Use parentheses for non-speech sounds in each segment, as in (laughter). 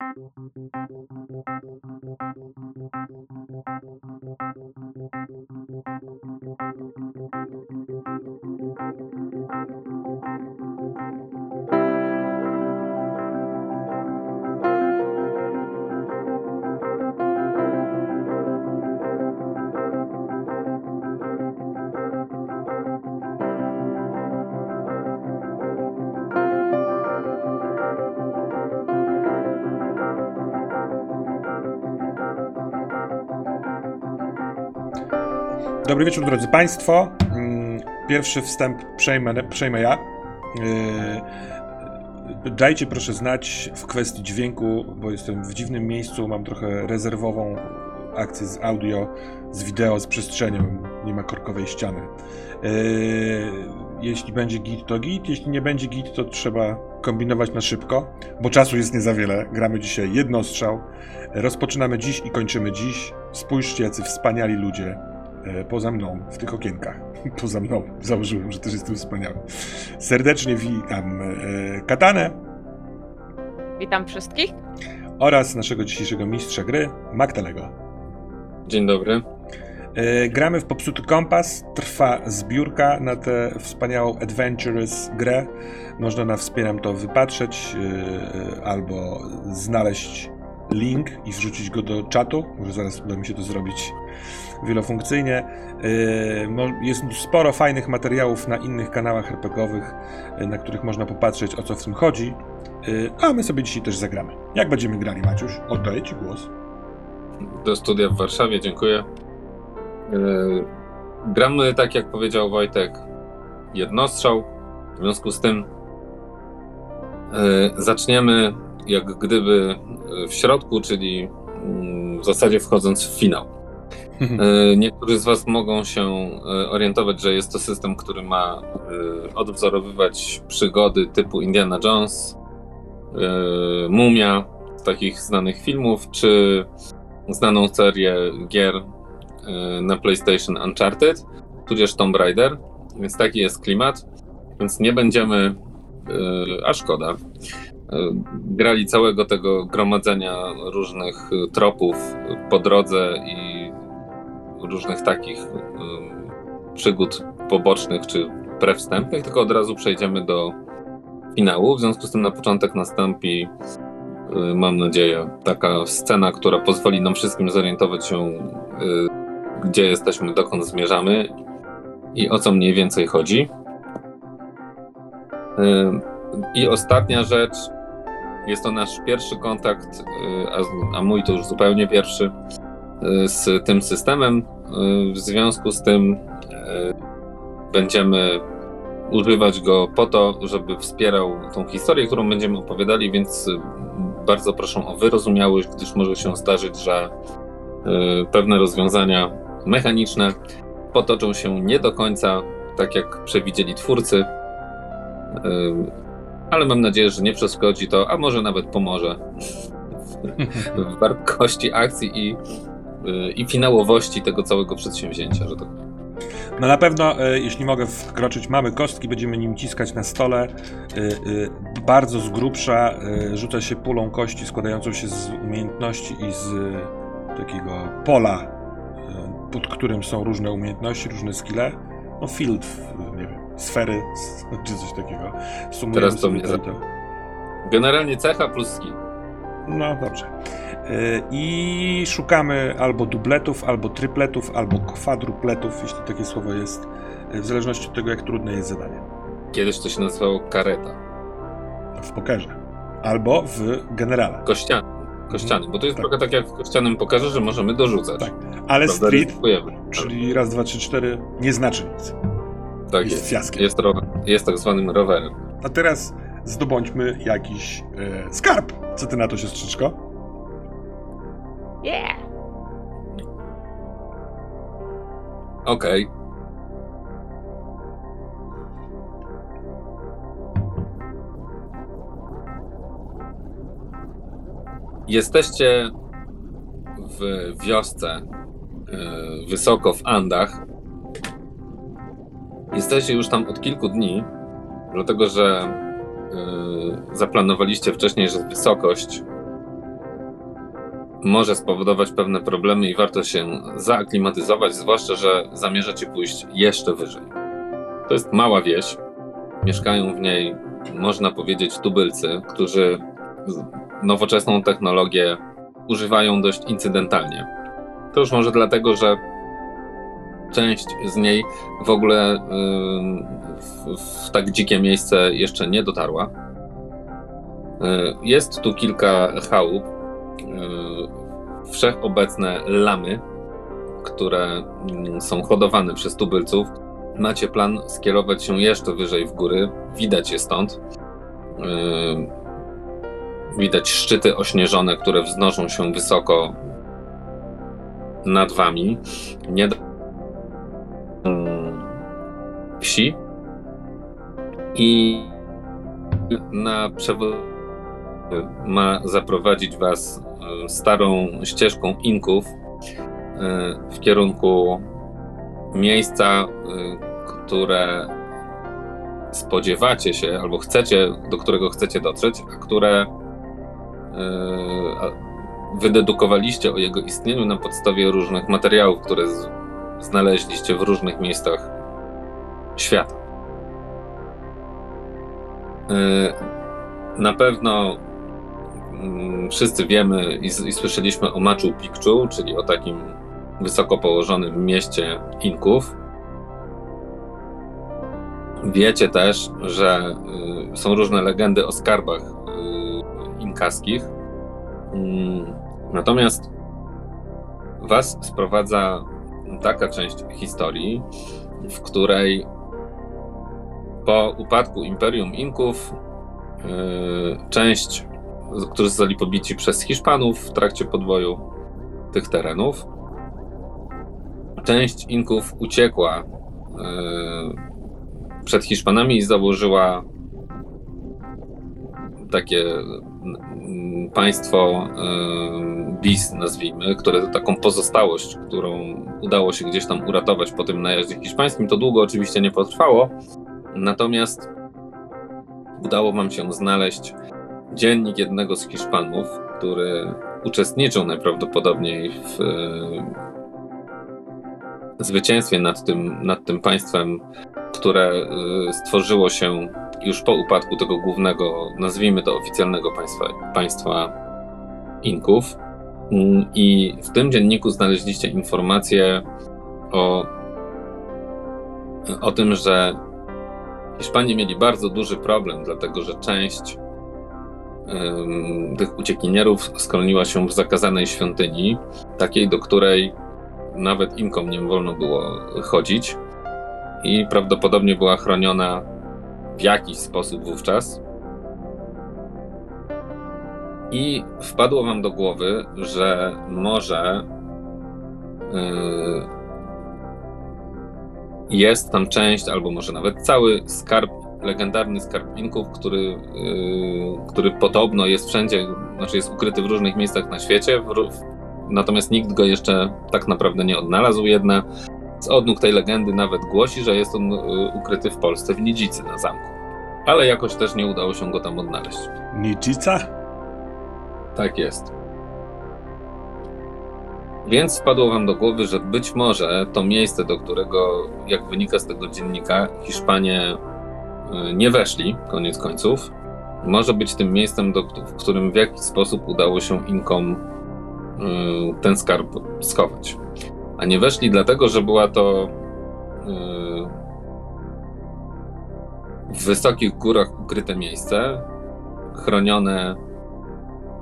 Thank you. Dobry wieczór, drodzy Państwo. Mm, Pierwszy wstęp przejmę, przejmę ja. Yy, Dajcie proszę znać w kwestii dźwięku, bo jestem w dziwnym miejscu, mam trochę rezerwową akcję z audio, z wideo, z przestrzenią, nie ma korkowej ściany. Yy, Jeśli będzie git, to git, jeśli nie będzie git, to trzeba kombinować na szybko, bo czasu jest nie za wiele. Gramy dzisiaj jednostrzał. Rozpoczynamy dziś i kończymy dziś. Spójrzcie, jacy wspaniali ludzie e, poza mną, w tych okienkach. (laughs) Poza mną. Założyłem, że też jestem wspaniały. Serdecznie witam e, Katanę Witam wszystkich. oraz naszego dzisiejszego mistrza gry, Magdalego. Dzień dobry. E, Gramy w Popsuty Kompas. Trwa zbiórka na tę wspaniałą Adventurous grę. Można na Wspieram to wypatrzeć e, albo znaleźć link i wrzucić go do czatu. Może zaraz uda mi się to zrobić wielofunkcyjnie. E, mo- Jest sporo fajnych materiałów na innych kanałach RPGowych, e, na których można popatrzeć o co w tym chodzi. E, A my sobie dzisiaj też zagramy. Jak będziemy grali, Maciuś? Oddaję Ci głos. Do studia w Warszawie, dziękuję. Gramy, tak jak powiedział Wojtek, jednostrzał. W związku z tym zaczniemy jak gdyby w środku, czyli mm, w zasadzie wchodząc w finał. Yy, Niektórzy z Was mogą się yy, orientować, że jest to system, który ma yy, odwzorowywać przygody typu Indiana Jones, Mumia z takich znanych filmów, czy znaną serię gier na PlayStation Uncharted, tudzież Tomb Raider, więc taki jest klimat. Więc nie będziemy, a szkoda, grali całego tego gromadzenia różnych tropów po drodze i różnych takich yy, przygód pobocznych czy prewstępnych, tylko od razu przejdziemy do finału. W związku z tym na początek nastąpi y, mam nadzieję, taka scena, która pozwoli nam wszystkim zorientować się, y, gdzie jesteśmy, dokąd zmierzamy i o co mniej więcej chodzi. Y, I ostatnia rzecz, jest to nasz pierwszy kontakt, y, a, mój to już zupełnie pierwszy, y, z tym systemem. Y, W związku z tym y, będziemy używać go po to, żeby wspierał tą historię, którą będziemy opowiadali, więc y, bardzo proszę o wyrozumiałość, gdyż może się zdarzyć, że y, pewne rozwiązania mechaniczne potoczą się nie do końca tak, jak przewidzieli twórcy. Y, Ale mam nadzieję, że nie przeszkodzi to, a może nawet pomoże w wartości akcji i, y, i finałowości tego całego przedsięwzięcia, że tak powiem. No na pewno, e, jeśli mogę wkroczyć, mamy kostki, będziemy nim ciskać na stole. E, Bardzo z grubsza rzuca się pulą kości składającą się z umiejętności i z takiego pola, pod którym są różne umiejętności, różne skille. No field, nie wiem, sfery (laughs) czy coś takiego. Sumujemy Teraz to mnie to. Generalnie cecha plus skill. No dobrze. I szukamy albo dubletów, albo trypletów, albo kwadrupletów, jeśli takie słowo jest, w zależności od tego, jak trudne jest zadanie. Kiedyś to się nazywało kareta. W pokerze. Albo w generale. Kościany. Kościany, bo to jest Tak. trochę tak jak w kościanym pokerze, że możemy dorzucać. Tak. Ale Prawda? street, czyli raz, dwa, trzy, cztery, nie znaczy nic. Tak jest jest. fiaskiem. Jest, jest tak zwanym rowerem. A teraz zdobądźmy jakiś e, skarb. Co ty na to, siostrzyczko? Yeah! Okej. Jesteście w wiosce e, wysoko w Andach. Jesteście już tam od kilku dni, dlatego że e, zaplanowaliście wcześniej, że wysokość może spowodować pewne problemy i warto się zaaklimatyzować, zwłaszcza, że zamierzacie pójść jeszcze wyżej. To jest mała wieś. Mieszkają w niej, można powiedzieć, tubylcy, którzy nowoczesną technologię używają dość incydentalnie. To już może dlatego, że część z niej w ogóle w, w tak dzikie miejsce jeszcze nie dotarła. Y, jest tu kilka chałup, y, wszechobecne lamy, które są hodowane przez tubylców. Macie plan skierować się jeszcze wyżej w góry, widać je stąd. Y, widać szczyty ośnieżone, które wznoszą się wysoko nad wami. Nie wsi i na przewód ma zaprowadzić was starą ścieżką Inków e, w kierunku miejsca, e, które spodziewacie się albo chcecie, do którego chcecie dotrzeć, a które wydedukowaliście o jego istnieniu na podstawie różnych materiałów, które znaleźliście w różnych miejscach świata. Y, na pewno wszyscy wiemy i, i słyszeliśmy o Machu Picchu, czyli o takim wysoko położonym mieście Inków. Wiecie też, że y, są różne legendy o skarbach y, inkaskich. Mm, natomiast Was sprowadza taka część historii, w której po upadku Imperium Inków yy, część, którzy zostali pobici przez Hiszpanów w trakcie podboju tych terenów, część Inków uciekła yy, przed Hiszpanami i założyła takie mm, państwo yy, bis, nazwijmy, które taką pozostałość, którą udało się gdzieś tam uratować po tym najeździe hiszpańskim. To długo oczywiście nie potrwało, Natomiast udało wam się znaleźć dziennik jednego z Hiszpanów, który uczestniczył najprawdopodobniej w e, zwycięstwie nad tym, nad tym państwem, które e, stworzyło się już po upadku tego głównego, nazwijmy to oficjalnego państwa, państwa Inków. Mm, I w tym dzienniku znaleźliście informację o, o tym, że Hiszpanie mieli bardzo duży problem, dlatego że część tych uciekinierów skroniła się w zakazanej świątyni, takiej, do której nawet Inkom nie wolno było chodzić i prawdopodobnie była chroniona w jakiś sposób wówczas. I wpadło wam do głowy, że może yy, jest tam część, albo może nawet cały skarb, legendarny skarb Inków, który, yy, który podobno jest wszędzie, znaczy jest ukryty w różnych miejscach na świecie, natomiast nikt go jeszcze tak naprawdę nie odnalazł. Jedna z odnóg tej legendy nawet głosi, że jest on yy, ukryty w Polsce, w Nidzicy na zamku. Ale jakoś też nie udało się go tam odnaleźć. Nidzica? Tak jest. Więc wpadło wam do głowy, że być może to miejsce, do którego, jak wynika z tego dziennika, Hiszpanie y, nie weszli, koniec końców, może być tym miejscem, do, w którym w jakiś sposób udało się Inkom y, ten skarb schować. A nie weszli dlatego, że była to y, w wysokich górach ukryte miejsce, chronione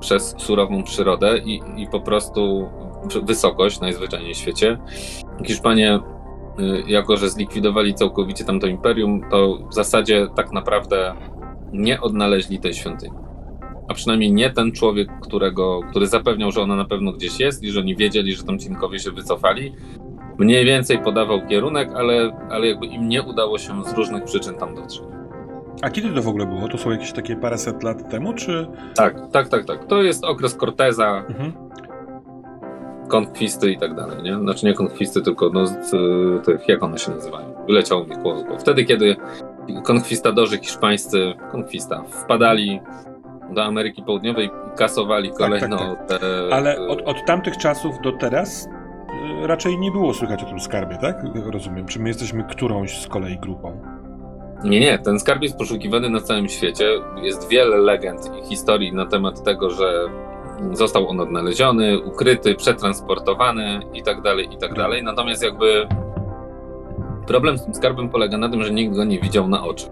przez surową przyrodę i, i po prostu wysokość najzwyczajniej w świecie. Hiszpanie, y, jako że zlikwidowali całkowicie tamto imperium, to w zasadzie tak naprawdę nie odnaleźli tej świątyni. A przynajmniej nie ten człowiek, którego, który zapewniał, że ona na pewno gdzieś jest i że oni wiedzieli, że tam cinkowie się wycofali. Mniej więcej podawał kierunek, ale, ale jakby im nie udało się z różnych przyczyn tam dotrzeć. A kiedy to w ogóle było? To są jakieś takie paręset lat temu, czy? Tak, tak, tak, tak. To jest okres Corteza. Mhm konkwisty i tak dalej, nie? Znaczy nie konkwisty, tylko no, tych, jak one się nazywają? Wyleciało mi głowy. Wtedy, kiedy konkwistadorzy hiszpańscy, konkwista, wpadali do Ameryki Południowej i kasowali kolejno tak, te... Ale od, od tamtych czasów do teraz y, raczej nie było słychać o tym skarbie, tak? Rozumiem. Czy my jesteśmy którąś z kolei grupą? Nie, nie, ten skarb jest poszukiwany na całym świecie. Jest wiele legend i historii na temat tego, że został on odnaleziony, ukryty, przetransportowany i tak dalej, i tak dalej. Natomiast jakby problem z tym skarbem polega na tym, że nikt go nie widział na oczy.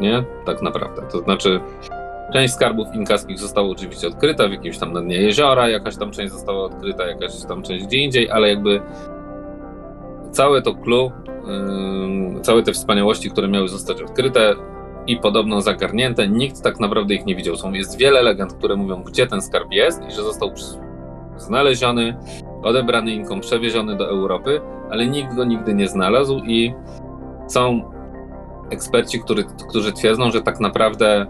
Nie? Tak naprawdę. To znaczy, część skarbów inkaskich została oczywiście odkryta w jakimś tam na dnie jeziora, jakaś tam część została odkryta, jakaś tam część gdzie indziej, ale jakby całe to clue, całe te wspaniałości, które miały zostać odkryte i podobno zagarnięte, nikt tak naprawdę ich nie widział. Są, jest wiele legend, które mówią, gdzie ten skarb jest i że został znaleziony, odebrany Inkom, przewieziony do Europy, ale nikt go nigdy nie znalazł i są eksperci, który, którzy twierdzą, że tak naprawdę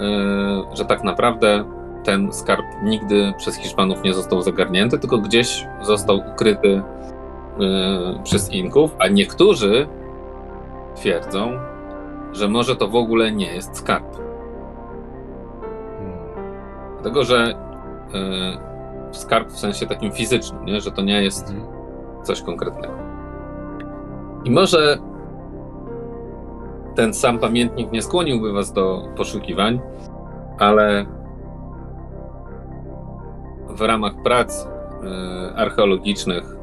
yy, że tak naprawdę ten skarb nigdy przez Hiszpanów nie został zagarnięty, tylko gdzieś został ukryty yy, przez Inków, a niektórzy twierdzą, że może to w ogóle nie jest skarb. Dlatego, że yy, skarb w sensie takim fizycznym, nie? że to nie jest Mhm. coś konkretnego. I może ten sam pamiętnik nie skłoniłby was do poszukiwań, ale w ramach prac y, archeologicznych y,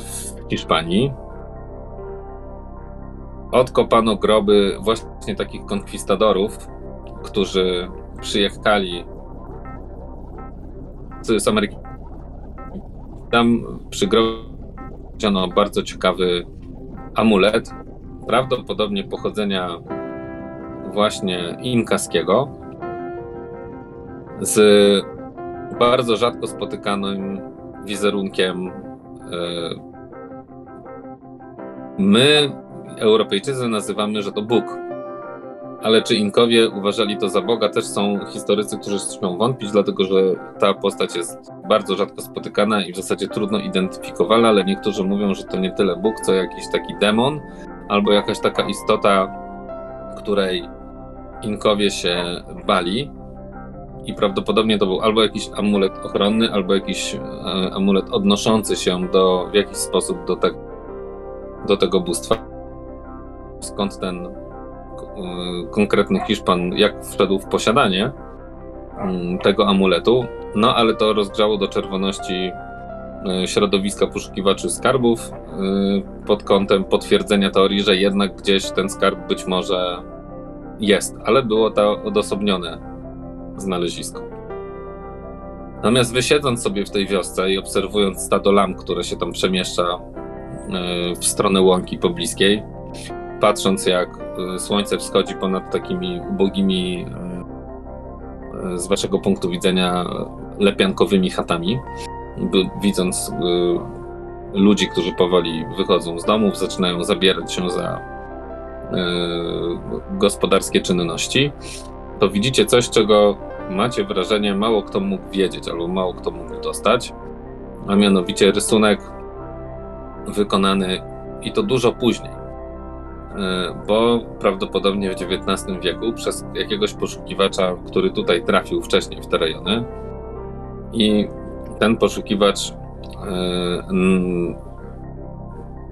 w Hiszpanii odkopano groby właśnie takich konkwistadorów, którzy przyjechali z Ameryki. Tam przy grobie znaleziono bardzo ciekawy amulet, prawdopodobnie pochodzenia właśnie inkaskiego, z bardzo rzadko spotykanym wizerunkiem. e, My, Europejczycy, nazywamy, że to Bóg. Ale czy Inkowie uważali to za Boga, też są historycy, którzy śmią wątpić, dlatego że ta postać jest bardzo rzadko spotykana i w zasadzie trudno identyfikowalna, ale niektórzy mówią, że to nie tyle Bóg, co jakiś taki demon, albo jakaś taka istota, której Inkowie się bali. I prawdopodobnie to był albo jakiś amulet ochronny, albo jakiś e, amulet odnoszący się do, w jakiś sposób do, te, do tego bóstwa. Skąd ten e, konkretny Hiszpan, jak wszedł w posiadanie mm, tego amuletu, no ale to rozgrzało do czerwoności e, środowiska poszukiwaczy skarbów e, pod kątem potwierdzenia teorii, że jednak gdzieś ten skarb być może jest, ale było to odosobnione znalezisko. Natomiast wy siedząc sobie w tej wiosce i obserwując stado lam, które się tam przemieszcza w stronę łąki pobliskiej, patrząc jak e, słońce wschodzi ponad takimi ubogimi e, z waszego punktu widzenia lepiankowymi chatami, widząc e, ludzi, którzy powoli wychodzą z domów, zaczynają zabierać się za e, gospodarskie czynności, to widzicie coś, czego macie wrażenie mało kto mógł wiedzieć albo mało kto mógł dostać, a mianowicie rysunek wykonany i to dużo później, e, bo prawdopodobnie w XIX wieku przez jakiegoś poszukiwacza, który tutaj trafił wcześniej w te rejony i ten poszukiwacz e,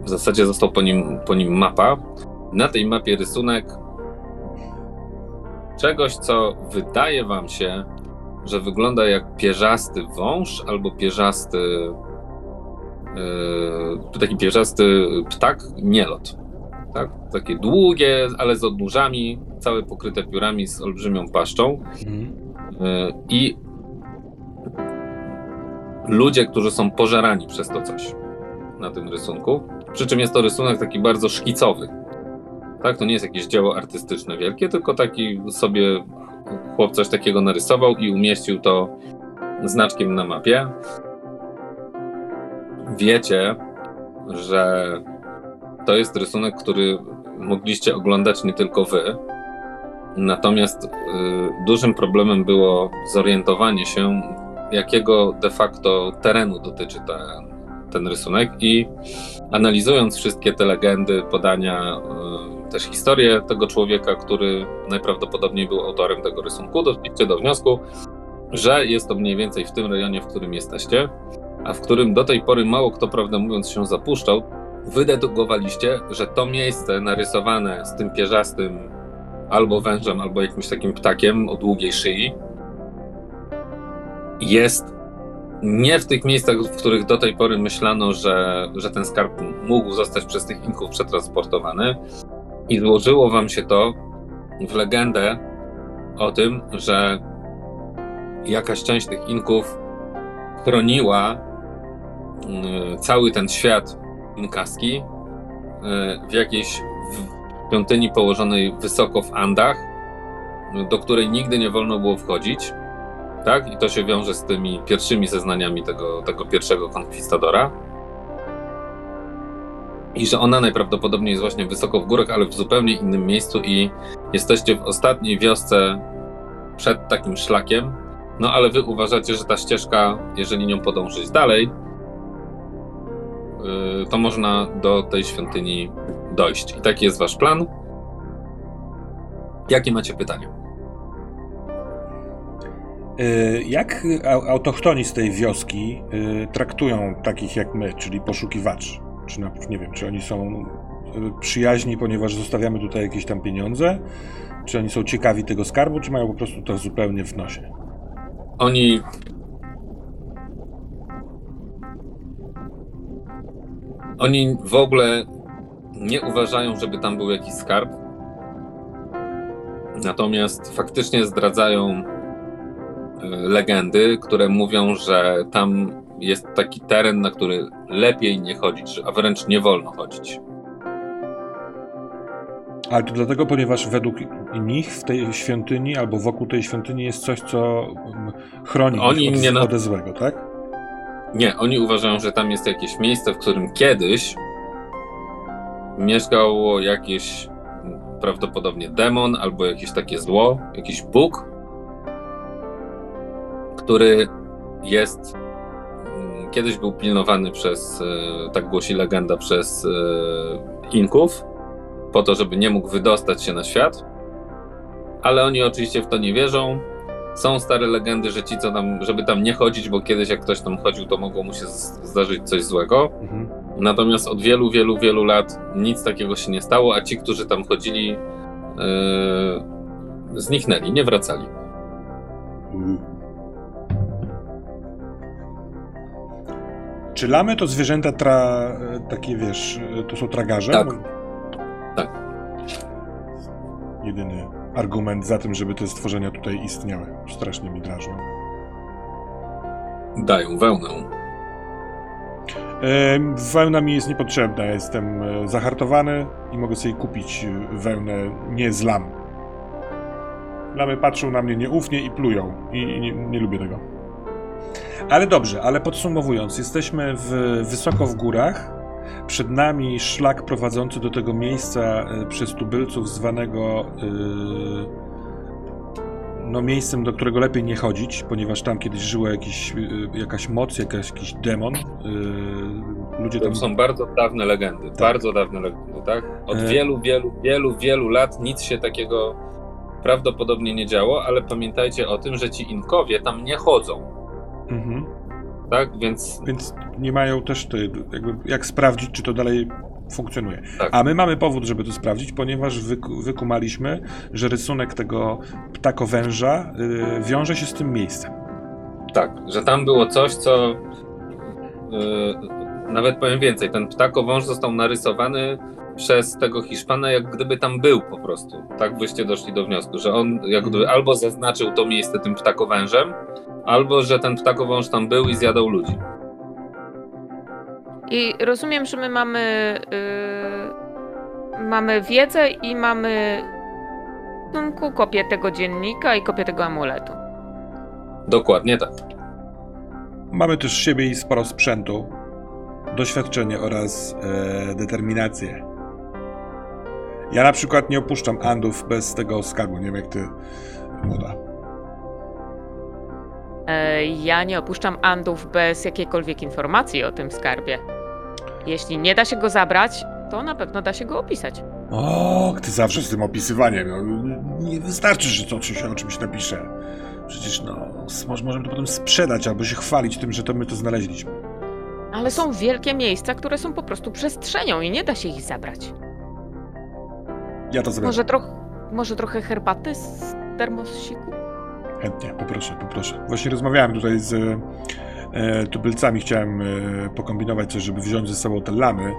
w zasadzie został po nim, po nim mapa. Na tej mapie rysunek czegoś, co wydaje wam się, że wygląda jak pierzasty wąż albo pierzasty yy, taki pierzasty ptak, nielot. Tak? Takie długie, ale z odnóżami, całe pokryte piórami z olbrzymią paszczą. Mhm. Yy, I ludzie, którzy są pożerani przez to coś na tym rysunku. Przy czym jest to rysunek taki bardzo szkicowy. Tak, to nie jest jakieś dzieło artystyczne wielkie, tylko taki sobie chłop coś takiego narysował i umieścił to znaczkiem na mapie. Wiecie, że to jest rysunek, który mogliście oglądać nie tylko wy. Natomiast y, dużym problemem było zorientowanie się, jakiego de facto terenu dotyczy ten, ten rysunek i analizując wszystkie te legendy, podania, y, też historię tego człowieka, który najprawdopodobniej był autorem tego rysunku. Doszliście do wniosku, że jest to mniej więcej w tym rejonie, w którym jesteście, a w którym do tej pory mało kto, prawdę mówiąc, się zapuszczał. Wydedukowaliście, że to miejsce narysowane z tym pierzastym albo wężem, albo jakimś takim ptakiem o długiej szyi jest nie w tych miejscach, w których do tej pory myślano, że, że ten skarb mógł zostać przez tych Inków przetransportowany. I złożyło wam się to w legendę o tym, że jakaś część tych Inków chroniła y, cały ten świat inkaski y, w jakiejś świątyni położonej wysoko w Andach, do której nigdy nie wolno było wchodzić tak? I to się wiąże z tymi pierwszymi zeznaniami tego, tego pierwszego konkwistadora. I że ona najprawdopodobniej jest właśnie wysoko w górach, ale w zupełnie innym miejscu i jesteście w ostatniej wiosce przed takim szlakiem. No ale wy uważacie, że ta ścieżka, jeżeli nią podążyć dalej, to można do tej świątyni dojść. I taki jest wasz plan. Jakie macie pytania? Y, jak autochtoni z tej wioski y, traktują takich jak my, czyli poszukiwaczy? Czy nie wiem, czy oni są y, przyjaźni, ponieważ zostawiamy tutaj jakieś tam pieniądze? Czy oni są ciekawi tego skarbu, czy mają po prostu to zupełnie w nosie? Oni. Oni w ogóle nie uważają, żeby tam był jakiś skarb. Natomiast faktycznie zdradzają legendy, które mówią, że tam jest taki teren, na który lepiej nie chodzić, a wręcz nie wolno chodzić. Ale to dlatego, ponieważ według nich w tej świątyni albo wokół tej świątyni jest coś, co mm, chroni oni od, nie na... od złego, tak? Nie, oni uważają, że tam jest jakieś miejsce, w którym kiedyś mieszkało jakieś prawdopodobnie demon albo jakieś takie zło, jakiś bóg, który jest mm, kiedyś był pilnowany przez, e, tak głosi legenda, przez e, Inków, po to, żeby nie mógł wydostać się na świat. Ale oni oczywiście w to nie wierzą. Są stare legendy, że ci, co tam, żeby tam nie chodzić, bo kiedyś jak ktoś tam chodził, to mogło mu się zdarzyć coś złego. Mhm. Natomiast od wielu, wielu, wielu lat nic takiego się nie stało, a ci, którzy tam chodzili, yy, zniknęli, nie wracali. Mhm. Czy lamy to zwierzęta tra... takie, wiesz, to są tragarze? Tak. Tak. Jedyny argument za tym, żeby te stworzenia tutaj istniały. Strasznie mi drażą. Dają wełnę. Wełna mi jest niepotrzebna. Jestem e, zahartowany i mogę sobie kupić wełnę nie z lam. Lamy patrzą na mnie nieufnie i plują. I nie, nie lubię tego. Ale dobrze, ale podsumowując, jesteśmy w, wysoko w górach. Przed nami szlak prowadzący do tego miejsca y, przez tubylców zwanego y, no, miejscem, do którego lepiej nie chodzić, ponieważ tam kiedyś żyła jakiś, y, jakaś moc, jakaś, jakiś demon. ludzie tam... To są bardzo dawne legendy, tak. bardzo dawne legendy, tak? Od e... wielu, wielu, wielu, wielu lat nic się takiego prawdopodobnie nie działo, ale pamiętajcie o tym, że ci Inkowie tam nie chodzą. Mhm. Tak, więc. Więc nie mają też te, jakby jak sprawdzić, czy to dalej funkcjonuje. Tak. A my mamy powód, żeby to sprawdzić, ponieważ wyku, wykumaliśmy, że rysunek tego ptakowęża yy, wiąże się z tym miejscem. Tak, że tam było coś, co. Yy, nawet powiem więcej, ten ptakowąż został narysowany przez tego Hiszpana, jak gdyby tam był po prostu. Tak byście doszli do wniosku, że on jak gdyby mhm. albo zaznaczył to miejsce tym ptakowężem, albo że ten ptakowąż tam był i zjadał ludzi. I rozumiem, że my mamy yy, mamy wiedzę i mamy w kopię tego dziennika i kopię tego amuletu. Dokładnie tak. Mamy też siebie i sporo sprzętu, doświadczenie oraz e, determinację. Ja na przykład nie opuszczam Andów bez tego skarbu, nie wiem jak ty, młoda. E, ja nie opuszczam Andów bez jakiejkolwiek informacji o tym skarbie. Jeśli nie da się go zabrać, to na pewno da się go opisać. O, ty zawsze z tym opisywaniem. No, nie wystarczy, że to coś o czymś napisze. Przecież no, możemy to potem sprzedać albo się chwalić tym, że to my to znaleźliśmy. Ale są wielkie miejsca, które są po prostu przestrzenią i nie da się ich zabrać. Ja to zabiorę. Może, troch, może trochę herbaty z termosiku? Chętnie, poproszę, poproszę. Właśnie rozmawiałem tutaj z e, tubylcami, chciałem e, pokombinować coś, żeby wziąć ze sobą te lamy,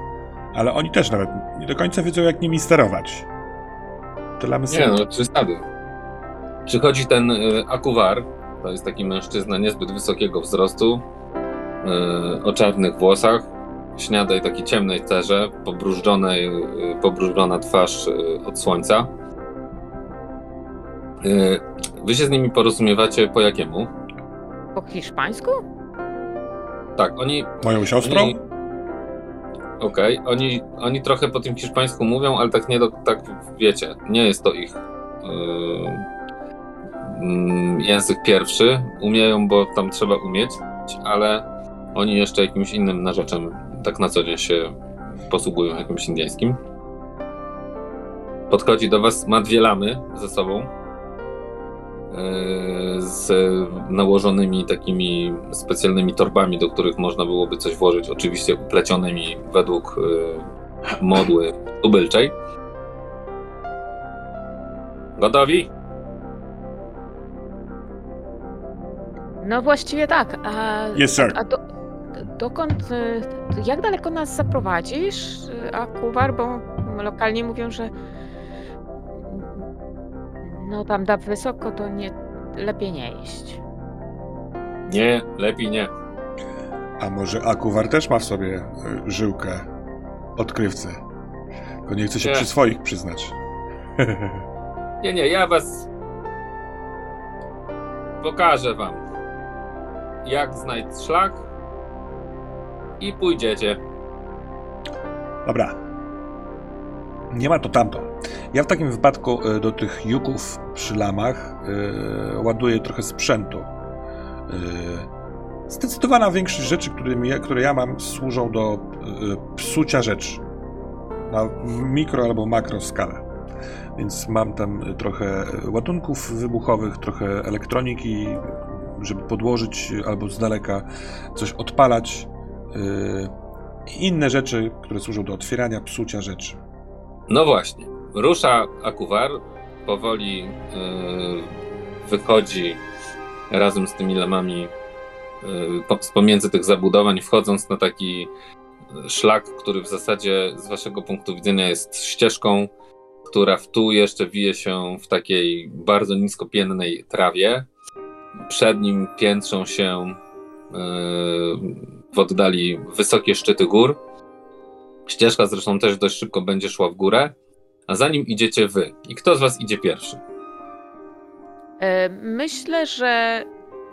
ale oni też nawet nie do końca wiedzą, jak nimi sterować. Te lamy są... Nie no, przesady. Przychodzi ten y, Akuwar, to jest taki mężczyzna niezbyt wysokiego wzrostu, y, o czarnych włosach, śniadaj takiej ciemnej cerze, pobrużdżonej, y, pobrużdżona twarz y, od słońca. Y, wy się z nimi porozumiewacie po jakiemu? Po hiszpańsku? Tak, oni Moją siostrą? Oni, Okej, oni, oni trochę po tym hiszpańsku mówią, ale tak nie do, tak wiecie, nie jest to ich yy, język pierwszy. Umieją, bo tam trzeba umieć, ale oni jeszcze jakimś innym narzeczem tak na co dzień się posługują, jakimś indyjskim. Podchodzi do was, ma dwie lamy ze sobą. yy, Z nałożonymi takimi specjalnymi torbami, do których można byłoby coś włożyć, oczywiście uplecionymi według yy, modły tubylczej. Gotowi? No właściwie tak. A, Yes, sir. a do, dokąd, y, jak daleko nas zaprowadzisz, y, Akuwar? Bo lokalnie mówią, że no tam da wysoko, to nie, lepiej nie iść. Nie, lepiej nie. A może Akuwar też ma w sobie e, żyłkę odkrywcy? Tylko nie chce się Nie. przy swoich przyznać. (laughs) Nie, nie, ja was pokażę wam, jak znaleźć szlak i pójdziecie. Dobra. Nie ma to tamto. Ja w takim wypadku e, do tych juków przy lamach e, ładuję trochę sprzętu. E, zdecydowana większość rzeczy, które, które ja mam, służą do e, psucia rzeczy. Na mikro albo makro skalę. Więc mam tam trochę ładunków wybuchowych, trochę elektroniki, żeby podłożyć albo z daleka coś odpalać. E, i inne rzeczy, które służą do otwierania, psucia rzeczy. No właśnie. Rusza Akuwar, powoli yy, wychodzi razem z tymi lamami yy, z pomiędzy tych zabudowań, wchodząc na taki szlak, który w zasadzie z waszego punktu widzenia jest ścieżką, która w tu jeszcze wije się w takiej bardzo niskopiennej trawie. Przed nim piętrzą się yy, w oddali wysokie szczyty gór. Ścieżka zresztą też dość szybko będzie szła w górę, a za nim idziecie wy. I kto z was idzie pierwszy? E, Myślę, że.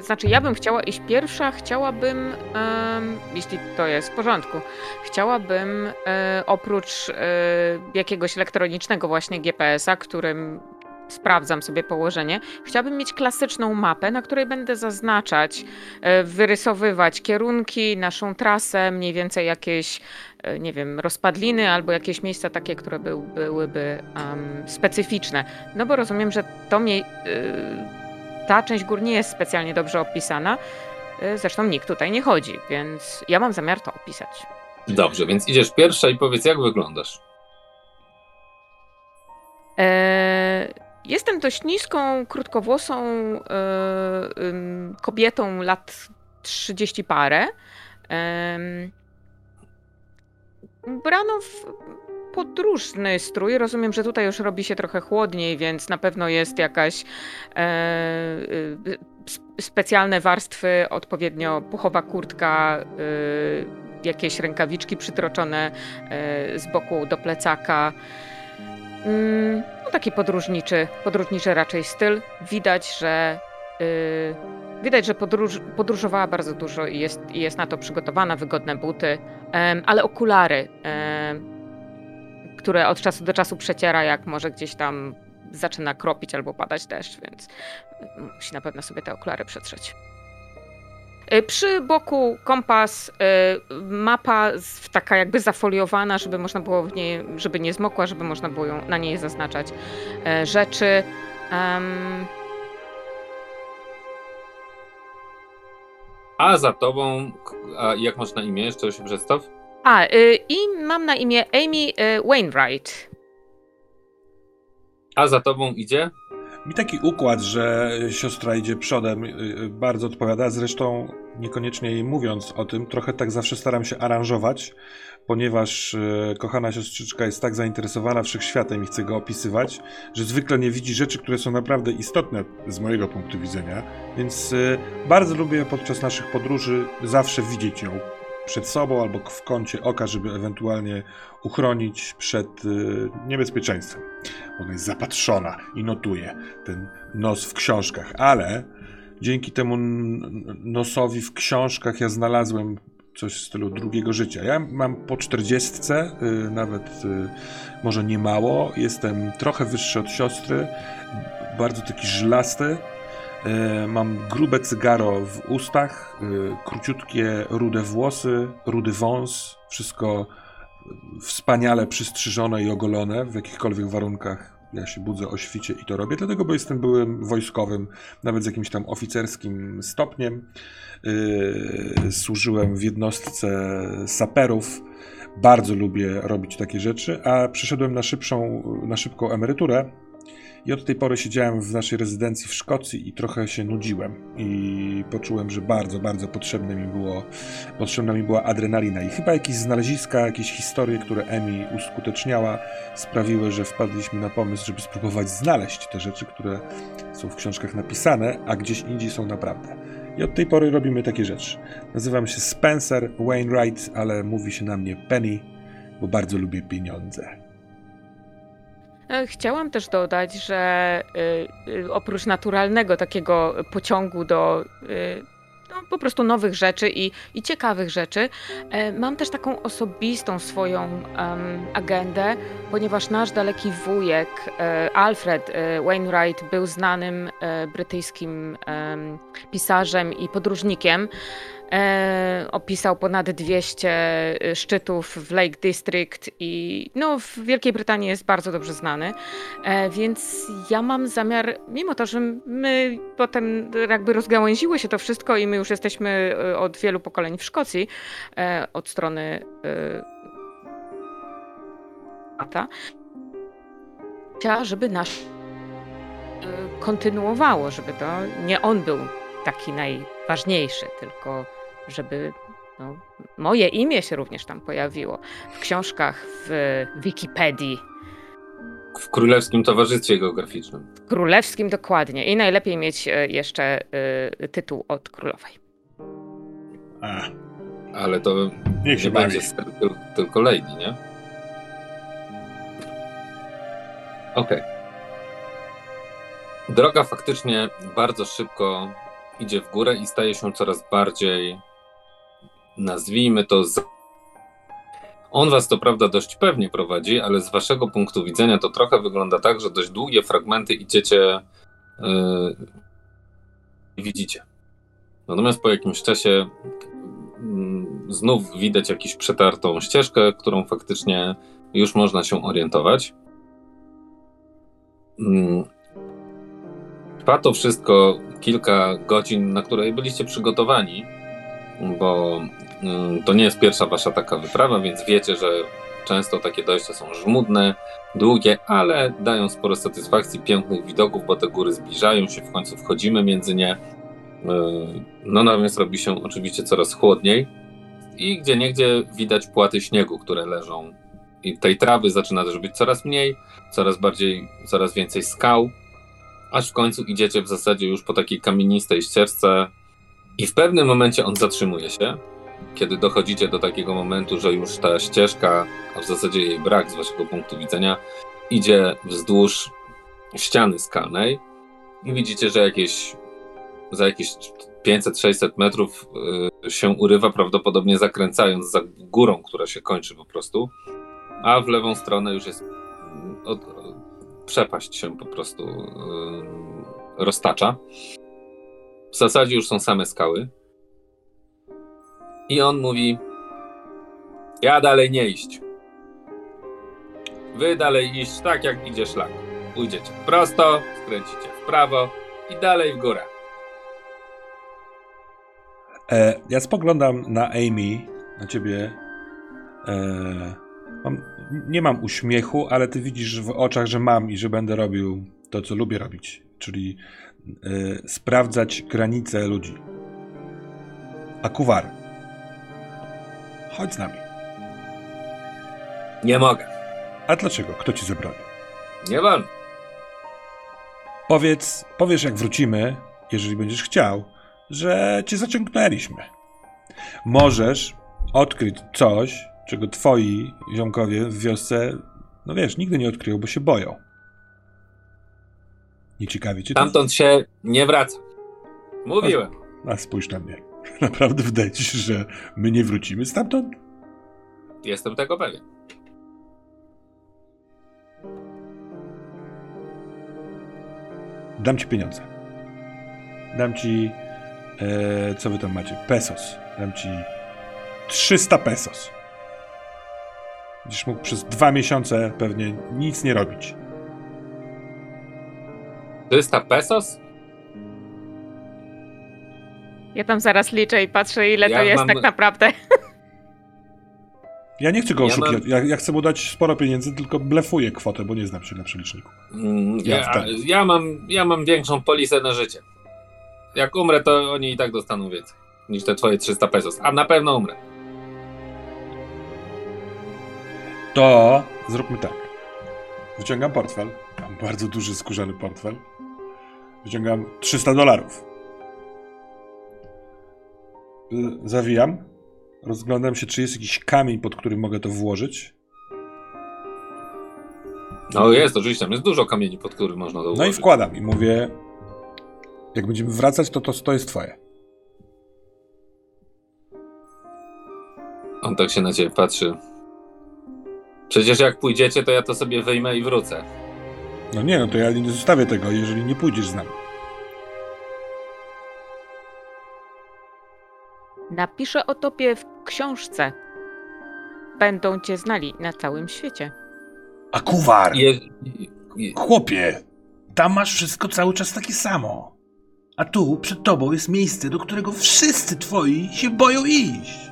Znaczy, ja bym chciała iść pierwsza, chciałabym, em, jeśli to jest w porządku, chciałabym e, oprócz e, jakiegoś elektronicznego właśnie GPS-a, którym sprawdzam sobie położenie, chciałabym mieć klasyczną mapę, na której będę zaznaczać, e, wyrysowywać kierunki, naszą trasę, mniej więcej jakieś, e, nie wiem, rozpadliny albo jakieś miejsca takie, które był, byłyby em, specyficzne. No bo rozumiem, że to mie- y, ta część gór nie jest specjalnie dobrze opisana. Zresztą nikt tutaj nie chodzi, więc ja mam zamiar to opisać. Dobrze, więc idziesz pierwsza i powiedz, jak wyglądasz. E, Jestem dość niską, krótkowłosą e, kobietą lat 30 parę. Em, Ubrano w podróżny strój. Rozumiem, że tutaj już robi się trochę chłodniej, więc na pewno jest jakaś e, y, specjalne warstwy, odpowiednio puchowa kurtka, y, jakieś rękawiczki przytroczone e, z boku do plecaka. Mm, No taki podróżniczy, podróżniczy raczej styl. Widać, że y, widać, że podróż, podróżowała bardzo dużo i jest, i jest na to przygotowana, wygodne buty, ale okulary, które od czasu do czasu przeciera, jak może gdzieś tam zaczyna kropić albo padać deszcz, więc y, musi na pewno sobie te okulary przetrzeć. Y, Przy boku kompas, y, mapa taka jakby zafoliowana, żeby można było w niej, żeby nie zmokła, żeby można było ją, na niej zaznaczać e, rzeczy. A za tobą, a jak masz na imię? Jeszcze się przedstaw? a, y, i mam na imię Amy y, Wainwright. A za tobą idzie? Mi taki układ, że siostra idzie przodem, y, y, bardzo odpowiada. Zresztą niekoniecznie jej mówiąc o tym, trochę tak zawsze staram się aranżować, ponieważ y, kochana siostrzyczka jest tak zainteresowana wszechświatem i chce go opisywać, że zwykle nie widzi rzeczy, które są naprawdę istotne z mojego punktu widzenia. Więc bardzo lubię podczas naszych podróży zawsze widzieć ją przed sobą albo w kącie oka, żeby ewentualnie uchronić przed y, niebezpieczeństwem. Ona jest zapatrzona i notuje ten nos w książkach, ale dzięki temu nosowi w książkach ja znalazłem coś w stylu drugiego życia. Ja mam po czterdziestce, y, nawet y, może nie mało. Jestem trochę wyższy od siostry, bardzo taki żylasty. Y, Mam grube cygaro w ustach, y, króciutkie rude włosy, rudy wąs, wszystko wspaniale przystrzyżone i ogolone w jakichkolwiek warunkach. Ja się budzę o świcie i to robię, dlatego, bo jestem byłym wojskowym, nawet z jakimś tam oficerskim stopniem. Yy, służyłem w jednostce saperów. Bardzo lubię robić takie rzeczy, a przeszedłem na szybszą, na szybką emeryturę i od tej pory siedziałem w naszej rezydencji w Szkocji i trochę się nudziłem. I poczułem, że bardzo, bardzo potrzebne mi było, potrzebna mi była adrenalina. I chyba jakieś znaleziska, jakieś historie, które Emi uskuteczniała, sprawiły, że wpadliśmy na pomysł, żeby spróbować znaleźć te rzeczy, które są w książkach napisane, a gdzieś indziej są naprawdę. I od tej pory robimy takie rzeczy. Nazywam się Spencer Wainwright, ale mówi się na mnie Penny, bo bardzo lubię pieniądze. E, Chciałam też dodać, że y, y, oprócz naturalnego takiego pociągu do no, po prostu nowych rzeczy i, i ciekawych rzeczy, e, mam też taką osobistą swoją agendę, ponieważ nasz daleki wujek e, Alfred e, Wainwright był znanym e, brytyjskim em, pisarzem i podróżnikiem. E, opisał ponad 200 szczytów w Lake District i no, w Wielkiej Brytanii jest bardzo dobrze znany. E, więc ja mam zamiar, mimo to, że my potem jakby rozgałęziło się to wszystko i my już jesteśmy e, od wielu pokoleń w Szkocji, e, od strony e, tata, chciała, żeby nasz e, kontynuowało, żeby to nie on był taki najważniejszy, tylko żeby no, moje imię się również tam pojawiło w książkach, w Wikipedii, W Królewskim Towarzystwie Geograficznym. w królewskim dokładnie. I najlepiej mieć e, jeszcze e, tytuł od królowej. A, Ale to niech się nie bawi. będzie ser, tyl- tylko Lady, nie? Okej. Droga faktycznie bardzo szybko idzie w górę i staje się coraz bardziej, nazwijmy to, z... on was to prawda dość pewnie prowadzi, ale z waszego punktu widzenia to trochę wygląda tak, że dość długie fragmenty idziecie yy, widzicie. Natomiast po jakimś czasie mm, znów widać jakąś przetartą ścieżkę, którą faktycznie już można się orientować. Mm, Trwa to wszystko kilka godzin, na które byliście przygotowani, bo to nie jest pierwsza wasza taka wyprawa, więc wiecie, że często takie dojścia są żmudne, długie, ale dają sporo satysfakcji, pięknych widoków, bo te góry zbliżają się, w końcu wchodzimy między nie. Yy, No natomiast robi się oczywiście coraz chłodniej i gdzie niegdzie widać płaty śniegu, które leżą. I tej trawy zaczyna też być coraz mniej, coraz bardziej, coraz więcej skał, aż w końcu idziecie w zasadzie już po takiej kamienistej ścieżce i w pewnym momencie on zatrzymuje się, kiedy dochodzicie do takiego momentu, że już ta ścieżka, a w zasadzie jej brak z waszego punktu widzenia, idzie wzdłuż ściany skalnej i widzicie, że jakieś za jakieś 500-600 metrów y, się urywa, prawdopodobnie zakręcając za górą, która się kończy po prostu, a w lewą stronę już jest mm, od, przepaść się po prostu y, roztacza. W zasadzie już są same skały. I on mówi: Ja dalej nie iść. Wy dalej iść tak, jak idzie szlak. Pójdziecie prosto, skręcicie w prawo i dalej w górę. E, ja spoglądam na Amy, na ciebie. E, mam, nie mam uśmiechu, ale ty widzisz w oczach, że mam i że będę robił to, co lubię robić, czyli e, sprawdzać granice ludzi. A Kuwar, chodź z nami. Nie mogę. A dlaczego? Kto ci zabroni? Nie wolno. Powiedz, powiesz jak wrócimy, jeżeli będziesz chciał, że cię zaciągnęliśmy. Możesz odkryć coś, czego twoi ziomkowie w wiosce, no wiesz, nigdy nie odkryją, bo się boją. Nie ciekawi cię to? Tamtąd się nie wraca. Mówiłem. A spójrz na mnie. (laughs) Naprawdę się, że my nie wrócimy stamtąd? Jestem tego pewien. Dam ci pieniądze. Dam ci. E, co wy tam macie? Pesos. Dam ci 300 pesos. Będziesz mógł przez dwa miesiące pewnie nic nie robić. 300 pesos? Ja tam zaraz liczę i patrzę, ile Ja to jest mam- tak naprawdę. Ja nie chcę go Ja oszukiwać. mam- Ja, ja chcę mu dać sporo pieniędzy, tylko blefuję kwotę, bo nie znam się na przeliczniku. Mm, Ja Ja, ja, mam, ja mam większą polisę na życie. Jak umrę, to oni i tak dostaną więcej niż te twoje 300 pesos. A na pewno umrę. To zróbmy tak. Wyciągam portfel. Mam bardzo duży skórzany portfel. Wyciągam 300 dolarów. Y, Zawijam. Rozglądam się, czy jest jakiś kamień, pod który mogę to włożyć. No jest, oczywiście, tam jest dużo kamieni, pod którym można to No i wkładam i mówię, jak będziemy wracać, to to, to jest twoje. On tak się na ciebie patrzy. Przecież jak pójdziecie, to ja to sobie wyjmę i wrócę. No nie, no to ja nie zostawię tego, jeżeli nie pójdziesz z nami. Napiszę o tobie w książce. Będą cię znali na całym świecie. A kuwar! Je, je, Chłopie, tam masz wszystko cały czas takie samo. A tu przed tobą jest miejsce, do którego wszyscy twoi się boją iść.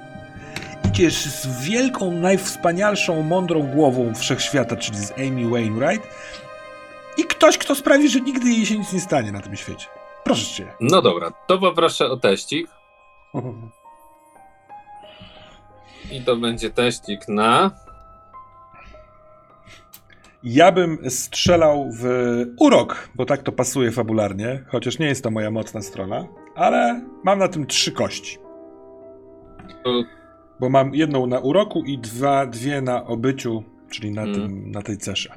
Idziesz z wielką, najwspanialszą, mądrą głową wszechświata, czyli z Amy Wainwright i ktoś, kto sprawi, że nigdy jej się nic nie stanie na tym świecie. Proszę cię. no dobra, to poproszę o teścik. (laughs) I to będzie teścik na... Ja bym strzelał w urok, bo tak to pasuje fabularnie, chociaż nie jest to moja mocna strona, ale mam na tym trzy kości. Bo mam jedną na uroku i dwa, dwie na obyciu, czyli na, Mm. tym, na tej cesze.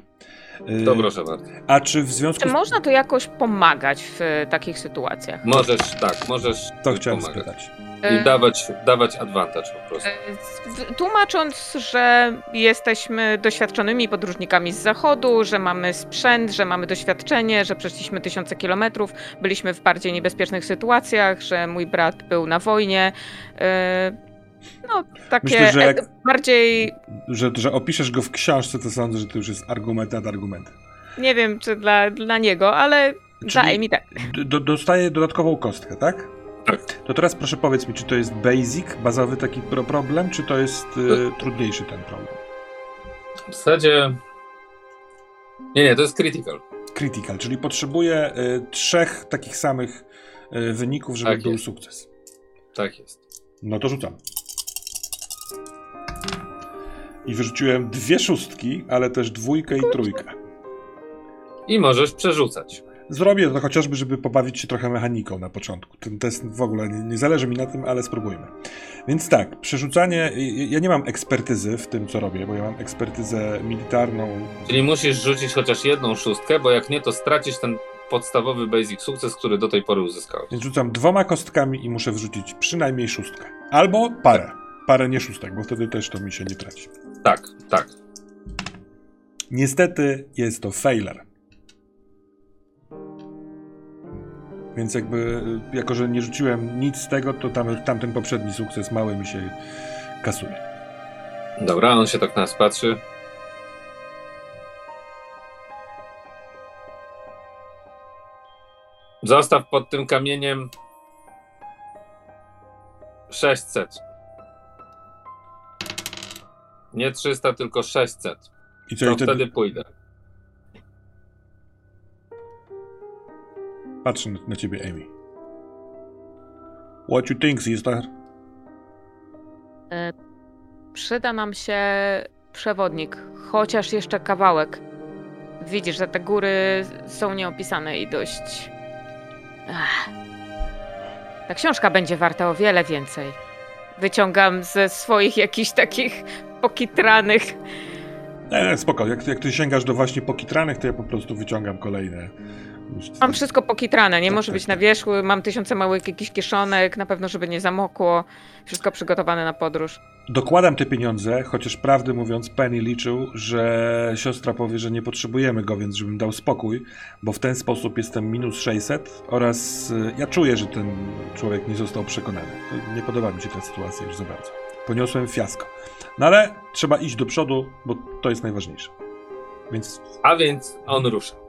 Y, To proszę bardzo. A czy w związku Czy można to jakoś pomagać w takich sytuacjach? Możesz, tak, możesz To chciałem pomagać. spytać. I dawać, dawać advantage po prostu. e, Tłumacząc, że jesteśmy doświadczonymi podróżnikami z zachodu, że mamy sprzęt, że mamy doświadczenie, że przeszliśmy tysiące kilometrów, byliśmy w bardziej niebezpiecznych sytuacjach, że mój brat był na wojnie. e, No, takie Myślę, że jak- e, bardziej Że, że opiszesz go w książce, to sądzę, że to już jest argument nad argumentem. Nie wiem, czy dla, dla niego, ale Czyli- Amy tak. D- do, dostaję dodatkową kostkę, tak? Tak. To teraz proszę powiedz mi, czy to jest basic, bazowy taki pro problem, czy to jest y, trudniejszy ten problem? W zasadzie... Nie, nie, to jest critical. Critical, czyli potrzebuję y, trzech takich samych y, wyników, żeby Tak był jest. sukces. Tak jest. No to rzucam. I wyrzuciłem dwie szóstki, ale też dwójkę i trójkę. I możesz przerzucać. Zrobię to chociażby, żeby pobawić się trochę mechaniką na początku. Ten test w ogóle nie, nie zależy mi na tym, ale spróbujmy. Więc tak, przerzucanie. Ja nie mam ekspertyzy w tym, co robię, bo ja mam ekspertyzę militarną. Czyli musisz rzucić chociaż jedną szóstkę, bo jak nie, to stracisz ten podstawowy basic sukces, który do tej pory uzyskałeś. Więc rzucam dwoma kostkami i muszę wrzucić przynajmniej szóstkę. Albo parę. Parę nie szóstek, bo wtedy też to mi się nie traci. Tak, tak. Niestety jest to failer. Więc jakby, jako że nie rzuciłem nic z tego, to tam, tamten poprzedni sukces mały mi się kasuje. Dobra, on się tak na nas patrzy. Zostaw pod tym kamieniem 600. Nie 300, tylko 600. I co, To i wtedy wtedy pójdę. Patrzę na, ciebie, Amy. What you think, sister? E, Przyda nam się przewodnik, chociaż jeszcze kawałek. Widzisz, że te góry są nieopisane i dość. Ach. Ta książka będzie warta o wiele więcej. Wyciągam ze swoich jakichś takich pokitranych. Nie, nie, spoko. Jak, jak ty sięgasz do właśnie pokitranych, to ja po prostu wyciągam kolejne. Mam wszystko pokitrane, nie Tak, może tak, być tak. na wierzchu. Mam tysiące małych jakichś kieszonek, na pewno, żeby nie zamokło. Wszystko przygotowane na podróż. Dokładam te pieniądze, chociaż prawdę mówiąc, Penny liczył, że siostra powie, że nie potrzebujemy go, więc żebym dał spokój, bo w ten sposób jestem minus 600 oraz y, ja czuję, że ten człowiek nie został przekonany. Nie podoba mi się ta sytuacja już za bardzo. Poniosłem fiasko. No ale trzeba iść do przodu, bo to jest najważniejsze. Więc A więc on rusza.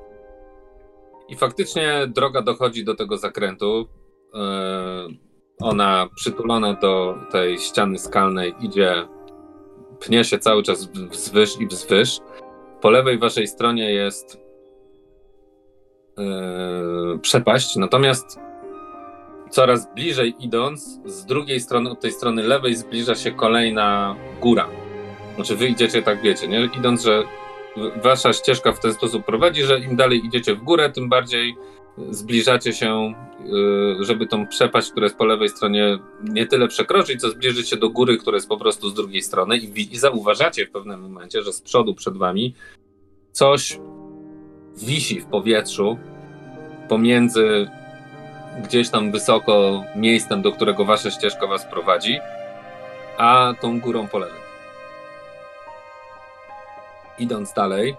I faktycznie droga dochodzi do tego zakrętu. Yy, Ona przytulona do tej ściany skalnej idzie, pnie się cały czas wzwyż i wzwyż. Po lewej waszej stronie jest yy, przepaść, natomiast coraz bliżej idąc, z drugiej strony, od tej strony lewej zbliża się kolejna góra. Znaczy wy idziecie, tak wiecie, nie? Idąc, że wasza ścieżka w ten sposób prowadzi, że im dalej idziecie w górę, tym bardziej zbliżacie się, yy, żeby tą przepaść, która jest po lewej stronie, nie tyle przekroczyć, co zbliżyć się do góry, która jest po prostu z drugiej strony i, i zauważacie w pewnym momencie, że z przodu przed wami coś wisi w powietrzu pomiędzy gdzieś tam wysoko miejscem, do którego wasza ścieżka was prowadzi, a tą górą po lewej. Idąc dalej,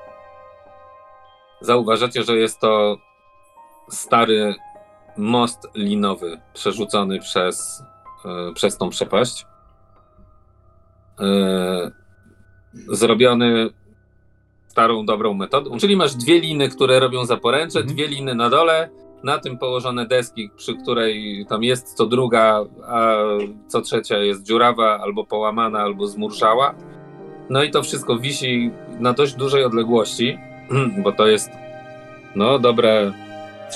zauważacie, że jest to stary most linowy przerzucony przez, e, przez tą przepaść. E, zrobiony starą, dobrą metodą. Czyli masz dwie liny, które robią zaporęcze, Mhm. dwie liny na dole, na tym położone deski, przy której tam jest co druga, a co trzecia jest dziurawa, albo połamana, albo zmurszała. No i to wszystko wisi na dość dużej odległości, (clears throat) bo to jest no dobre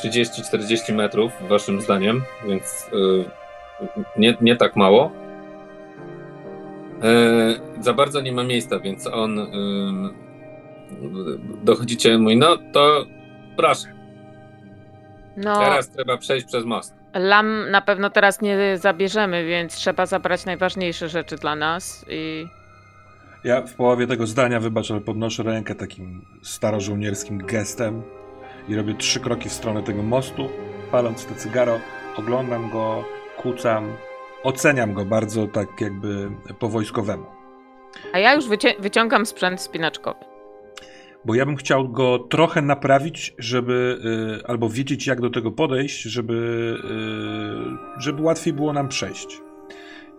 30-40 metrów, waszym zdaniem, więc y, nie, nie tak mało. Y, za bardzo nie ma miejsca, więc on y, dochodzicie, mówi, no to proszę, No, teraz trzeba przejść przez most. lam na pewno teraz nie zabierzemy, więc trzeba zabrać najważniejsze rzeczy dla nas i ja w połowie tego zdania, wybacz, ale podnoszę rękę takim starożołnierskim gestem i robię trzy kroki w stronę tego mostu, paląc to cygaro, oglądam go, kucam, oceniam go bardzo tak jakby po wojskowemu. A ja już wyciągam sprzęt spinaczkowy. Bo ja bym chciał go trochę naprawić, żeby y, albo wiedzieć, jak do tego podejść, żeby, y, żeby łatwiej było nam przejść.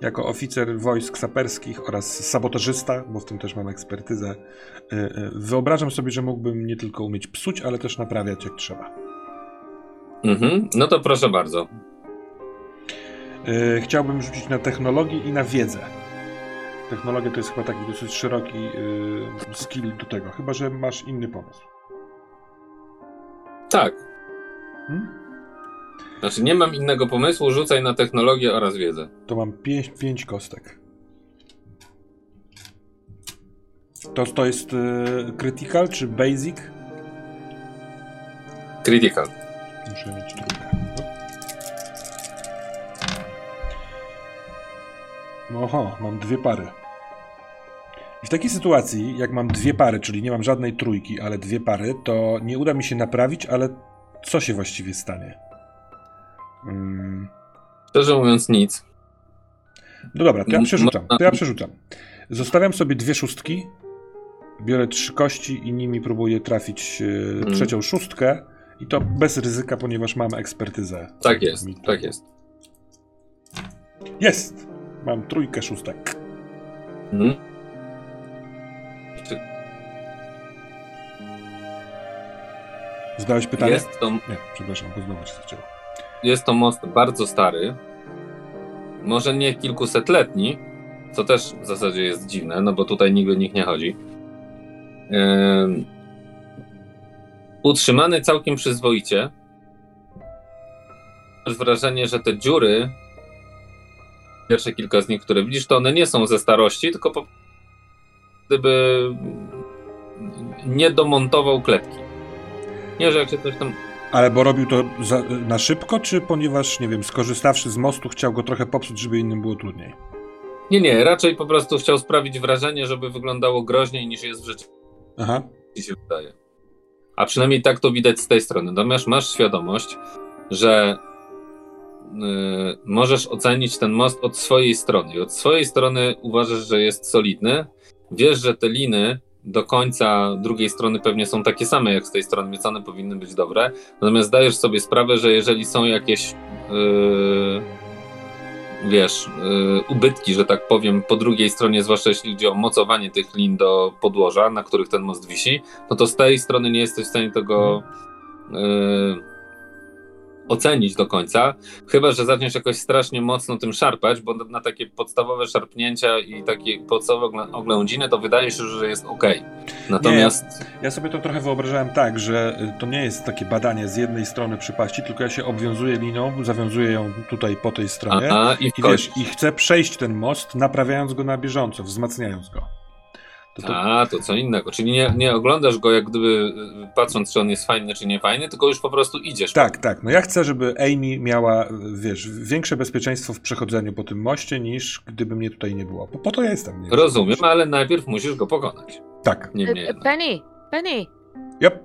Jako oficer wojsk saperskich oraz sabotażysta, bo w tym też mam ekspertyzę, y, y, wyobrażam sobie, że mógłbym nie tylko umieć psuć, ale też naprawiać jak trzeba. Mhm. No to proszę bardzo. Y, chciałbym rzucić na technologię i na wiedzę. Technologia to jest chyba taki dosyć szeroki skill do tego, chyba że masz inny pomysł. Tak. Hmm? Znaczy nie mam innego pomysłu, rzucaj na technologię oraz wiedzę. To mam 5, pięć kostek. To, to jest y, critical czy basic? Critical. Muszę mieć trójkę. Oho, mam dwie pary. I w takiej sytuacji, jak mam dwie pary, czyli nie mam żadnej trójki, ale dwie pary, to nie uda mi się naprawić, ale co się właściwie stanie? Mm, Szczerze mówiąc nic. No dobra, to ja przerzucam. To ja przerzucam. Zostawiam sobie dwie szóstki, biorę trzy kości i nimi próbuję trafić Mhm. trzecią szóstkę I to bez ryzyka, ponieważ mam ekspertyzę. Tak jest, tak jest. Jest! Mam trójkę szóstek. Mhm. Czy Zdałeś pytanie? jest to Nie, przepraszam, bo znowu cię zacięło. Jest to most bardzo stary, może nie kilkusetletni, co też w zasadzie jest dziwne, no bo tutaj nigdy nikt nie chodzi. Em, utrzymany całkiem przyzwoicie. Masz wrażenie, że te dziury, pierwsze kilka z nich, które widzisz, to one nie są ze starości, tylko po gdyby nie domontował klepki. Nie, że jak się coś tam Ale bo robił to za, na szybko, czy ponieważ, nie wiem, skorzystawszy z mostu, chciał go trochę popsuć, żeby innym było trudniej? Nie, nie, raczej po prostu chciał sprawić wrażenie, żeby wyglądało groźniej niż jest w życiu, Aha. ci się wydaje. A przynajmniej tak to widać z tej strony. Natomiast masz świadomość, że yy, możesz ocenić ten most od swojej strony. I od swojej strony uważasz, że jest solidny. Wiesz, że te liny do końca drugiej strony pewnie są takie same jak z tej strony, więc one powinny być dobre. Natomiast zdajesz sobie sprawę, że jeżeli są jakieś yy, wiesz, yy, ubytki, że tak powiem, po drugiej stronie, zwłaszcza jeśli chodzi o mocowanie tych lin do podłoża, na których ten most wisi, no to z tej strony nie jesteś w stanie tego yy, ocenić do końca, chyba, że zaczniesz jakoś strasznie mocno tym szarpać, bo na, takie podstawowe szarpnięcia i takie podstawowe oglę- oględziny to wydaje się, że jest ok. Natomiast Ja sobie to trochę wyobrażałem tak, że y, to nie jest takie badanie z jednej strony przypaści, tylko ja się obwiązuję liną, zawiązuję ją tutaj po tej stronie aha, i i wiesz, i chcę przejść ten most, naprawiając go na bieżąco, wzmacniając go. To, to, A, to co innego. Czyli nie, nie oglądasz go jak gdyby y, patrząc, czy on jest fajny, czy nie fajny, tylko już po prostu idziesz. tak, tak. No ja chcę, żeby Amy miała, y, wiesz, większe bezpieczeństwo w przechodzeniu po tym moście, niż gdyby mnie tutaj nie było. Po, po to ja jestem. Nie Rozumiem, ale najpierw musisz go pokonać. Tak. Niemniej E, jednak. Penny, Penny, Yep.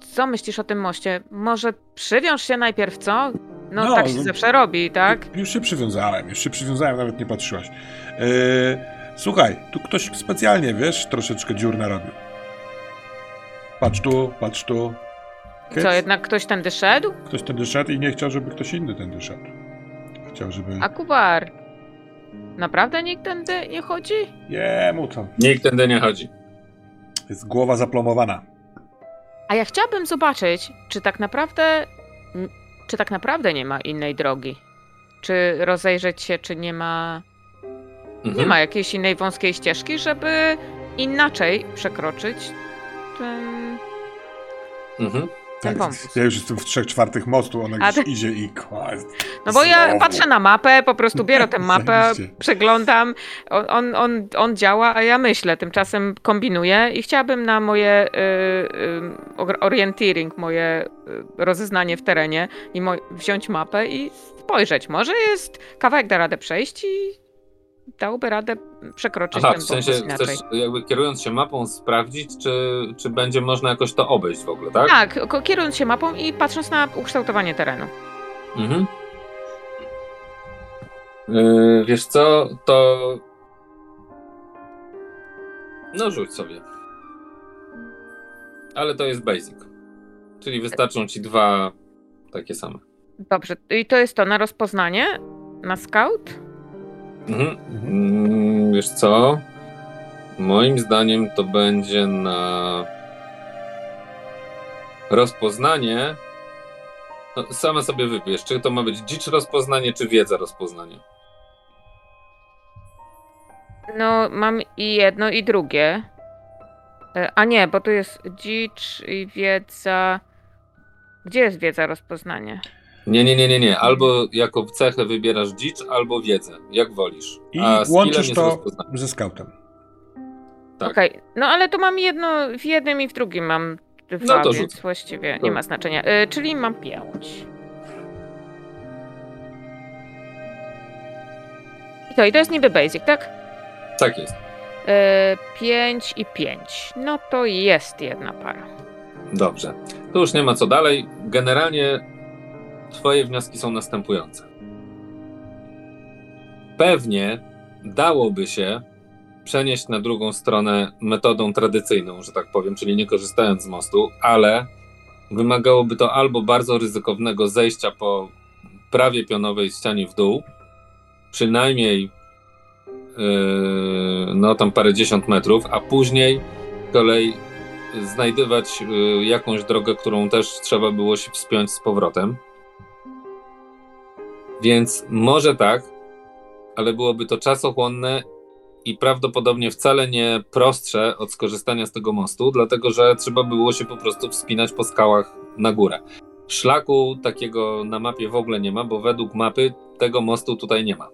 co myślisz o tym moście? Może przywiąż się najpierw, co? No, No, tak się no- zawsze robi, tak? Już się przywiązałem, już się przywiązałem, nawet nie patrzyłaś. Yy, słuchaj, tu ktoś specjalnie, wiesz, troszeczkę dziur narobił. Patrz tu, patrz tu. Co, jednak ktoś tędy szedł? Ktoś tędy szedł i nie chciał, żeby ktoś inny tędy szedł. Chciał, żeby... A Kubar, naprawdę nikt tędy nie chodzi? Jemu to. Nikt tędy nie chodzi. Jest głowa zaplomowana. A ja chciałabym zobaczyć, czy tak naprawdę, czy tak naprawdę nie ma innej drogi. Czy rozejrzeć się, czy nie ma, nie Mhm. ma jakiejś innej wąskiej ścieżki, żeby inaczej przekroczyć ten... Mhm. Ten Tak, ja już jestem w trzech czwartych mostu, ona A gdzieś ty- idzie i kła. No bo ja Znowu. patrzę na mapę, po prostu biorę tę (laughs) mapę, przeglądam, on, on, on, on działa, a ja myślę, tymczasem kombinuję i chciałabym na moje y, y, or- orienteering, moje y, rozeznanie w terenie i moj- wziąć mapę i spojrzeć. Może jest kawałek da radę przejść i dałoby radę przekroczyć Aha, ten w sensie inaczej. chcesz jakby kierując się mapą sprawdzić, czy, czy będzie można jakoś to obejść w ogóle, tak? Tak, kierując się mapą i patrząc na ukształtowanie terenu. Mhm. Yy, wiesz co, to... No rzuć sobie. Ale to jest basic. Czyli wystarczą ci dwa takie same. Dobrze, i to jest to na rozpoznanie? Na scout? Mhm. Mm, wiesz co? Moim zdaniem to będzie na rozpoznanie. No, sama sobie wybierz, czy to ma być dzicz rozpoznanie, czy wiedza rozpoznanie. No, mam i jedno, i drugie. E, A nie, bo tu jest dzicz i wiedza. Gdzie jest wiedza rozpoznanie? Nie, nie, nie, nie, nie. Albo jako cechę wybierasz dzicz, albo wiedzę, jak wolisz. I A łączysz jest to ze scoutem. Tak. Okej, no ale to mam jedno w jednym i w drugim mam dwa, No to więc właściwie nie Dobra. ma znaczenia. E, czyli mam pięć. I to, i to jest niby basic, tak? Tak jest. E, pięć i pięć. No to jest jedna para. Dobrze. Tu już nie ma co dalej. Generalnie Twoje wnioski są następujące. Pewnie dałoby się przenieść na drugą stronę metodą tradycyjną, że tak powiem, czyli nie korzystając z mostu, ale wymagałoby to albo bardzo ryzykownego zejścia po prawie pionowej ścianie w dół, przynajmniej yy, no tam parędziesiąt metrów, a później z kolei znajdywać yy, jakąś drogę, którą też trzeba było się wspiąć z powrotem. Więc może tak, ale byłoby to czasochłonne i prawdopodobnie wcale nie prostsze od skorzystania z tego mostu, dlatego że trzeba było się po prostu wspinać po skałach na górę. Szlaku takiego na mapie w ogóle nie ma, bo według mapy tego mostu tutaj nie ma.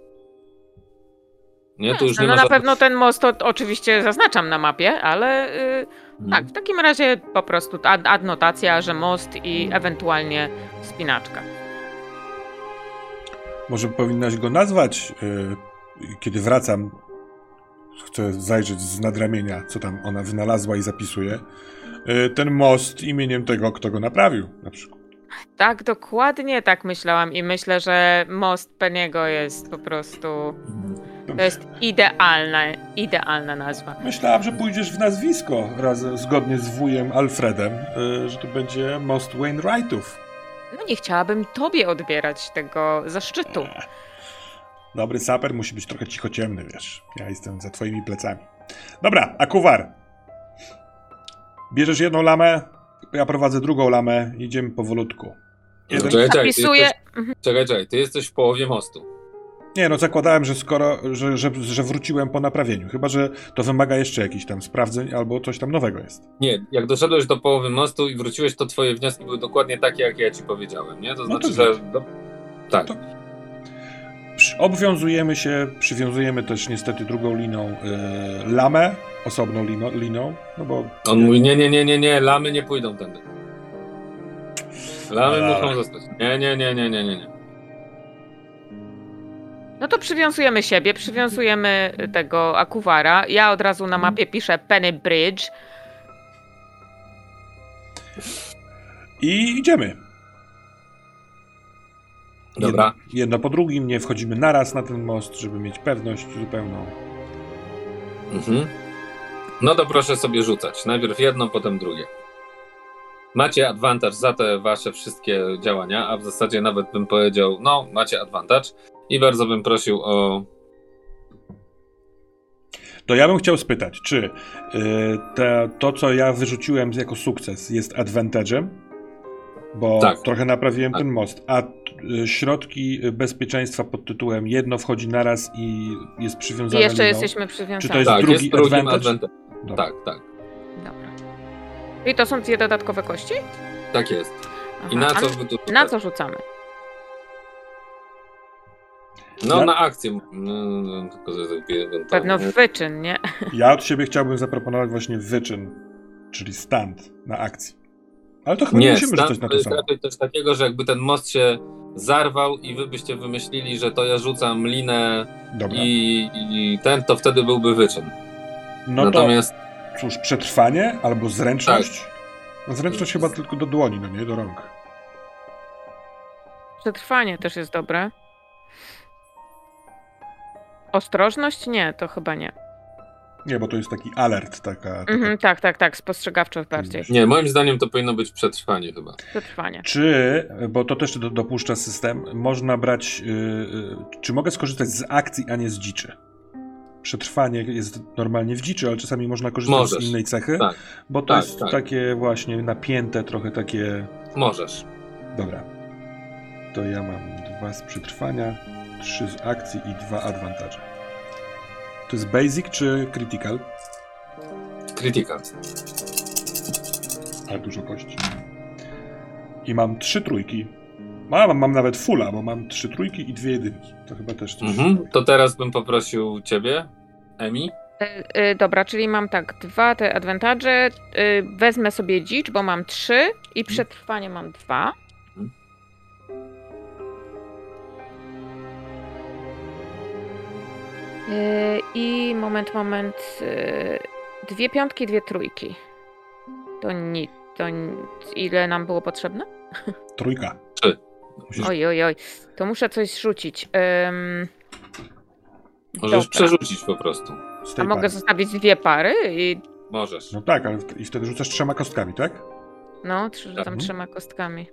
Nie, tu już nie no ma na pewno ten most to oczywiście zaznaczam na mapie, ale y, Mhm. tak, w takim razie po prostu ad adnotacja, że most i ewentualnie wspinaczka. Może powinnaś go nazwać, y, kiedy wracam. Chcę zajrzeć z nadramienia, co tam ona wynalazła i zapisuje. Y, ten most imieniem tego, kto go naprawił, na przykład. Tak, dokładnie tak myślałam i myślę, że most Peniego jest po prostu. To jest idealna, idealna nazwa. Myślałam, że pójdziesz w nazwisko razem, zgodnie z wujem Alfredem, y, że to będzie most Wainwrightów. No nie chciałabym tobie odbierać tego zaszczytu. Dobry saper musi być trochę cichociemny, wiesz. Ja jestem za twoimi plecami. Dobra, Akuwar. Bierzesz jedną lamę, ja prowadzę drugą lamę, idziemy powolutku. Jeden... Czekaj, czekaj, ty Zapisuję. jesteś, Mhm. czekaj, czekaj, ty jesteś w połowie mostu. Nie, no zakładałem, że skoro, że, że, że wróciłem po naprawieniu. Chyba, że to wymaga jeszcze jakichś tam sprawdzeń albo coś tam nowego jest. Nie, jak doszedłeś do połowy mostu i wróciłeś, to twoje wnioski były dokładnie takie, jak ja ci powiedziałem, nie? To No to znaczy, że... git. Do... Tak. To- Przy- Obwiązujemy się, przywiązujemy też niestety drugą liną y, lamę, osobną lino, liną, no bo On mówi, nie, nie, nie, nie, nie, lamy nie pójdą tędy. Lamy Ale- muszą zostać. Nie, nie, nie, nie, nie, nie, nie. No to przywiązujemy siebie, przywiązujemy tego akuwara. Ja od razu na mapie piszę Penny Bridge. i idziemy. Dobra. Jedno, jedno po drugim, nie wchodzimy naraz na ten most, żeby mieć pewność zupełną. Mhm. No to proszę sobie rzucać. Najpierw jedno, potem drugie. Macie advantage za te wasze wszystkie działania, a w zasadzie nawet bym powiedział, no, macie advantage. I bardzo bym prosił o. To ja bym chciał spytać, czy y, te, to, co ja wyrzuciłem jako sukces, jest advantage'em? Bo Tak. trochę naprawiłem Tak. ten most, a y, środki bezpieczeństwa pod tytułem jedno wchodzi naraz i jest I przywiązane jeszcze liną. jesteśmy przywiązani. Czy to jest tak, drugi jest advantage? advantage. Dobra. Tak, tak. Dobra. I to są dwie dodatkowe kości? Tak jest. I Aha. na co na co rzucamy? No, Ja- na akcję. No, no, tylko że Pewno wyczyn, nie? (laughs) Ja od siebie chciałbym zaproponować właśnie wyczyn, czyli stand na akcji. Ale to chyba nie, Nie, musimy rzucać na to to jest samo. raczej coś takiego, że jakby ten most się zarwał i wy byście wymyślili, że to ja rzucam linę i, i ten, to wtedy byłby wyczyn. No Natomiast to cóż, przetrwanie albo zręczność? Tak. No zręczność chyba tylko do dłoni, no nie do rąk. Przetrwanie też jest dobre. Ostrożność? Nie, to chyba nie. Nie, bo to jest taki alert, taka... taka Mhm, tak, tak, tak, spostrzegawczość bardziej. nie, moim zdaniem to powinno być przetrwanie chyba. Przetrwanie. Czy, bo to też do, dopuszcza system, można brać, yy, czy mogę skorzystać z akcji, a nie z dziczy? Przetrwanie jest normalnie w dziczy, ale czasami można korzystać Możesz. z innej cechy, Tak, bo to tak, jest tak. takie właśnie napięte, trochę takie... możesz. Dobra. To ja mam dwa z przetrwania, trzy z akcji i dwa advantage. To jest basic czy critical? Critical. Ale dużo kości. I mam trzy trójki. Mam, mam nawet fulla, bo mam trzy trójki i dwie jedynki. To chyba też coś. Mhm. To teraz bym poprosił ciebie, Emi. Y, y, dobra, czyli mam tak, dwa te advantage, y, wezmę sobie dzicz, bo mam trzy i przetrwanie mam dwa. Mhm. Y, I moment, moment, y, dwie piątki, dwie trójki. To nic, to nic. Ile nam było potrzebne? Trójka. Trzy. Musisz... Oj, oj, oj, to muszę coś rzucić. Ym, Możesz dobra. przerzucić po prostu. A tej mogę pary. zostawić dwie pary i Możesz. No tak, ale w- i wtedy rzucasz trzema kostkami, tak? No, trzy, rzucam Mhm. trzema kostkami.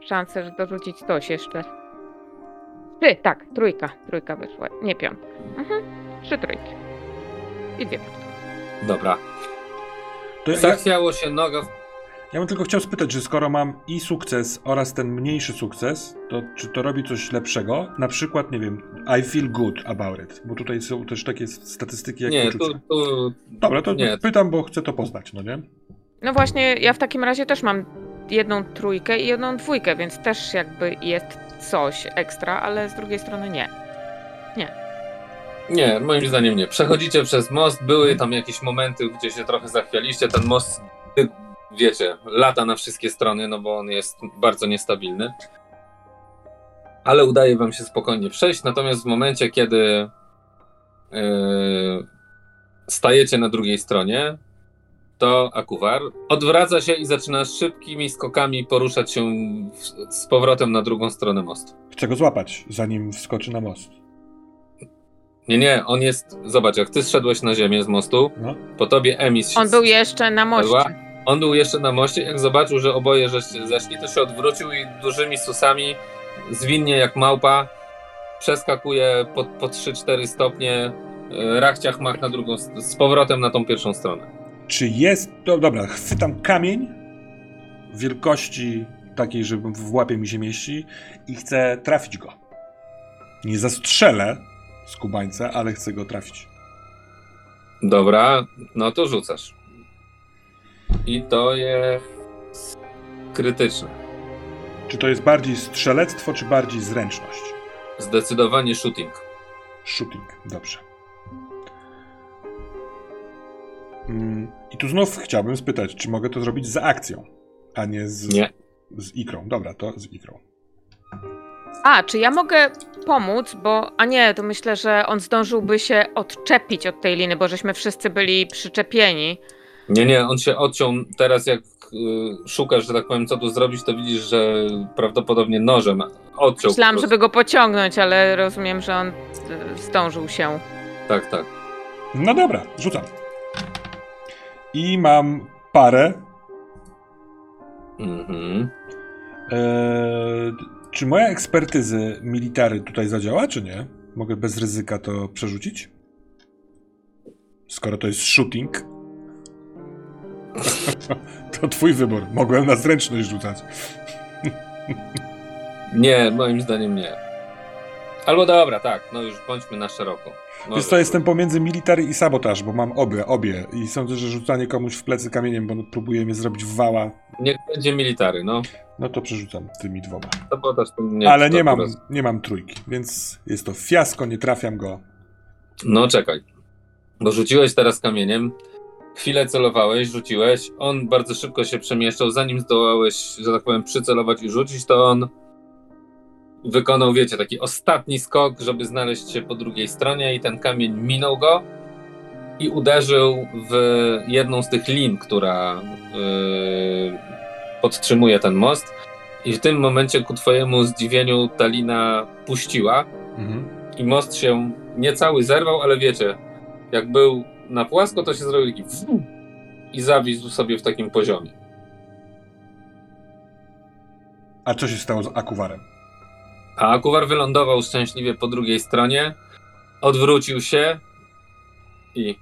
Szanse, że dorzucić coś jeszcze. Trzy, tak, trójka. Trójka wyszła. Nie piątka. Mhm. Trzy trójki. I dwie piątki. Dobra. To ja, Zachwiało się noga w ja bym tylko chciał spytać, że skoro mam i sukces oraz ten mniejszy sukces, to czy to robi coś lepszego? Na przykład, nie wiem, I feel good about it, bo tutaj są też takie statystyki jak Nie, uczucia. tu, tu Dobra, to nie. pytam, bo chcę to poznać, no nie? No właśnie, ja w takim razie też mam jedną trójkę i jedną dwójkę, więc też jakby jest coś ekstra, ale z drugiej strony nie. Nie, moim zdaniem nie. Przechodzicie przez most, były tam jakieś momenty, gdzie się trochę zachwialiście. Ten most, wiecie, lata na wszystkie strony, no bo on jest bardzo niestabilny. Ale udaje wam się spokojnie przejść, natomiast w momencie, kiedy yy, stajecie na drugiej stronie, to Akuwar odwraca się i zaczyna szybkimi skokami poruszać się w, z powrotem na drugą stronę mostu. Chcę go złapać, zanim wskoczy na most. Nie, nie, on jest. Zobacz, jak ty zszedłeś na ziemię z mostu, No. po tobie Emis. On był jeszcze na moście. On był jeszcze na moście, jak zobaczył, że oboje żeście zeszli, to się odwrócił i dużymi susami, zwinnie jak małpa, przeskakuje po, po 3-4 stopnie, e, rachciach mach na drugą, z powrotem na tą pierwszą stronę. Czy jest. No, dobra, chwytam kamień wielkości takiej, że w łapie mi się mieści i chcę trafić go. Nie zastrzelę z kubańca, ale chcę go trafić. Dobra, no to rzucasz. I to jest krytyczne. Czy to jest bardziej strzelectwo, czy bardziej zręczność? Zdecydowanie shooting. Shooting, dobrze. Mm, I tu znów chciałbym spytać, czy mogę to zrobić z akcją, a nie z, Nie. z ikrą. Dobra, to z ikrą. A, czy ja mogę pomóc, bo... A nie, to myślę, że on zdążyłby się odczepić od tej liny, bo żeśmy wszyscy byli przyczepieni. Nie, nie, on się odciął. Teraz jak y, szukasz, że tak powiem, co tu zrobić, to widzisz, że prawdopodobnie nożem odciął. Myślałam, żeby go pociągnąć, ale rozumiem, że on y, zdążył się. Tak, tak. No dobra, rzucam. I mam parę. Mhm. Eee, czy moja ekspertyzy military tutaj zadziała, czy nie? Mogę bez ryzyka to przerzucić? Skoro to jest shooting. (laughs) to twój wybór. Mogłem na zręczność rzucać. Nie, moim zdaniem nie. Albo dobra, tak, no już bądźmy na szeroko. Może. Wiesz co, jestem pomiędzy military i sabotaż, bo mam obie, obie. I sądzę, że rzucanie komuś w plecy kamieniem, bo próbuje mnie zrobić w wała, Niech będzie military, no. no to przerzucam tymi dwoma. Sabotaż to nie. Ale nie mam, nie mam trójki, więc jest to fiasko, nie trafiam go. No czekaj. Bo rzuciłeś teraz kamieniem, chwilę celowałeś, rzuciłeś, on bardzo szybko się przemieszczał, zanim zdołałeś, że tak powiem, przycelować i rzucić, to on wykonał, wiecie, taki ostatni skok, żeby znaleźć się po drugiej stronie i ten kamień minął go i uderzył w jedną z tych lin, która yy, podtrzymuje ten most i w tym momencie ku twojemu zdziwieniu ta lina puściła Mhm. i most się niecały zerwał, ale wiecie, jak był na płasko, to się zrobił taki i zawisł sobie w takim poziomie. A co się stało z akuwarem? A Akuwar wylądował szczęśliwie po drugiej stronie, odwrócił się i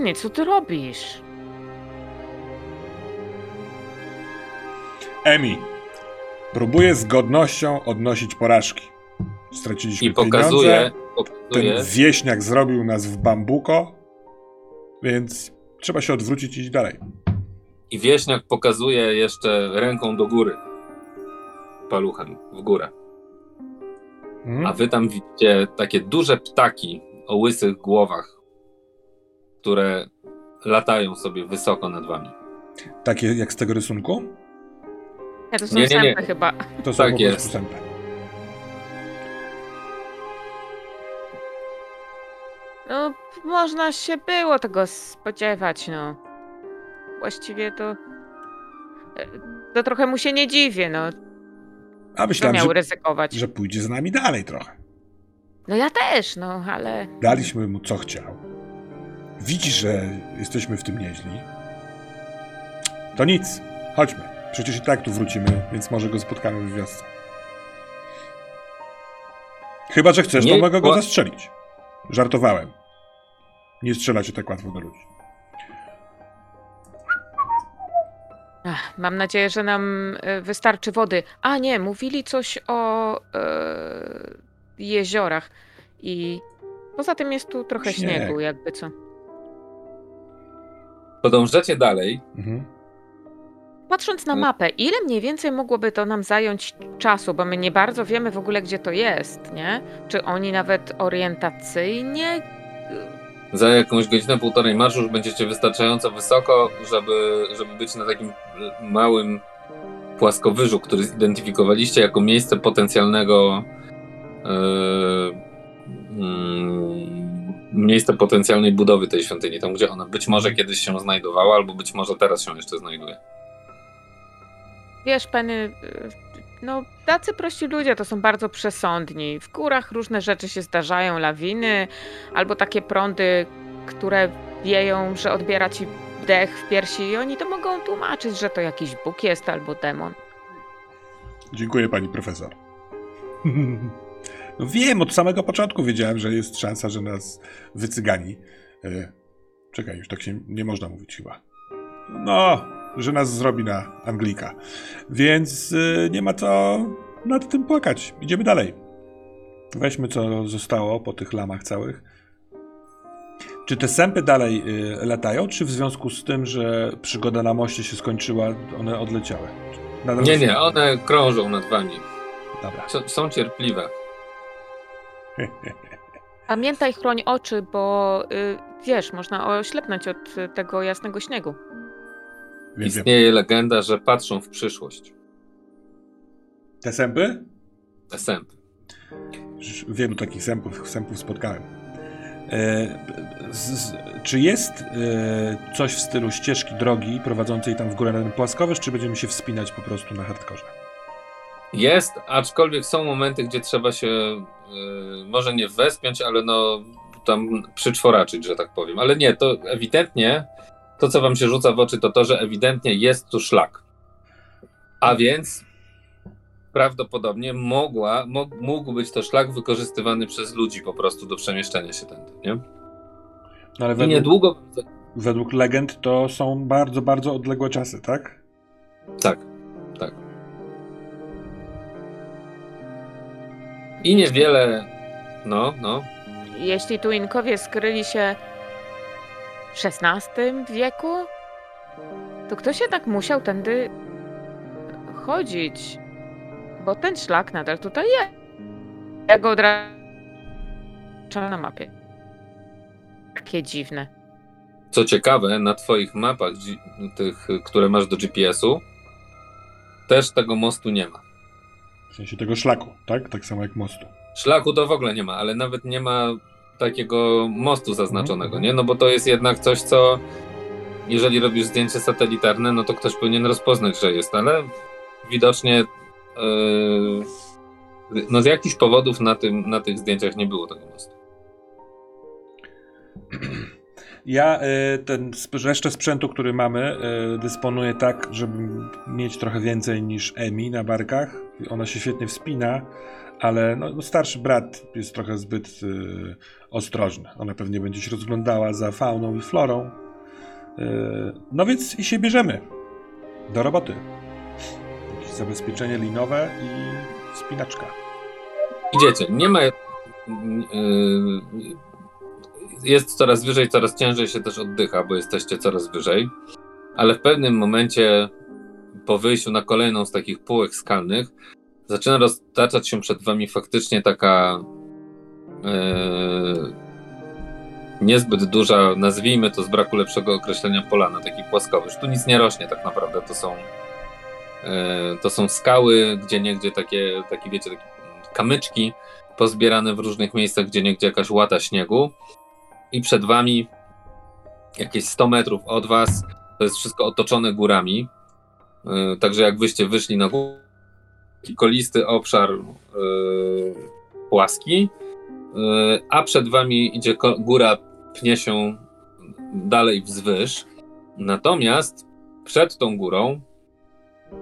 nie, co ty robisz? Emi, próbuję z godnością odnosić porażki. Straciliśmy i pokazuje, pieniądze, pokazuje ten wieśniak zrobił nas w bambuko, więc trzeba się odwrócić i iść dalej. i wieśniak pokazuje jeszcze ręką do góry. Paluchem w górę. Mhm. A wy tam widzicie takie duże ptaki o łysych głowach, które latają sobie wysoko nad wami. Takie jak z tego rysunku? Ja to są Nie, nie, nie. chyba. To są Tak jest. sępy. No, można się było tego spodziewać, no. Właściwie to... e, To trochę mu się nie dziwię, no. A myślałem, miał że, ryzykować? że pójdzie z nami dalej trochę. No ja też, no, ale... Daliśmy mu co chciał. Widzisz, że jesteśmy w tym nieźli. To nic, chodźmy. Przecież i tak tu wrócimy, więc może go spotkamy w wiosce. Chyba, że chcesz, to mogę go zastrzelić. Żartowałem. Nie strzela się tak łatwo do ludzi. Ach, mam nadzieję, że nam e, wystarczy wody. A nie, mówili coś o e, jeziorach. I poza tym jest tu trochę Śnieg. śniegu, jakby co. Podążacie dalej. Mhm. Patrząc na mapę, ile mniej więcej mogłoby to nam zająć czasu, bo my nie bardzo wiemy w ogóle, gdzie to jest, nie? Czy oni nawet orientacyjnie. Za jakąś godzinę, półtorej marszu już będziecie wystarczająco wysoko, żeby, żeby być na takim małym płaskowyżu, który zidentyfikowaliście jako miejsce potencjalnego yy, mm, miejsce potencjalnej budowy tej świątyni, tam gdzie ona być może kiedyś się znajdowała, albo być może teraz się jeszcze znajduje. Wiesz, Penny, no tacy prości ludzie to są bardzo przesądni. W górach różne rzeczy się zdarzają, lawiny, albo takie prądy, które wieją, że odbiera ci dech w piersi i oni to mogą tłumaczyć, że to jakiś Bóg jest albo demon. Dziękuję pani profesor. No wiem, od samego początku wiedziałem, że jest szansa, że nas wycygani. E, czekaj, już tak się nie można mówić chyba. No, że nas zrobi na Anglika. Więc e, nie ma co nad tym płakać. Idziemy dalej. Weźmy co zostało po tych lamach całych. Czy te sępy dalej e, latają, czy w związku z tym, że przygoda na moście się skończyła, one odleciały? Nadal Nie, są- nie, one krążą nad wami. Dobra. Są, są cierpliwe. (laughs) Pamiętaj, chroń oczy, bo y, wiesz, można oślepnąć od y, tego jasnego śniegu. Wiem, wiem. Istnieje legenda, że patrzą w przyszłość. Te sępy? Te sępy. Wielu takich sępów, sępów spotkałem. E, z, z, czy jest e, coś w stylu ścieżki drogi prowadzącej tam w górę na ten płaskowyż, czy będziemy się wspinać po prostu na hardkorze? Jest, aczkolwiek są momenty, gdzie trzeba się y, może nie wespiąć, ale no tam przyczworaczyć, że tak powiem. Ale nie, to ewidentnie to, co wam się rzuca w oczy, to to, że ewidentnie jest tu szlak. A więc prawdopodobnie mogła, mógł, być to szlak wykorzystywany przez ludzi po prostu do przemieszczania się tędy, nie? No ale I według, niedługo... według legend to są bardzo, bardzo odległe czasy, tak? Tak, tak. I niewiele... No, no, Jeśli tu Inkowie skryli się XVI wieku, to ktoś jednak musiał tędy chodzić, bo ten szlak nadal tutaj jest. Ja go odraczam na mapie. Takie dziwne. Co ciekawe, na Twoich mapach, tych, które masz do GPS-u, też tego mostu nie ma. W sensie tego szlaku, tak? Tak samo jak mostu. Szlaku to w ogóle nie ma, ale nawet nie ma takiego mostu zaznaczonego, Mhm. nie? No bo to jest jednak coś, co jeżeli robisz zdjęcie satelitarne, no to ktoś powinien rozpoznać, że jest, ale widocznie yy, no z jakichś powodów na, tym, na tych zdjęciach nie było tego mostu. Ja y, ten resztę sprzętu, który mamy, y, dysponuję tak, żeby mieć trochę więcej niż Emi na barkach. Ona się świetnie wspina, ale no, starszy brat jest trochę zbyt y, ostrożny. Ona pewnie będzie się rozglądała za fauną i florą. Y, no więc i się bierzemy. Do roboty. Jakieś zabezpieczenie linowe i spinaczka. Idziecie, nie ma. Yy, jest coraz wyżej, coraz ciężej się też oddycha, bo jesteście coraz wyżej, ale w pewnym momencie po wyjściu na kolejną z takich półek skalnych zaczyna roztaczać się przed wami faktycznie taka yy, niezbyt duża, nazwijmy to z braku lepszego określenia polana, taki płaskowyż. Tu nic nie rośnie tak naprawdę, to są yy, to są skały, gdzie niegdzie takie, takie wiecie, takie kamyczki pozbierane w różnych miejscach, gdzie niegdzie jakaś łata śniegu i przed wami jakieś 100 metrów od was to jest wszystko otoczone górami. Yy, także jak wyście wyszli na górę, taki kolisty obszar yy, płaski, yy, a przed wami idzie góra, pnie się dalej wzwyż. Natomiast przed tą górą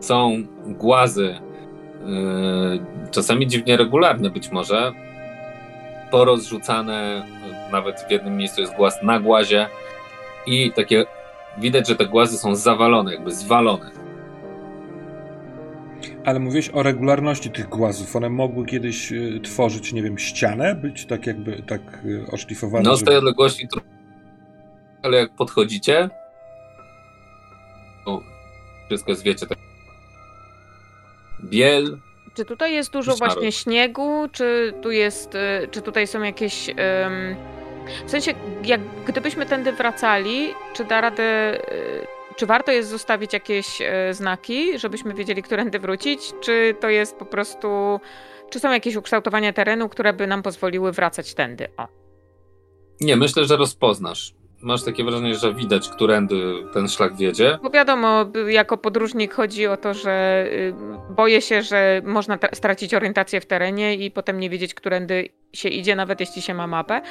są głazy, yy, czasami dziwnie regularne być może, porozrzucane, nawet w jednym miejscu jest głaz na głazie i takie widać, że te głazy są zawalone, jakby zwalone. Ale mówiłeś o regularności tych głazów. One mogły kiedyś y, tworzyć, nie wiem, ścianę, być tak jakby tak y, oszlifowane. No z tej żeby- odległości, ale jak podchodzicie, to wszystko jest, wiecie, tak. Biel, Czy tutaj jest dużo właśnie śniegu, czy tu jest, y, czy tutaj są jakieś... W sensie, jak gdybyśmy tędy wracali, czy da radę, y, czy warto jest zostawić jakieś y, znaki, żebyśmy wiedzieli, którędy wrócić, czy to jest po prostu, czy są jakieś ukształtowania terenu, które by nam pozwoliły wracać tędy? O. nie, myślę, że rozpoznasz. Masz takie wrażenie, że widać, którędy ten szlak wiedzie. Bo wiadomo, jako podróżnik chodzi o to, że y, boję się, że można tra- stracić orientację w terenie i potem nie wiedzieć, którędy się idzie, nawet jeśli się ma mapę,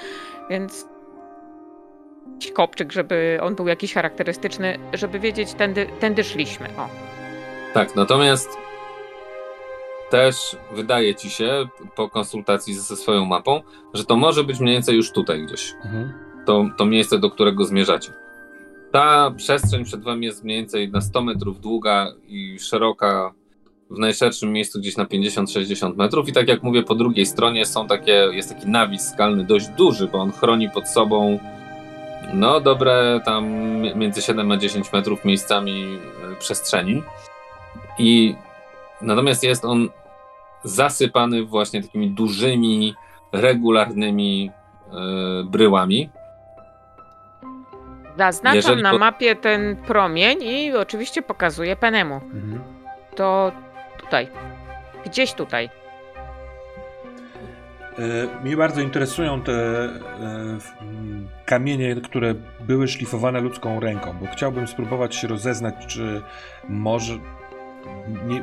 więc kopczyk, żeby on był jakiś charakterystyczny, żeby wiedzieć, tędy, tędy szliśmy. O. Tak, natomiast też wydaje ci się, po konsultacji ze swoją mapą, że to może być mniej więcej już tutaj gdzieś. Mhm. to, to miejsce, do którego zmierzacie. Ta przestrzeń przed wami jest mniej więcej na 100 metrów długa i szeroka w najszerszym miejscu gdzieś na 50-60 metrów i tak jak mówię, po drugiej stronie są takie, jest taki nawis skalny dość duży, bo on chroni pod sobą no dobre tam między 7 a 10 metrów miejscami e, przestrzeni i natomiast jest on zasypany właśnie takimi dużymi, regularnymi e, bryłami, Zaznaczam Jeżeli na po- mapie ten promień i oczywiście pokazuję Penemu. Mhm. To tutaj. Gdzieś tutaj. E, Mnie bardzo interesują te e, kamienie, które były szlifowane ludzką ręką, bo chciałbym spróbować się rozeznać, czy może nie,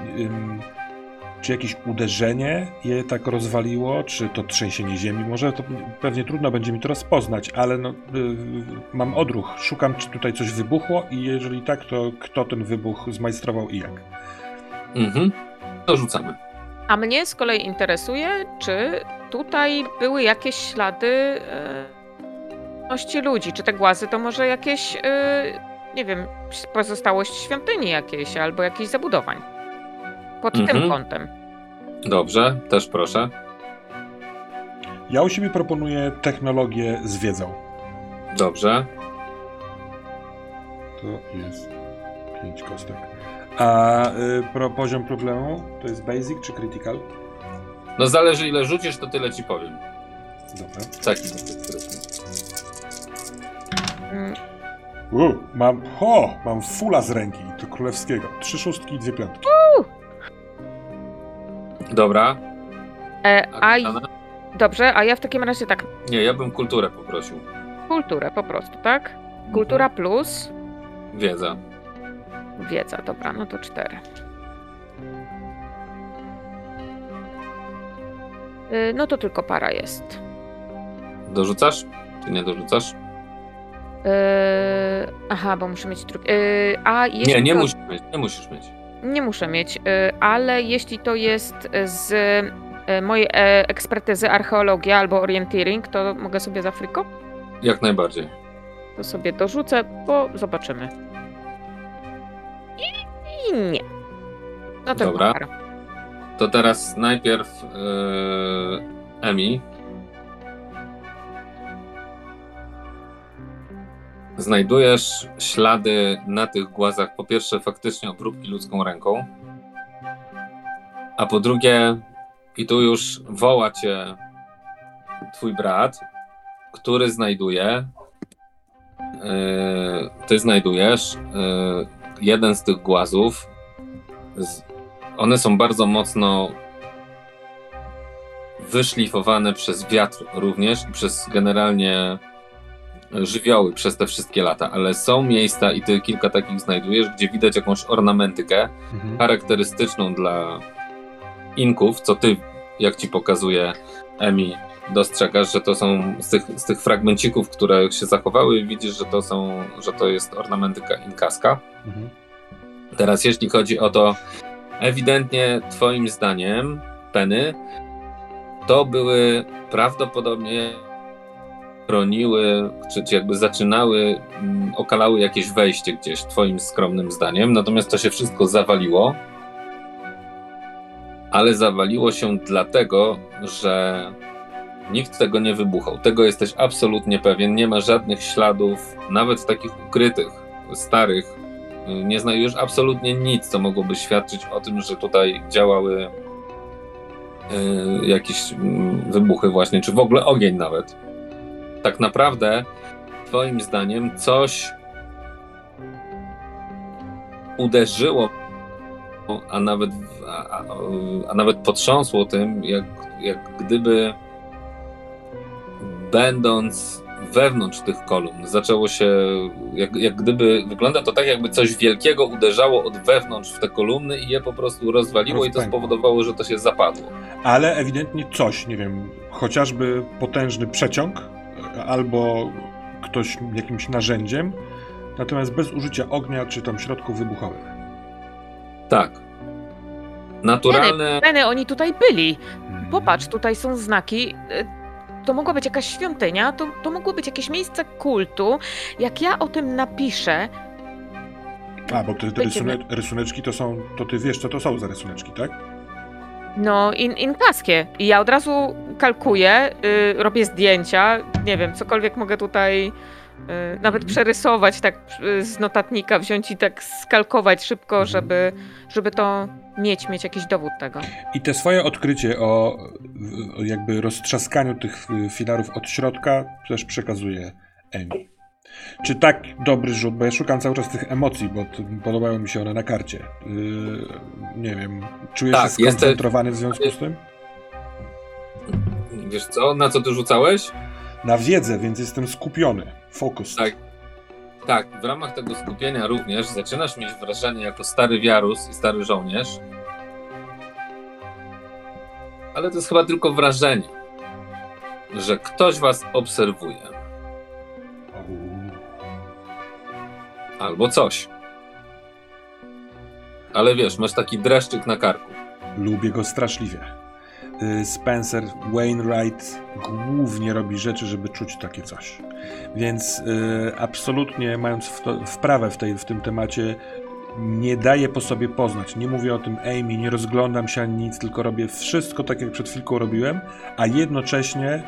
czy jakieś uderzenie je tak rozwaliło, czy to trzęsienie ziemi. Może to pewnie trudno będzie mi to rozpoznać, ale no, y, mam odruch. Szukam, czy tutaj coś wybuchło i jeżeli tak, to kto ten wybuch zmajstrował i jak. Mhm. To rzucamy. A mnie z kolei interesuje, czy tutaj były jakieś ślady e, ludzi. Czy te głazy to może jakieś, e, nie wiem, pozostałość świątyni jakieś albo jakichś zabudowań. Pod tym Mhm. kątem. Dobrze, też proszę. Ja u siebie proponuję technologię z wiedzą. Dobrze. To jest 5 kostek. A y, pro, poziom problemu to jest basic czy critical? No zależy ile rzucisz, to tyle ci powiem. Dobra. Mm, U, mam, o, mam fula z ręki, to królewskiego. Trzy szóstki i dwie piątki. Dobra. E, a, Kapitanę? dobrze, a ja w takim razie tak, Nie, ja bym kulturę poprosił. kulturę po prostu, tak? Kultura plus Wiedza. wiedza, dobra, no to cztery. No to tylko para jest. Dorzucasz? Czy nie dorzucasz? Yy, aha, bo muszę mieć drugi. Yy, a jeśli Nie, nie to, musisz mieć. Nie musisz mieć. nie muszę mieć, yy, ale jeśli to jest z yy, mojej e, ekspertyzy archeologia albo orienteering, to mogę sobie za friko? Jak najbardziej. To sobie dorzucę, bo zobaczymy. I, i nie. No to Dobra. para. To teraz najpierw yy, Emi. Znajdujesz ślady na tych głazach, po pierwsze faktycznie obróbki ludzką ręką, a po drugie, i tu już woła cię twój brat, który znajduje, yy, ty znajdujesz yy, jeden z tych głazów, z, one są bardzo mocno wyszlifowane przez wiatr również i przez generalnie żywioły przez te wszystkie lata, ale są miejsca i ty kilka takich znajdujesz, gdzie widać jakąś ornamentykę Mhm. charakterystyczną dla Inków, co ty, jak ci pokazuje Emi, dostrzegasz, że to są z tych, z tych fragmencików, które się zachowały, widzisz, że to są, że to jest ornamentyka inkaska. Mhm. Teraz jeśli chodzi o to, ewidentnie twoim zdaniem, Penny, to były prawdopodobnie broniły, czy, czy jakby zaczynały, mm, okalały jakieś wejście gdzieś, twoim skromnym zdaniem, natomiast to się wszystko zawaliło. Ale zawaliło się dlatego, że nikt tego nie wybuchał. Tego jesteś absolutnie pewien. Nie ma żadnych śladów, nawet takich ukrytych, starych. Nie znajdujesz absolutnie nic, co mogłoby świadczyć o tym, że tutaj działały y, jakieś mm, wybuchy właśnie, czy w ogóle ogień nawet. Tak naprawdę, twoim zdaniem, coś uderzyło, a nawet, a, a nawet potrząsło tym, jak, jak gdyby będąc wewnątrz tych kolumn, zaczęło się, jak, jak gdyby, wygląda to tak, jakby coś wielkiego uderzało od wewnątrz w te kolumny i je po prostu rozwaliło i to spowodowało, że to się zapadło. Ale ewidentnie coś, nie wiem, chociażby potężny przeciąg e, albo ktoś jakimś narzędziem, natomiast bez użycia ognia czy tam środków wybuchowych. Tak. Naturalne. Peny, oni tutaj byli. Mhm. Popatrz, tutaj są znaki. To mogła być jakaś świątynia, to, to mogło być jakieś miejsce kultu. Jak ja o tym napiszę, A, bo te, te rysune, rysuneczki to są, to ty wiesz, co to są za rysuneczki, tak? no in, inkaskie. I ja od razu kalkuję, y, robię zdjęcia, nie wiem, cokolwiek mogę tutaj y, nawet przerysować tak y, z notatnika, wziąć i tak skalkować szybko, Mhm. żeby, żeby to mieć, mieć jakiś dowód tego. I te swoje odkrycie o, o jakby roztrzaskaniu tych filarów od środka też przekazuje Emi. Czy tak dobry rzut, bo ja szukam cały czas tych emocji, bo podobały mi się one na karcie. Yy, nie wiem, czujesz Tak, się skoncentrowany w związku z tym? Wiesz co, na co ty rzucałeś? Na wiedzę, więc jestem skupiony. Fokus. Tak. Tak, w ramach tego skupienia również zaczynasz mieć wrażenie jako stary wiarus i stary żołnierz. Ale to jest chyba tylko wrażenie, że ktoś was obserwuje. Albo coś. Ale wiesz, masz taki dreszczyk na karku. Lubię go straszliwie. Y, Spencer Wainwright głównie robi rzeczy, żeby czuć takie coś. Więc y, absolutnie mając wprawę w, tej, w tym temacie, nie daję po sobie poznać. Nie mówię o tym Amy, nie rozglądam się ani nic, tylko robię wszystko tak, jak przed chwilką robiłem, a jednocześnie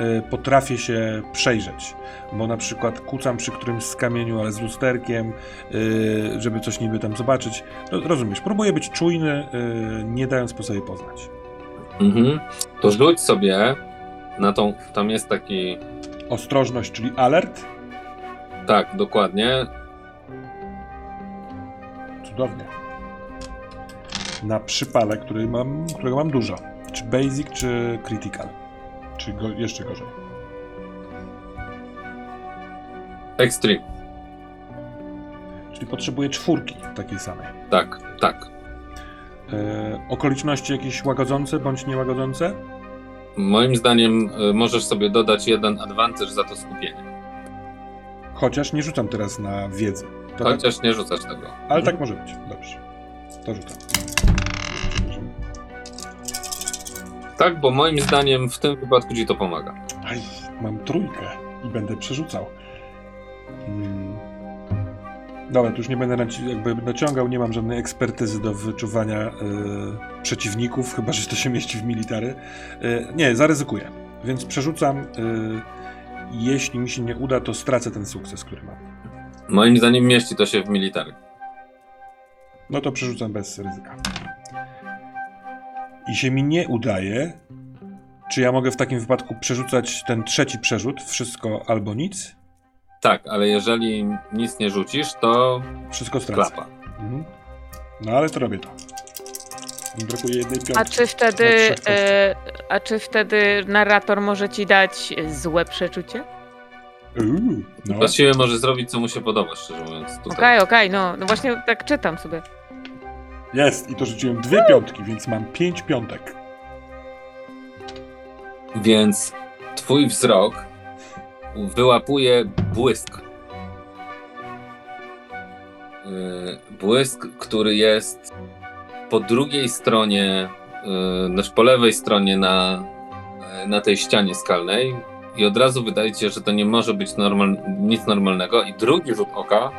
y, potrafię się przejrzeć. Bo na przykład kucam przy którymś z kamieniu, ale z lusterkiem, żeby coś niby tam zobaczyć. Ro- Rozumiesz, próbuję być czujny, nie dając po sobie poznać. Mhm. To rzuć sobie na tą. Tam jest taki. Ostrożność, czyli alert. Tak, dokładnie. Cudownie. Na przypale, który mam, którego mam dużo. Czy basic, czy critical. Czy go, jeszcze gorzej. Extreme. Czyli potrzebuję czwórki takiej samej. Tak, tak. E, okoliczności jakieś łagodzące bądź niełagodzące? Moim zdaniem y, możesz sobie dodać jeden advantage za to skupienie. Chociaż nie rzucam teraz na wiedzę. To tak? Chociaż nie rzucasz tego. Ale tak może być. Dobrze. To rzucam. Tak, bo moim zdaniem w tym wypadku ci to pomaga. Aj, mam trójkę i będę przerzucał. Hmm. Dobra, tu już nie będę jakby naciągał, nie mam żadnej ekspertyzy do wyczuwania e, przeciwników, chyba że to się mieści w military. E, nie, zaryzykuję. Więc przerzucam. E, jeśli mi się nie uda, to stracę ten sukces, który mam. Moim zdaniem mieści to się w military. No to przerzucam bez ryzyka. I się mi nie udaje. Czy ja mogę w takim wypadku przerzucać ten trzeci przerzut, wszystko albo nic? Tak, ale jeżeli nic nie rzucisz, to Wszystko stracę. klapa. Mhm. No ale to robię to. Brakuje jednej piątki. A czy wtedy, e, a czy wtedy narrator może ci dać złe przeczucie? Uuu, no. Właściwie może zrobić, co mu się podoba, szczerze mówiąc. Okej, okej, no, no właśnie tak czytam sobie. Jest i to rzuciłem dwie piątki, więc mam pięć piątek. Więc twój wzrok wyłapuje błysk. Yy, Błysk, który jest po drugiej stronie, yy, znaczy po lewej stronie na, yy, na tej ścianie skalnej. I od razu wydaje się, że to nie może być normal, nic normalnego. I drugi rzut oka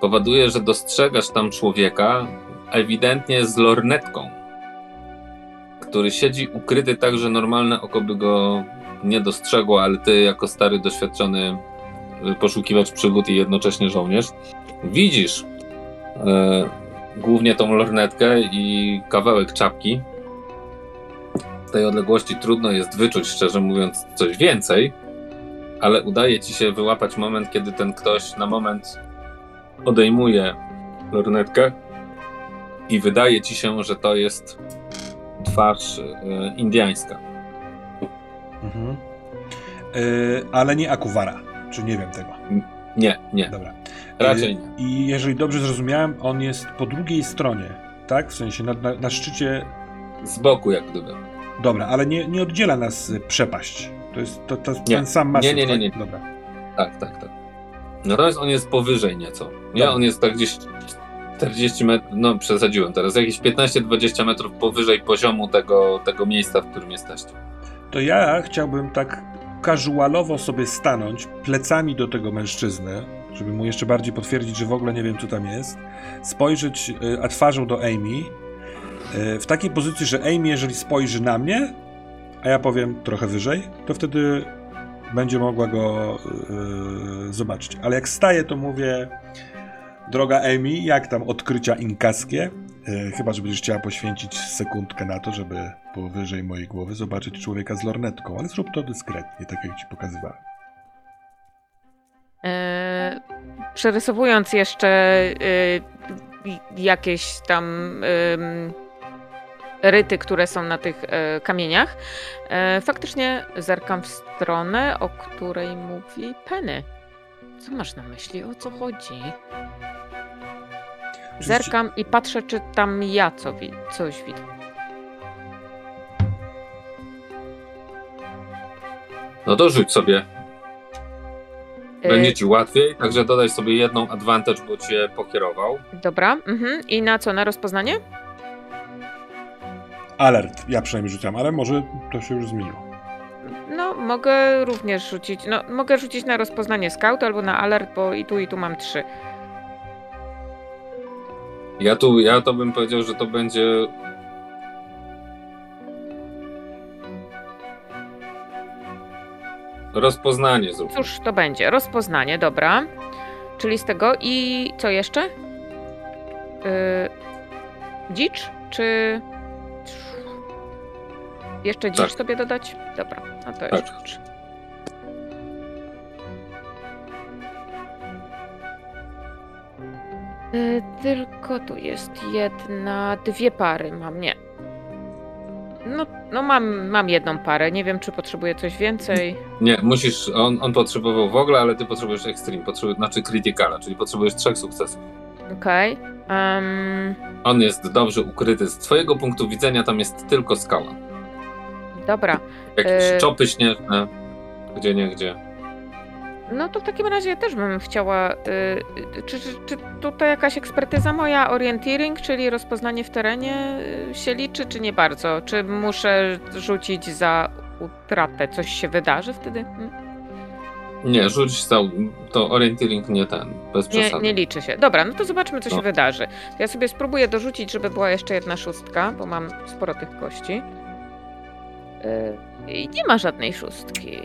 powoduje, że dostrzegasz tam człowieka ewidentnie z lornetką, który siedzi ukryty tak, że normalne oko by go nie dostrzegło, ale ty jako stary, doświadczony y, poszukiwacz przygód i jednocześnie żołnierz, widzisz e, głównie tą lornetkę i kawałek czapki. Z tej odległości trudno jest wyczuć, szczerze mówiąc, coś więcej, ale udaje ci się wyłapać moment, kiedy ten ktoś na moment odejmuje lornetkę i wydaje ci się, że to jest twarz e, indiańska. Mhm. Yy, ale nie Akuwara, czy nie wiem tego. Nie, nie, Dobra. raczej Yy, nie. I jeżeli dobrze zrozumiałem, on jest po drugiej stronie, tak? W sensie na, na, na szczycie. Z boku jak gdyby. Dobra, ale nie, nie oddziela nas przepaść. To jest to, to ten sam masyw, Nie, nie, nie, tak? nie. Dobra. Tak, tak, tak. Natomiast on jest powyżej nieco. Nie, on jest tak gdzieś 40 metrów, no przesadziłem teraz, jakieś 15-20 metrów powyżej poziomu tego, tego miejsca, w którym jesteście. To ja chciałbym tak casualowo sobie stanąć plecami do tego mężczyzny, żeby mu jeszcze bardziej potwierdzić, że w ogóle nie wiem, co tam jest. Spojrzeć y, a twarzą do Amy. y, W takiej pozycji, że Amy, jeżeli spojrzy na mnie, a ja powiem trochę wyżej, to wtedy będzie mogła go y, zobaczyć. Ale jak staję, to mówię, droga Amy, jak tam odkrycia inkaskie? Y, Chyba, że będziesz chciała poświęcić sekundkę na to, żeby powyżej mojej głowy zobaczyć człowieka z lornetką, ale zrób to dyskretnie, tak jak ci pokazywałem. E, przerysowując jeszcze e, jakieś tam ryty, które są na tych e, kamieniach, e, faktycznie zerkam w stronę, o której mówi Penny. Co masz na myśli? O co chodzi? Zerkam i patrzę, czy tam ja co wi- coś widzę. No to rzuć sobie. E, Będzie ci łatwiej, także dodaj sobie jedną advantage, bo cię pokierował. Dobra, mhm. i na co? Na rozpoznanie? Alert, ja przynajmniej rzucam, ale może to się już zmieniło. No, mogę również rzucić. No, mogę rzucić na rozpoznanie scout albo na alert, bo i tu, i tu mam trzy. Ja tu, ja to bym powiedział, że to będzie. Rozpoznanie zrób. Cóż to będzie? Rozpoznanie, dobra. Czyli z tego i co jeszcze? Yy, dzicz, czy. Jeszcze dzicz Tak. sobie dodać? Dobra, to Tak. Yy, Tylko tu jest jedna, dwie pary mam, nie. No, no mam, mam jedną parę, nie wiem czy potrzebuję coś więcej. Nie, musisz. On, on potrzebował w ogóle, ale ty potrzebujesz extreme, potrzebujesz, znaczy criticala, czyli potrzebujesz trzech sukcesów. Okej. em, On jest dobrze ukryty. Z twojego punktu widzenia tam jest tylko skała. Dobra. Jakieś E- czopy śnieżne, gdzie nie gdzie. No to w takim razie też bym chciała. y, y, czy, czy, czy tutaj jakaś ekspertyza moja, orienteering, czyli rozpoznanie w terenie y, się liczy, czy nie bardzo? Czy muszę rzucić za utratę? Coś się wydarzy wtedy? Hmm? Nie, rzuć za, to orienteering nie ten, bez Nie, przesady. nie liczy się. Dobra, no to zobaczmy, co No. się wydarzy. Ja sobie spróbuję dorzucić, żeby była jeszcze jedna szóstka, bo mam sporo tych kości. Y, I nie ma żadnej szóstki.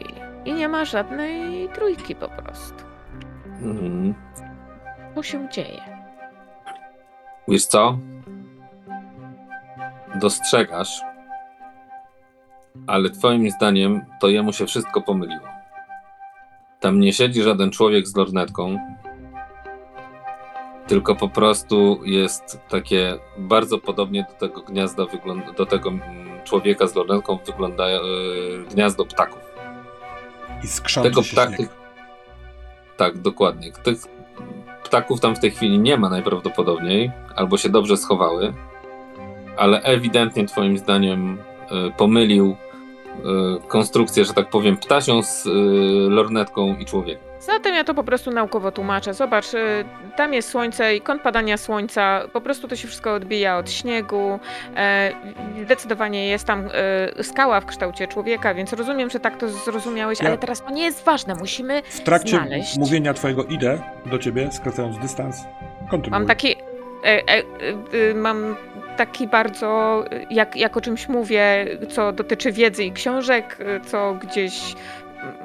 I nie ma żadnej trójki po prostu. Mhm. Co się dzieje? Wiesz co? Dostrzegasz, ale twoim zdaniem to jemu się wszystko pomyliło. Tam nie siedzi żaden człowiek z lornetką, tylko po prostu jest takie bardzo podobnie do tego gniazda, do tego mm, człowieka z lornetką wygląda e, gniazdo ptaków. I Tego śnieg. Tak, dokładnie. Tych ptaków tam w tej chwili nie ma najprawdopodobniej, albo się dobrze schowały, ale ewidentnie Twoim zdaniem y, pomylił konstrukcję, że tak powiem, ptasią z lornetką i człowiekiem. Zatem ja to po prostu naukowo tłumaczę. Zobacz, y, tam jest słońce i kąt padania słońca, po prostu to się wszystko odbija od śniegu. E, zdecydowanie jest tam e, skała w kształcie człowieka, więc rozumiem, że tak to zrozumiałeś, ja... ale teraz to nie jest ważne. Musimy W trakcie znaleźć... mówienia twojego idę do ciebie, skracając dystans, kontynuuj. Mam taki... E, e, mam taki bardzo, jak, jak o czymś mówię, co dotyczy wiedzy i książek, co gdzieś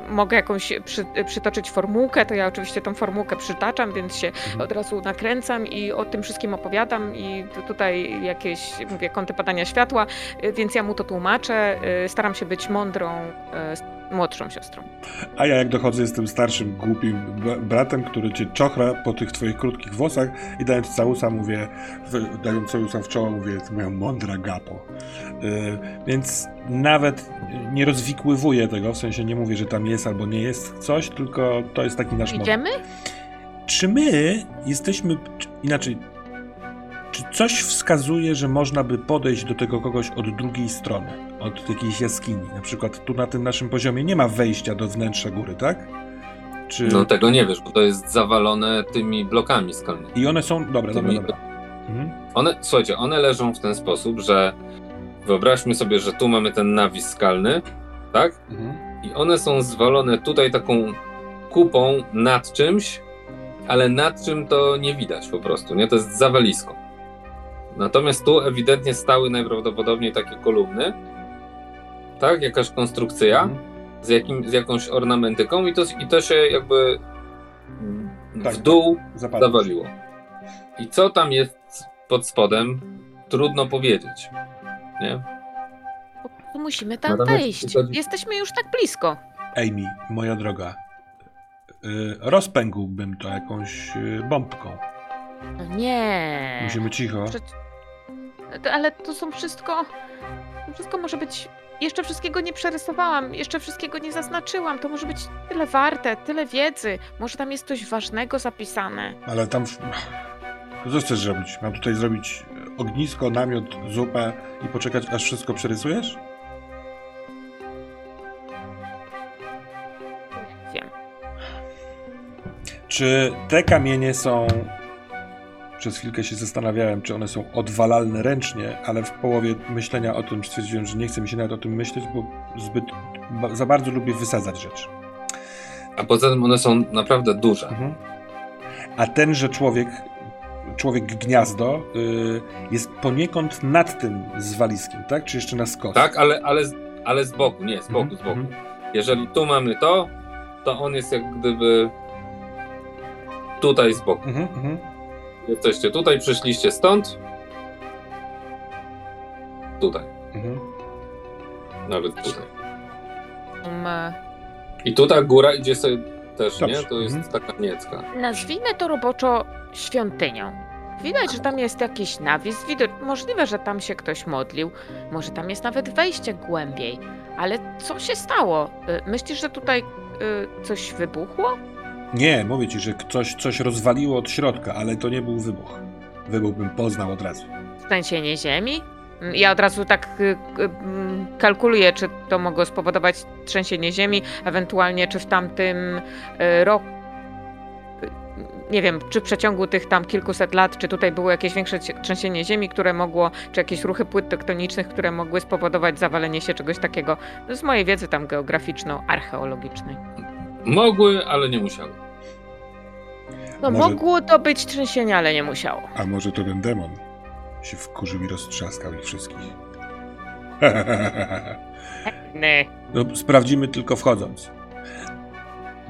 mogę jakąś przy, przytoczyć formułkę, to ja oczywiście tą formułkę przytaczam, więc się mhm. od razu nakręcam i o tym wszystkim opowiadam i tutaj jakieś, mówię, kąty padania światła, więc ja mu to tłumaczę. Y, staram się być mądrą, y, młodszą siostrą. A ja jak dochodzę, jestem starszym, głupim bratem, który cię czochra po tych twoich krótkich włosach i dając całusa mówię, dając całusa w czoło mówię, to moja mądra gapo. Yy, więc nawet nie rozwikływuję tego, w sensie nie mówię, że tam jest albo nie jest coś, tylko to jest taki nasz Idziemy? Czy my jesteśmy, inaczej, czy coś wskazuje, że można by podejść do tego kogoś od drugiej strony, od jakiejś jaskini? Na przykład tu na tym naszym poziomie nie ma wejścia do wnętrza góry, tak? Czy... No tego nie wiesz, bo to jest zawalone tymi blokami skalnymi. I one są, dobra, tymi... dobra, dobra. Mhm. One, słuchajcie, one leżą w ten sposób, że wyobraźmy sobie, że tu mamy ten nawis skalny, tak? Mhm. I one są zwalone tutaj taką kupą nad czymś, ale nad czym to nie widać po prostu, nie? To jest zawalisko. Natomiast tu ewidentnie stały najprawdopodobniej takie kolumny, tak? Jakaś konstrukcja mhm. z, jakim, z jakąś ornamentyką i to, i to się jakby tak, w dół zawaliło. I co tam jest pod spodem, trudno powiedzieć nie? To musimy tam Natomiast wejść. To... Jesteśmy już tak blisko. Amy, moja droga, yy, rozpęgłbym to jakąś yy, bombką. No nie. Musimy cicho. Ale to są wszystko. To wszystko może być. Jeszcze wszystkiego nie przerysowałam, jeszcze wszystkiego nie zaznaczyłam. To może być tyle warte, tyle wiedzy. Może tam jest coś ważnego zapisane. Ale tam. Co chcesz zrobić? Mam tutaj zrobić ognisko, namiot, zupę i poczekać, aż wszystko przerysujesz? Wiem. Czy te kamienie są. Przez chwilkę się zastanawiałem, czy one są odwalalne ręcznie, ale w połowie myślenia o tym stwierdziłem, że nie chcę mi się nawet o tym myśleć, bo zbyt za bardzo lubię wysadzać rzeczy. A poza tym one są naprawdę duże. Mhm. A tenże człowiek człowiek gniazdo y, jest poniekąd nad tym zwaliskiem, tak? Czy jeszcze na skos? Tak, ale, ale, ale z boku, nie, z boku, -hmm. z boku. Mhm. Jeżeli tu mamy to, to on jest jak gdyby tutaj z boku. Mm -hmm. Jesteście tutaj, przyszliście stąd. Tutaj. -hmm. Nawet tutaj. Um, I tutaj góra idzie sobie też, Dobrze. nie? To jest mhm. taka niecka. Nazwijmy to roboczo świątynią. Widać, że tam jest jakiś nawis, widać, możliwe, że tam się ktoś modlił, może tam jest nawet wejście głębiej, ale co się stało? Y, myślisz, że tutaj y, coś wybuchło? Nie, mówię ci, że coś, coś rozwaliło od środka, ale to nie był wybuch. Wybuch bym poznał od razu. Trzęsienie ziemi? Mm, ja od razu tak y, mm, kalkuluję, czy to mogło spowodować trzęsienie ziemi, ewentualnie czy w tamtym roku nie wiem, czy w przeciągu tych tam kilkuset lat, czy tutaj było jakieś większe trzęsienie ziemi, które mogło, czy jakieś ruchy płyt tektonicznych, które mogły spowodować zawalenie się czegoś takiego, z mojej wiedzy tam geograficzno-archeologicznej. Mogły, ale nie musiały. No może... mogło to być trzęsienie, ale nie musiało. A może to ten demon się wkurzył i roztrzaskał ich wszystkich? nie. No, sprawdzimy tylko wchodząc.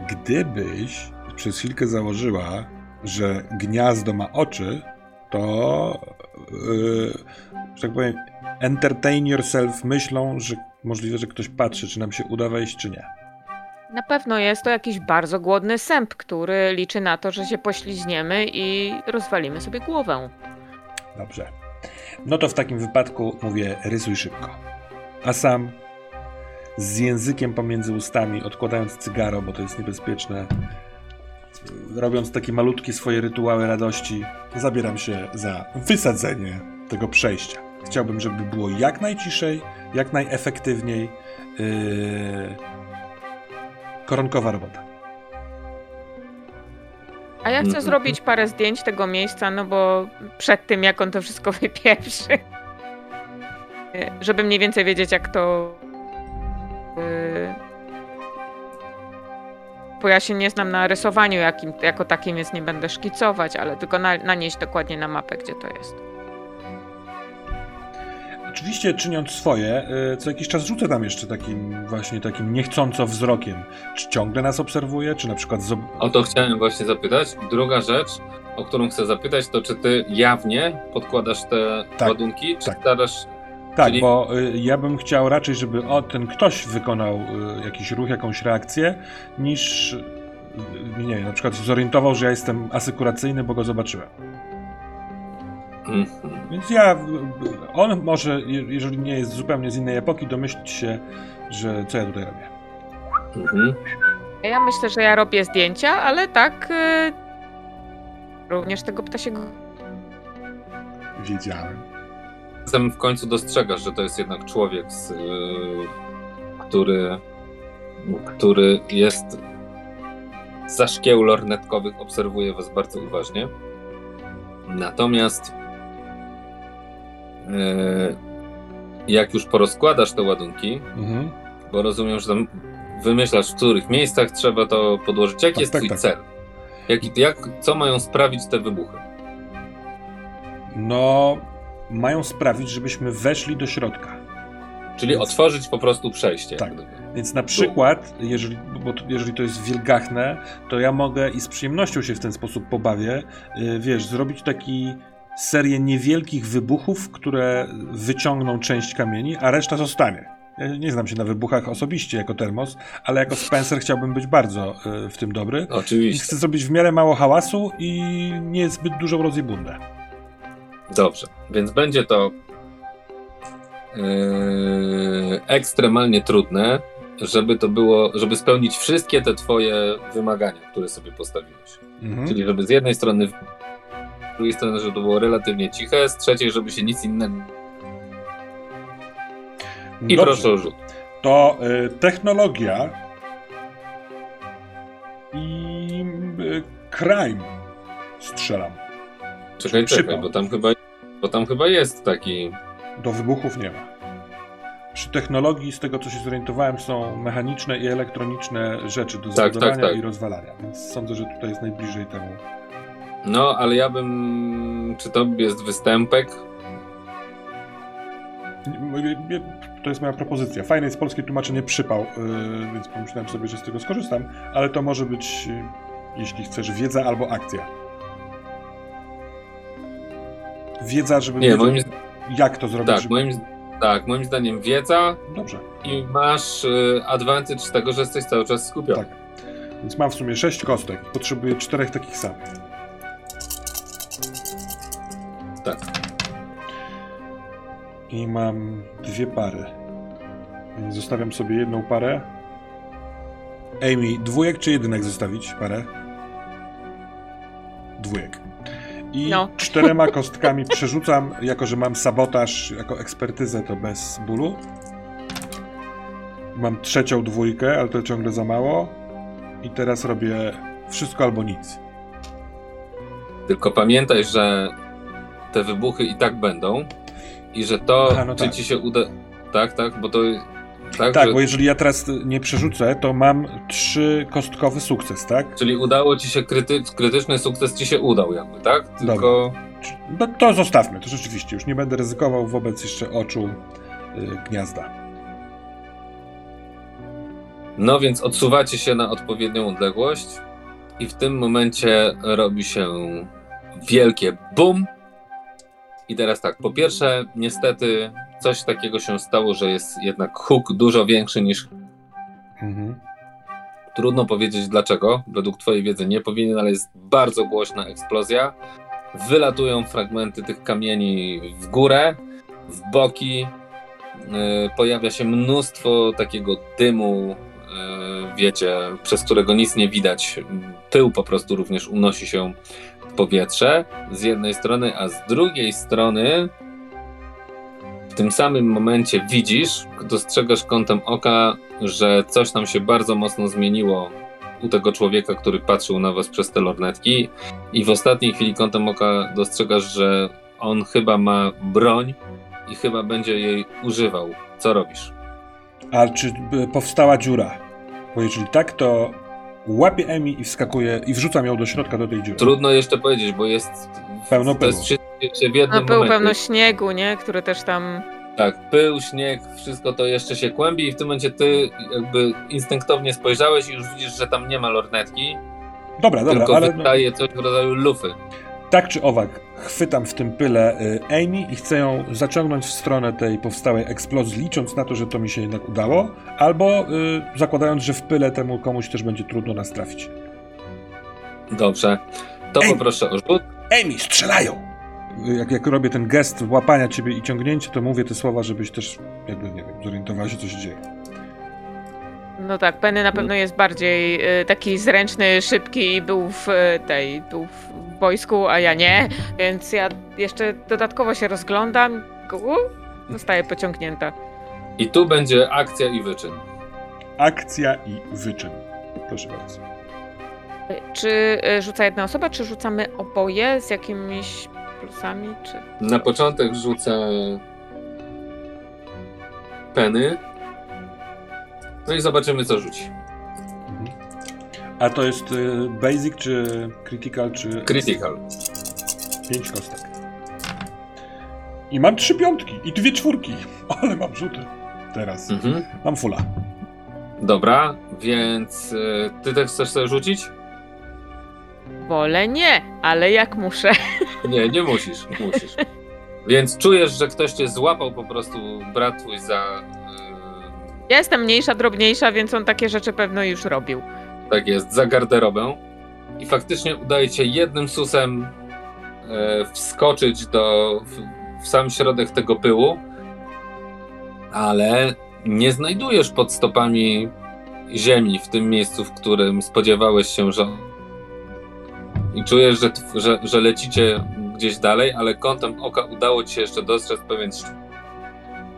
Gdybyś przez chwilkę założyła, że gniazdo ma oczy, to yy, że tak powiem, entertain yourself myślą, że możliwe, że ktoś patrzy, czy nam się uda wejść, czy nie. Na pewno jest to jakiś bardzo głodny sęp, który liczy na to, że się pośliźniemy i rozwalimy sobie głowę. Dobrze. No to w takim wypadku mówię, rysuj szybko. A sam z językiem pomiędzy ustami, odkładając cygaro, bo to jest niebezpieczne, robiąc takie malutkie swoje rytuały radości, zabieram się za wysadzenie tego przejścia. Chciałbym, żeby było jak najciszej, jak najefektywniej. Yy... Koronkowa robota. A ja chcę zrobić parę zdjęć tego miejsca, no bo przed tym, jak on to wszystko (laughs) wypieprzy. Żeby mniej więcej wiedzieć, jak to. y, Bo ja się nie znam na rysowaniu jakim, jako takim, więc nie będę szkicować, ale tylko na, nanieść dokładnie na mapę, gdzie to jest. Oczywiście czyniąc swoje, y, co jakiś czas rzucę tam jeszcze takim właśnie takim niechcąco wzrokiem. Czy ciągle nas obserwuje, czy na przykład zob- O to chciałem właśnie zapytać. Druga rzecz, o którą chcę zapytać, to czy ty jawnie podkładasz te Tak, ładunki, czy tak. starasz... Tak, Czyli- bo y, ja bym chciał raczej, żeby o, ten ktoś wykonał y, jakiś ruch, jakąś reakcję, niż nie wiem, na przykład zorientował, że ja jestem asykuracyjny, bo go zobaczyłem. Mhm. Więc ja, on może, je- jeżeli nie jest zupełnie z innej epoki, domyślić się, że co ja tutaj robię. Mhm. Ja myślę, że ja robię zdjęcia, ale tak. y, Również tego ptasiego. Wiedziałem. Czasem w końcu dostrzegasz, że to jest jednak człowiek, z, y, który, który jest za szkieł lornetkowych, obserwuje was bardzo uważnie. Natomiast jak już porozkładasz te ładunki, Mhm. bo rozumiem, że tam wymyślasz, w których miejscach trzeba to podłożyć. Jaki Tak, jest tak, twój tak. cel? Jak, jak, co mają sprawić te wybuchy? No, mają sprawić, żebyśmy weszli do środka. Czyli Więc- otworzyć po prostu przejście. Tak. Więc na przykład, jeżeli, bo to, jeżeli to jest wielgachne, to ja mogę i z przyjemnością się w ten sposób pobawię, yy, wiesz, zrobić taki serię niewielkich wybuchów, które wyciągną część kamieni, a reszta zostanie. Ja nie znam się na wybuchach osobiście jako termos, ale jako Spencer chciałbym być bardzo yy, w tym dobry. I Oczywiście. chcę zrobić w miarę mało hałasu i nie zbyt dużą rozjebundę. Dobrze, więc będzie to yy, ekstremalnie trudne, żeby to było, żeby spełnić wszystkie te twoje wymagania, które sobie postawiłeś. Mhm. Czyli żeby z jednej strony, z drugiej strony, żeby to było relatywnie ciche, z trzeciej, żeby się nic innego. I Dobrze. proszę o rzut. to y, technologia i y, crime strzelam. Czekaj, Przypał. czekaj, bo tam chyba, bo tam chyba jest taki. Do wybuchów nie ma. Przy technologii, z tego co się zorientowałem, są mechaniczne i elektroniczne rzeczy do Tak, tak, tak. i rozwalania, więc sądzę, że tutaj jest najbliżej temu. No, ale ja bym. Czy to jest występek? To jest moja propozycja. Fajne jest polskie tłumaczenie przypał, y, więc pomyślałem sobie, że z tego skorzystam, ale to może być, y, jeśli chcesz, wiedza albo akcja. Wiedza, żeby Nie, moim, jak to zrobić. tak, żeby... moim, tak, moim zdaniem wiedza Dobrze, i masz y, advantage z tego, że jesteś cały czas skupiony. tak. Więc mam w sumie sześć kostek potrzebuję czterech takich samych. Tak. I mam dwie pary. Więc zostawiam sobie jedną parę. Amy, dwójek czy jedynek zostawić parę? Dwójek. I No. czterema (laughs) kostkami przerzucam, jako że mam sabotaż, jako ekspertyzę to bez bólu. Mam trzecią dwójkę, ale to ciągle za mało. I teraz robię wszystko albo nic. Tylko pamiętaj, że te wybuchy i tak będą i że to, A, no czy tak. ci się uda. Tak, tak, bo to. Tak, Tak, że, bo jeżeli ja teraz nie przerzucę, to mam trzy kostkowy sukces, tak? Czyli udało ci się kryty, krytyczny sukces ci się udał, jakby, tak? Tylko. No to zostawmy, to rzeczywiście. Już nie będę ryzykował wobec jeszcze oczu y, gniazda. No więc odsuwacie się na odpowiednią odległość i w tym momencie robi się wielkie bum. I teraz tak, po pierwsze, niestety coś takiego się stało, że jest jednak huk dużo większy niż Mhm. Trudno powiedzieć dlaczego. Według Twojej wiedzy nie powinien, ale jest bardzo głośna eksplozja. Wylatują fragmenty tych kamieni w górę, w boki. Yy, Pojawia się mnóstwo takiego dymu, yy, wiecie, przez którego nic nie widać. Pył po prostu również unosi się powietrze z jednej strony, a z drugiej strony tym samym momencie widzisz, dostrzegasz kątem oka, że coś tam się bardzo mocno zmieniło u tego człowieka, który patrzył na was przez te lornetki i w ostatniej chwili kątem oka dostrzegasz, że on chyba ma broń i chyba będzie jej używał. Co robisz? A czy y, powstała dziura? Bo jeżeli tak, to łapię Emi i wskakuję i wrzucam ją do środka do tej dziury. Trudno jeszcze powiedzieć, bo jest Pełno to jest pyłu. wszystko się w jednym No był momencie. pełno śniegu, nie? Który też tam... Tak, pył, śnieg, wszystko to jeszcze się kłębi i w tym momencie ty jakby instynktownie spojrzałeś i już widzisz, że tam nie ma lornetki, Dobra, dobra, tylko ale wydaje coś w rodzaju lufy. Tak czy owak, chwytam w tym pyle y, Amy i chcę ją zaciągnąć w stronę tej powstałej eksplozji, licząc na to, że to mi się jednak udało, albo y, zakładając, że w pyle temu komuś też będzie trudno nas trafić. Dobrze. To Ej! poproszę o rzut. Amy, strzelają! Jak, jak robię ten gest łapania ciebie i ciągnięcie, to mówię te słowa, żebyś też jakby, nie wiem, zorientowała się, co się dzieje. No tak, Penny na pewno jest bardziej y, taki zręczny, szybki i był w y, tej, był w wojsku, a ja nie, więc ja jeszcze dodatkowo się rozglądam, u, zostaję pociągnięta. I tu będzie akcja i wyczyn. Akcja i wyczyn. Proszę bardzo. Czy y, rzuca jedna osoba, czy rzucamy oboje z jakimiś plusami, czy... Na początek rzucę peny. No i zobaczymy, co rzuci. A to jest y, basic, czy critical, czy... Critical. Pięć kostek. I mam trzy piątki i dwie czwórki. (laughs) Ale mam rzuty. Teraz. Mhm. Mam fulla. Dobra, więc y, ty też chcesz sobie rzucić? Wolę nie, ale jak muszę. (laughs) Nie, nie musisz, musisz. Więc czujesz, że ktoś cię złapał po prostu, brat twój, za... y, Ja jestem mniejsza, drobniejsza, więc on takie rzeczy pewno już robił. Tak jest, za garderobę. I faktycznie udaje się jednym susem e, wskoczyć do, w, w sam środek tego pyłu, ale nie znajdujesz pod stopami ziemi w tym miejscu, w którym spodziewałeś się, że. I czujesz, że, że, że lecicie gdzieś dalej, ale kątem oka udało ci się jeszcze dostrzec pewien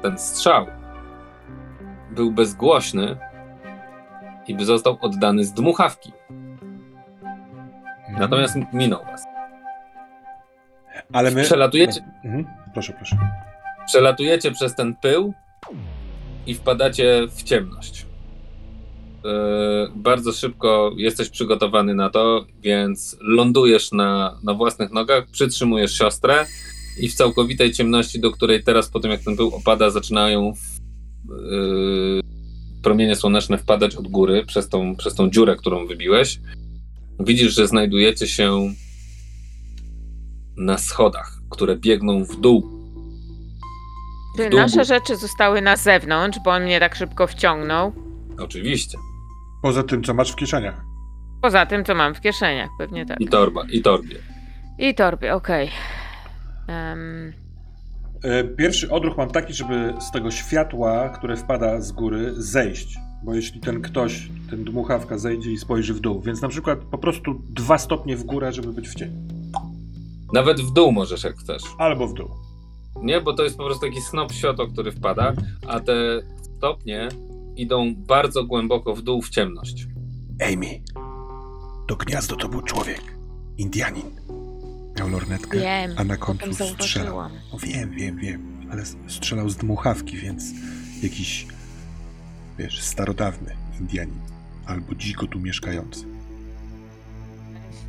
ten strzał. Był bezgłośny i by został oddany z dmuchawki. Natomiast minął was. Ale my... Przelatujecie, Mhm. Proszę, proszę. przelatujecie przez ten pył i wpadacie w ciemność. Yy, bardzo szybko jesteś przygotowany na to, więc lądujesz na, na własnych nogach, przytrzymujesz siostrę i w całkowitej ciemności, do której teraz po tym jak ten pył opada, zaczynają w, yy, promienie słoneczne wpadać od góry przez tą, przez tą dziurę, którą wybiłeś. Widzisz, że znajdujecie się na schodach, które biegną w dół Czy nasze rzeczy zostały na zewnątrz, bo on mnie tak szybko wciągnął? Oczywiście. Poza tym, co masz w kieszeniach. Poza tym, co mam w kieszeniach, pewnie tak. I torba, i torbie. I torby, okej. Em, E, Pierwszy odruch mam taki, żeby z tego światła, które wpada z góry, zejść. Bo jeśli ten ktoś, ten dmuchawka zejdzie i spojrzy w dół, więc na przykład po prostu dwa stopnie w górę, żeby być w cieniu. Nawet w dół możesz, jak chcesz. Albo w dół. Nie, bo to jest po prostu taki snop światła, który wpada, a te stopnie idą bardzo głęboko w dół w ciemność. Amy, to gniazdo to był człowiek. Indianin. Miał lornetkę, wiem, a na końcu strzelał. No wiem, wiem, wiem, ale strzelał z dmuchawki, więc jakiś, wiesz, starodawny Indianin. Albo dziko tu mieszkający.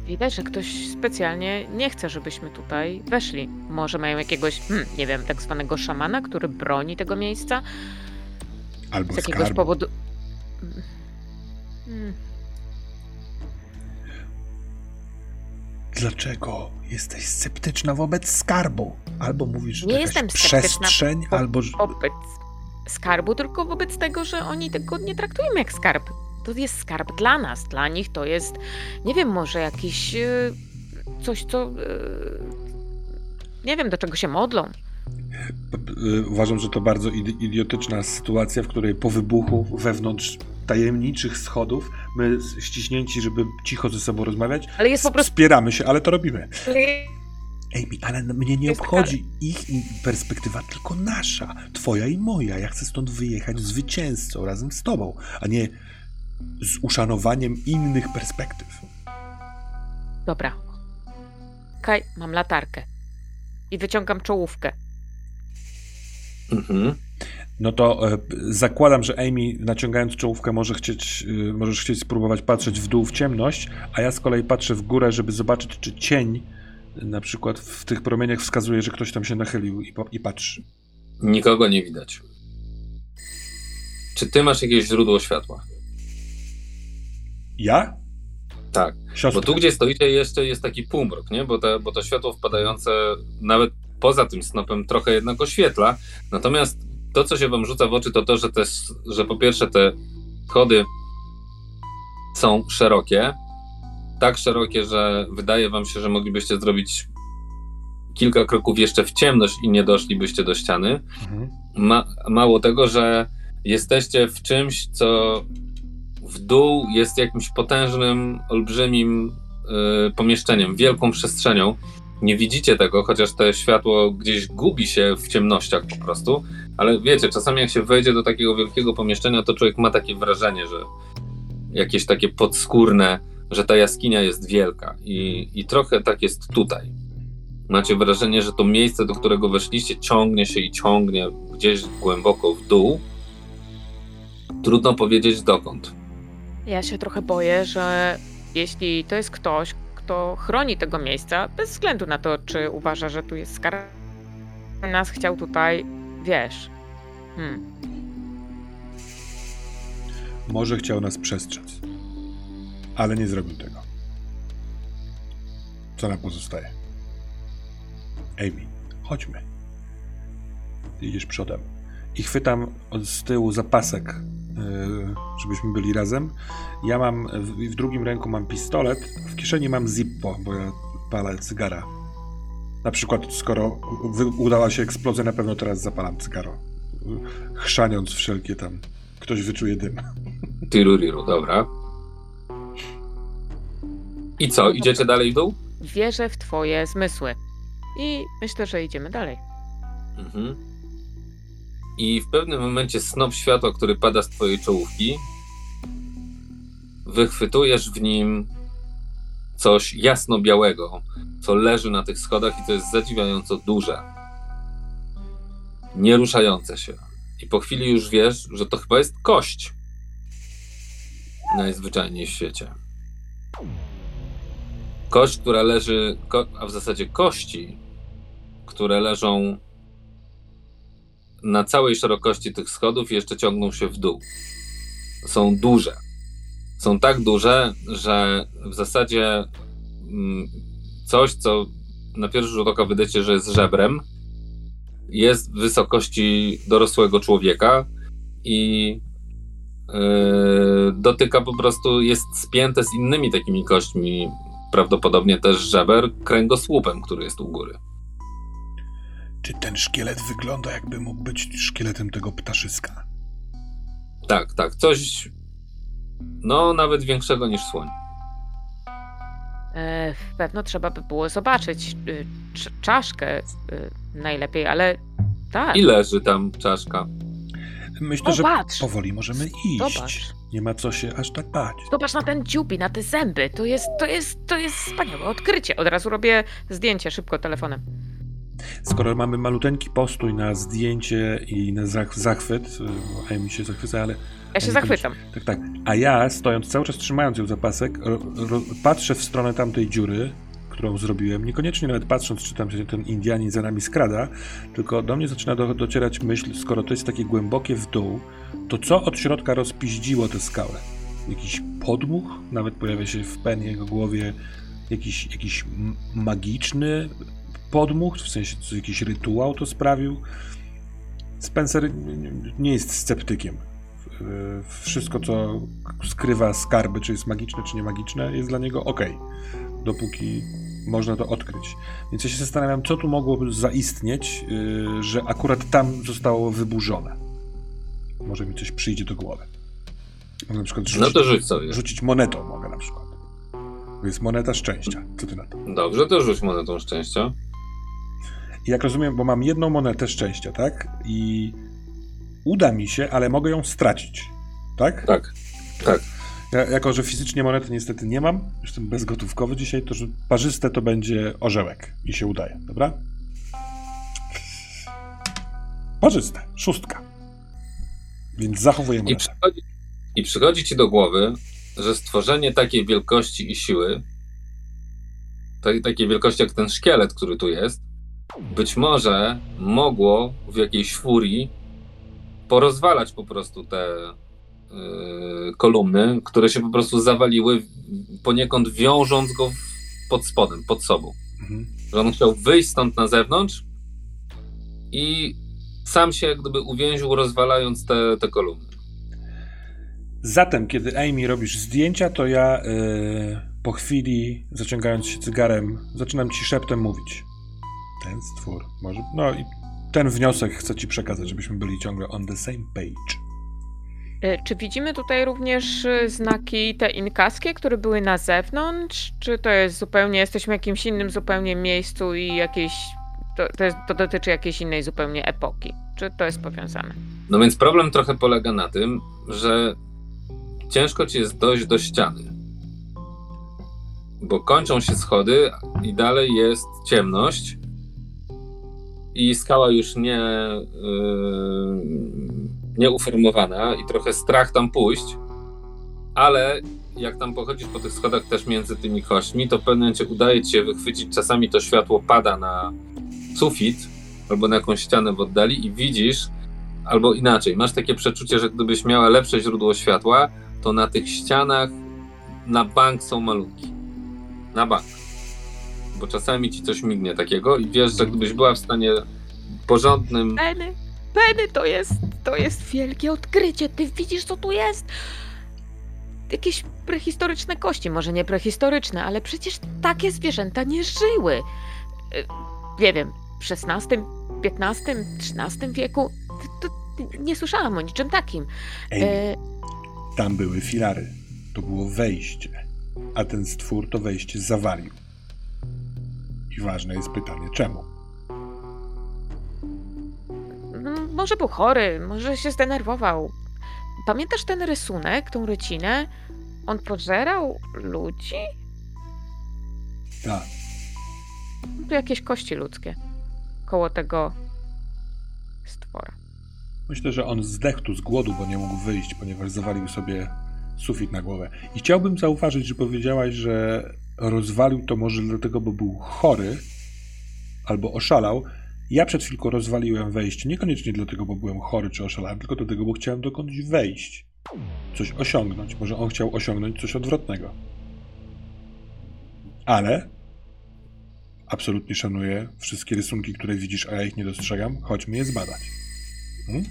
Widać, że ktoś specjalnie nie chce, żebyśmy tutaj weszli. Może mają jakiegoś, hmm, nie wiem, tak zwanego szamana, który broni tego miejsca Albo z jakiegoś skarbu. powodu. Hmm. Dlaczego jesteś sceptyczna wobec skarbu? Albo mówisz, że Nie jestem przestrzeń, wo- albo... Wobec skarbu, tylko wobec tego, że oni tego nie traktują jak skarb. To jest skarb dla nas, dla nich to jest, nie wiem, może jakiś e, coś, co. e, nie wiem, do czego się modlą. Y, Uważam, że to bardzo id- idiotyczna sytuacja, w której po wybuchu wewnątrz tajemniczych schodów my ściśnięci, żeby cicho ze sobą rozmawiać, Ale jest po prostu. wspieramy się, ale to robimy. Amy, ale mnie nie obchodzi ich perspektywa, tylko nasza, twoja i moja. Ja chcę stąd wyjechać zwycięzcą razem z tobą, a nie z uszanowaniem innych perspektyw. Dobra. Kaj, mam latarkę. I wyciągam czołówkę. Mhm. No to e, zakładam, że Amy naciągając czołówkę może chcieć, e, możesz chcieć spróbować patrzeć w dół w ciemność, a ja z kolei patrzę w górę, żeby zobaczyć, czy cień na przykład w tych promieniach wskazuje, że ktoś tam się nachylił i, i patrzy. Nikogo nie widać. Czy ty masz jakieś źródło światła? Ja? Tak. Siostra. Bo tu, gdzie stoicie, jeszcze jest taki półmrok, nie? Bo, te, bo to światło wpadające nawet poza tym snopem trochę jednak oświetla. Natomiast to, co się wam rzuca w oczy, to to, że, te, że po pierwsze te schody są szerokie. Tak szerokie, że wydaje wam się, że moglibyście zrobić kilka kroków jeszcze w ciemność i nie doszlibyście do ściany. Mhm. Ma, mało tego, że jesteście w czymś, co w dół jest jakimś potężnym, olbrzymim y, pomieszczeniem, wielką przestrzenią. Nie widzicie tego, chociaż to światło gdzieś gubi się w ciemnościach po prostu, ale wiecie, czasami jak się wejdzie do takiego wielkiego pomieszczenia, to człowiek ma takie wrażenie, że jakieś takie podskórne, że ta jaskinia jest wielka i, i trochę tak jest tutaj. Macie wrażenie, że to miejsce, do którego weszliście, ciągnie się i ciągnie gdzieś głęboko w dół. Trudno powiedzieć dokąd. Ja się trochę boję, że jeśli to jest ktoś, kto chroni tego miejsca, bez względu na to, czy uważa, że tu jest skarb, nas chciał tutaj, wiesz. Hmm. Może chciał nas przestrzec, ale nie zrobił tego. Co nam pozostaje? Amy, chodźmy. Idziesz przodem. I chwytam z tyłu zapasek, yy, żebyśmy byli razem. Ja mam, w drugim ręku mam pistolet, w kieszeni mam Zippo, bo ja palę cygara. Na przykład, skoro udała się eksplozja, na pewno teraz zapalam cygaro. Chrzaniąc wszelkie tam. Ktoś wyczuje dym. (laughs) Tiruriru, dobra. I co, idziecie dalej w dół? Wierzę w twoje zmysły. I myślę, że idziemy dalej. Mhm. I w pewnym momencie snop światła, który pada z twojej czołówki, wychwytujesz w nim coś jasno-białego, co leży na tych schodach i to jest zadziwiająco duże. Nie ruszające się. I po chwili już wiesz, że to chyba jest kość. Najzwyczajniej w świecie. Kość, która leży, a w zasadzie kości, które leżą na całej szerokości tych schodów i jeszcze ciągną się w dół. Są duże. Są tak duże, że w zasadzie mm, coś, co na pierwszy rzut oka wydaje się, że jest żebrem, jest w wysokości dorosłego człowieka i yy, dotyka po prostu, jest spięte z innymi takimi kośćmi, prawdopodobnie też żeber, kręgosłupem, który jest u góry. Czy ten szkielet wygląda, jakby mógł być szkieletem tego ptaszyska? Tak, tak, coś no nawet większego niż słoń. E, pewno trzeba by było zobaczyć y, cz- czaszkę y, najlepiej, ale tak. I leży tam czaszka. Myślę, O, że patrz. powoli możemy iść. Zobacz. Nie ma co się aż tak bać. Zobacz na ten dziubi, na te zęby. To jest, to jest, to jest wspaniałe odkrycie. Od razu robię zdjęcie szybko telefonem. Skoro mamy maluteńki postój na zdjęcie i na zach- zachwyt, y, bo Amy się zachwyca, ale Ja się zachwycam. Tak, tak. A ja, stojąc cały czas trzymając ją za pasek, ro, ro, patrzę w stronę tamtej dziury, którą zrobiłem. Niekoniecznie nawet patrząc, czy tam się ten Indianin za nami skrada, tylko do mnie zaczyna do, docierać myśl, skoro to jest takie głębokie w dół, to co od środka rozpiździło tę skałę? Jakiś podmuch? Nawet pojawia się w pen jego głowie jakiś, jakiś magiczny podmuch, w sensie co, jakiś rytuał to sprawił. Spencer nie- jest sceptykiem. Y, Wszystko, co skrywa skarby, czy jest magiczne, czy nie magiczne, jest dla niego ok, dopóki można to odkryć. Więc ja się zastanawiam, co tu mogłoby zaistnieć, y, że akurat tam zostało wyburzone. Może mi coś przyjdzie do głowy. Mogę na przykład rzucić, No to rzuć sobie. rzucić monetą, mogę na przykład. To jest moneta szczęścia. Co ty na to? Dobrze, to rzuć monetą szczęścia. Jak rozumiem, bo mam jedną monetę szczęścia, tak? I uda mi się, ale mogę ją stracić, tak? Tak, tak. Ja, jako, że fizycznie monety niestety nie mam, jestem bezgotówkowy dzisiaj, to że parzyste to będzie orzełek i się udaje, dobra? Parzyste, szóstka. Więc zachowuję I monetę. przychodzi, I przychodzi ci do głowy, że stworzenie takiej wielkości i siły, takiej wielkości jak ten szkielet, który tu jest, być może mogło w jakiejś furii porozwalać po prostu te yy, kolumny, które się po prostu zawaliły, poniekąd wiążąc go pod spodem, pod sobą. Mhm. Że on chciał wyjść stąd na zewnątrz i sam się jak gdyby uwięził, rozwalając te, te kolumny. Zatem, kiedy Amy robisz zdjęcia, to ja yy, po chwili, zaciągając się cygarem, zaczynam ci szeptem mówić. Ten stwór może. No i ten wniosek chcę ci przekazać, żebyśmy byli ciągle on the same page. E, Czy widzimy tutaj również e, znaki te inkaskie, które były na zewnątrz? Czy to jest zupełnie, jesteśmy w jakimś innym zupełnie miejscu i jakieś, to, to, jest, to dotyczy jakiejś innej zupełnie epoki? Czy to jest powiązane? No więc problem trochę polega na tym, że ciężko ci jest dojść do ściany. Bo kończą się schody i dalej jest ciemność. I skała już nie, yy, nieuformowana i trochę strach tam pójść. Ale jak tam pochodzisz po tych schodach też między tymi kośćmi, to w pewnym momencie udaje ci się wychwycić, czasami to światło pada na sufit albo na jakąś ścianę w oddali i widzisz, albo inaczej, masz takie przeczucie, że gdybyś miała lepsze źródło światła, to na tych ścianach na bank są malunki. Na bank. Bo czasami ci coś mignie takiego i wiesz, że gdybyś była w stanie porządnym. Penny, Penny, to jest, to jest wielkie odkrycie. Ty widzisz, co tu jest? Jakieś prehistoryczne kości, może nie prehistoryczne, ale przecież takie zwierzęta nie żyły. E, Nie wiem, w XVI, XV, XIII wieku? To, to, nie słyszałam o niczym takim. Amy, E, tam były filary. To było wejście. A ten stwór to wejście zawalił. I ważne jest pytanie, czemu? Mm, Może był chory, może się zdenerwował. Pamiętasz ten rysunek, tą rycinę? On pożerał ludzi? Tak. Tu jakieś kości ludzkie koło tego stwora. Myślę, że on zdechł tu z głodu, bo nie mógł wyjść, ponieważ zawalił sobie sufit na głowę. I chciałbym zauważyć, że powiedziałaś, że rozwalił to może dlatego, bo był chory albo oszalał. Ja przed chwilką rozwaliłem wejście, niekoniecznie dlatego, bo byłem chory czy oszalałem, tylko dlatego, bo chciałem dokądś wejść. Coś osiągnąć. Może on chciał osiągnąć coś odwrotnego. Ale absolutnie szanuję wszystkie rysunki, które widzisz, a ja ich nie dostrzegam. Chodźmy je zbadać. Hmm?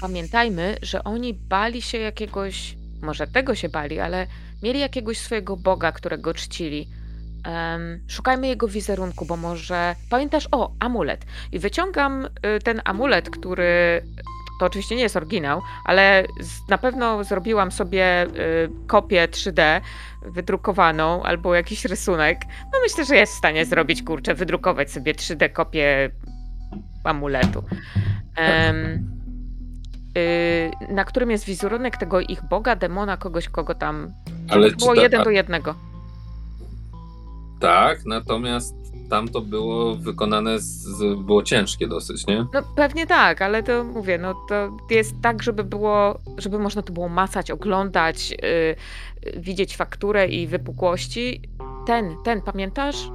Pamiętajmy, że oni bali się jakiegoś, może tego się bali, ale mieli jakiegoś swojego boga, którego czcili. Em, szukajmy jego wizerunku, bo może. Pamiętasz, o, amulet. I wyciągam y, ten amulet, który. To oczywiście nie jest oryginał, ale z, na pewno zrobiłam sobie y, kopię 3D wydrukowaną albo jakiś rysunek. No myślę, że jest w stanie zrobić, kurczę, wydrukować sobie 3D kopię amuletu. Y, na którym jest wizerunek tego ich boga, demona, kogoś, kogo tam. Ale było ta- jeden do jednego. Tak, natomiast tam to było wykonane, z, było ciężkie dosyć, nie? No pewnie tak, ale to mówię, no to jest tak, żeby było, żeby można to było macać, oglądać, y, y, widzieć fakturę i wypukłości. Ten, ten, pamiętasz?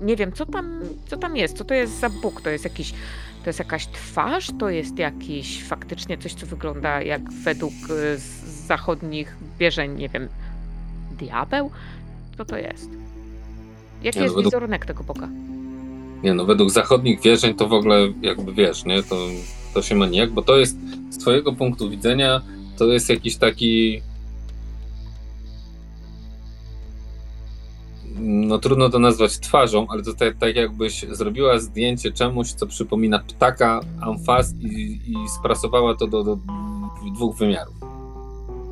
Nie wiem, co tam, co tam jest, co to jest za Bóg, to jest jakiś, to jest jakaś twarz, to jest jakiś faktycznie coś, co wygląda jak według y, zachodnich wierzeń, nie wiem, diabeł? Co to jest? Jaki Nie, no jest według- wizerunek tego Boga? Nie no, według zachodnich wierzeń to w ogóle jakby wiesz, nie? To, to się ma nijak, bo to jest z twojego punktu widzenia to jest jakiś taki no trudno to nazwać twarzą, ale to tak, tak jakbyś zrobiła zdjęcie czemuś, co przypomina ptaka, amfas i, i sprasowała to do, do dwóch wymiarów.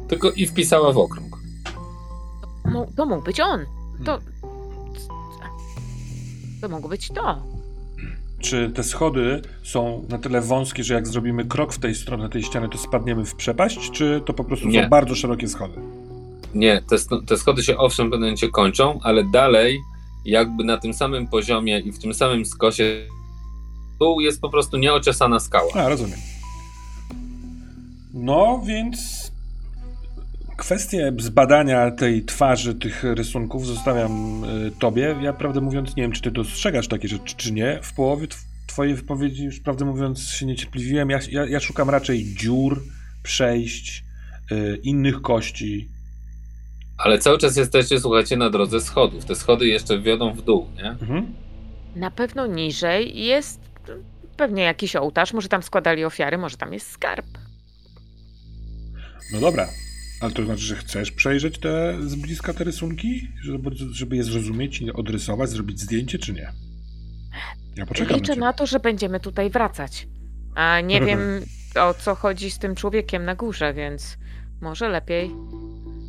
Tylko i wpisała w okrąg. Mo- To mógł być on. To. To mogło być to. czy te schody są na tyle wąskie, że jak zrobimy krok w tej stronę tej ściany, to spadniemy w przepaść, czy to po prostu Nie. są bardzo szerokie schody? Nie, te, te schody się owszem w pewnym kończą, ale dalej jakby na tym samym poziomie i w tym samym skosie dół jest po prostu nieociosana skała. A, rozumiem. No, więc kwestię zbadania tej twarzy, tych rysunków zostawiam y, tobie. Ja, prawdę mówiąc, nie wiem, czy ty dostrzegasz takie rzeczy, czy nie. W połowie tw- twojej wypowiedzi, już prawdę mówiąc, się niecierpliwiłem. Ja, ja, ja szukam raczej dziur, przejść, y, innych kości. Ale cały czas jesteście, słuchajcie, na drodze schodów. Te schody jeszcze wiodą w dół, nie? Mhm. Na pewno niżej jest pewnie jakiś ołtarz, może tam składali ofiary, może tam jest skarb. No dobra. Ale to znaczy, że chcesz przejrzeć te z bliska te rysunki? Żeby, żeby je zrozumieć i odrysować, zrobić zdjęcie, czy nie? Ja poczekam Liczę na na to, że będziemy tutaj wracać. A nie (laughs) wiem o co chodzi z tym człowiekiem na górze, więc może lepiej.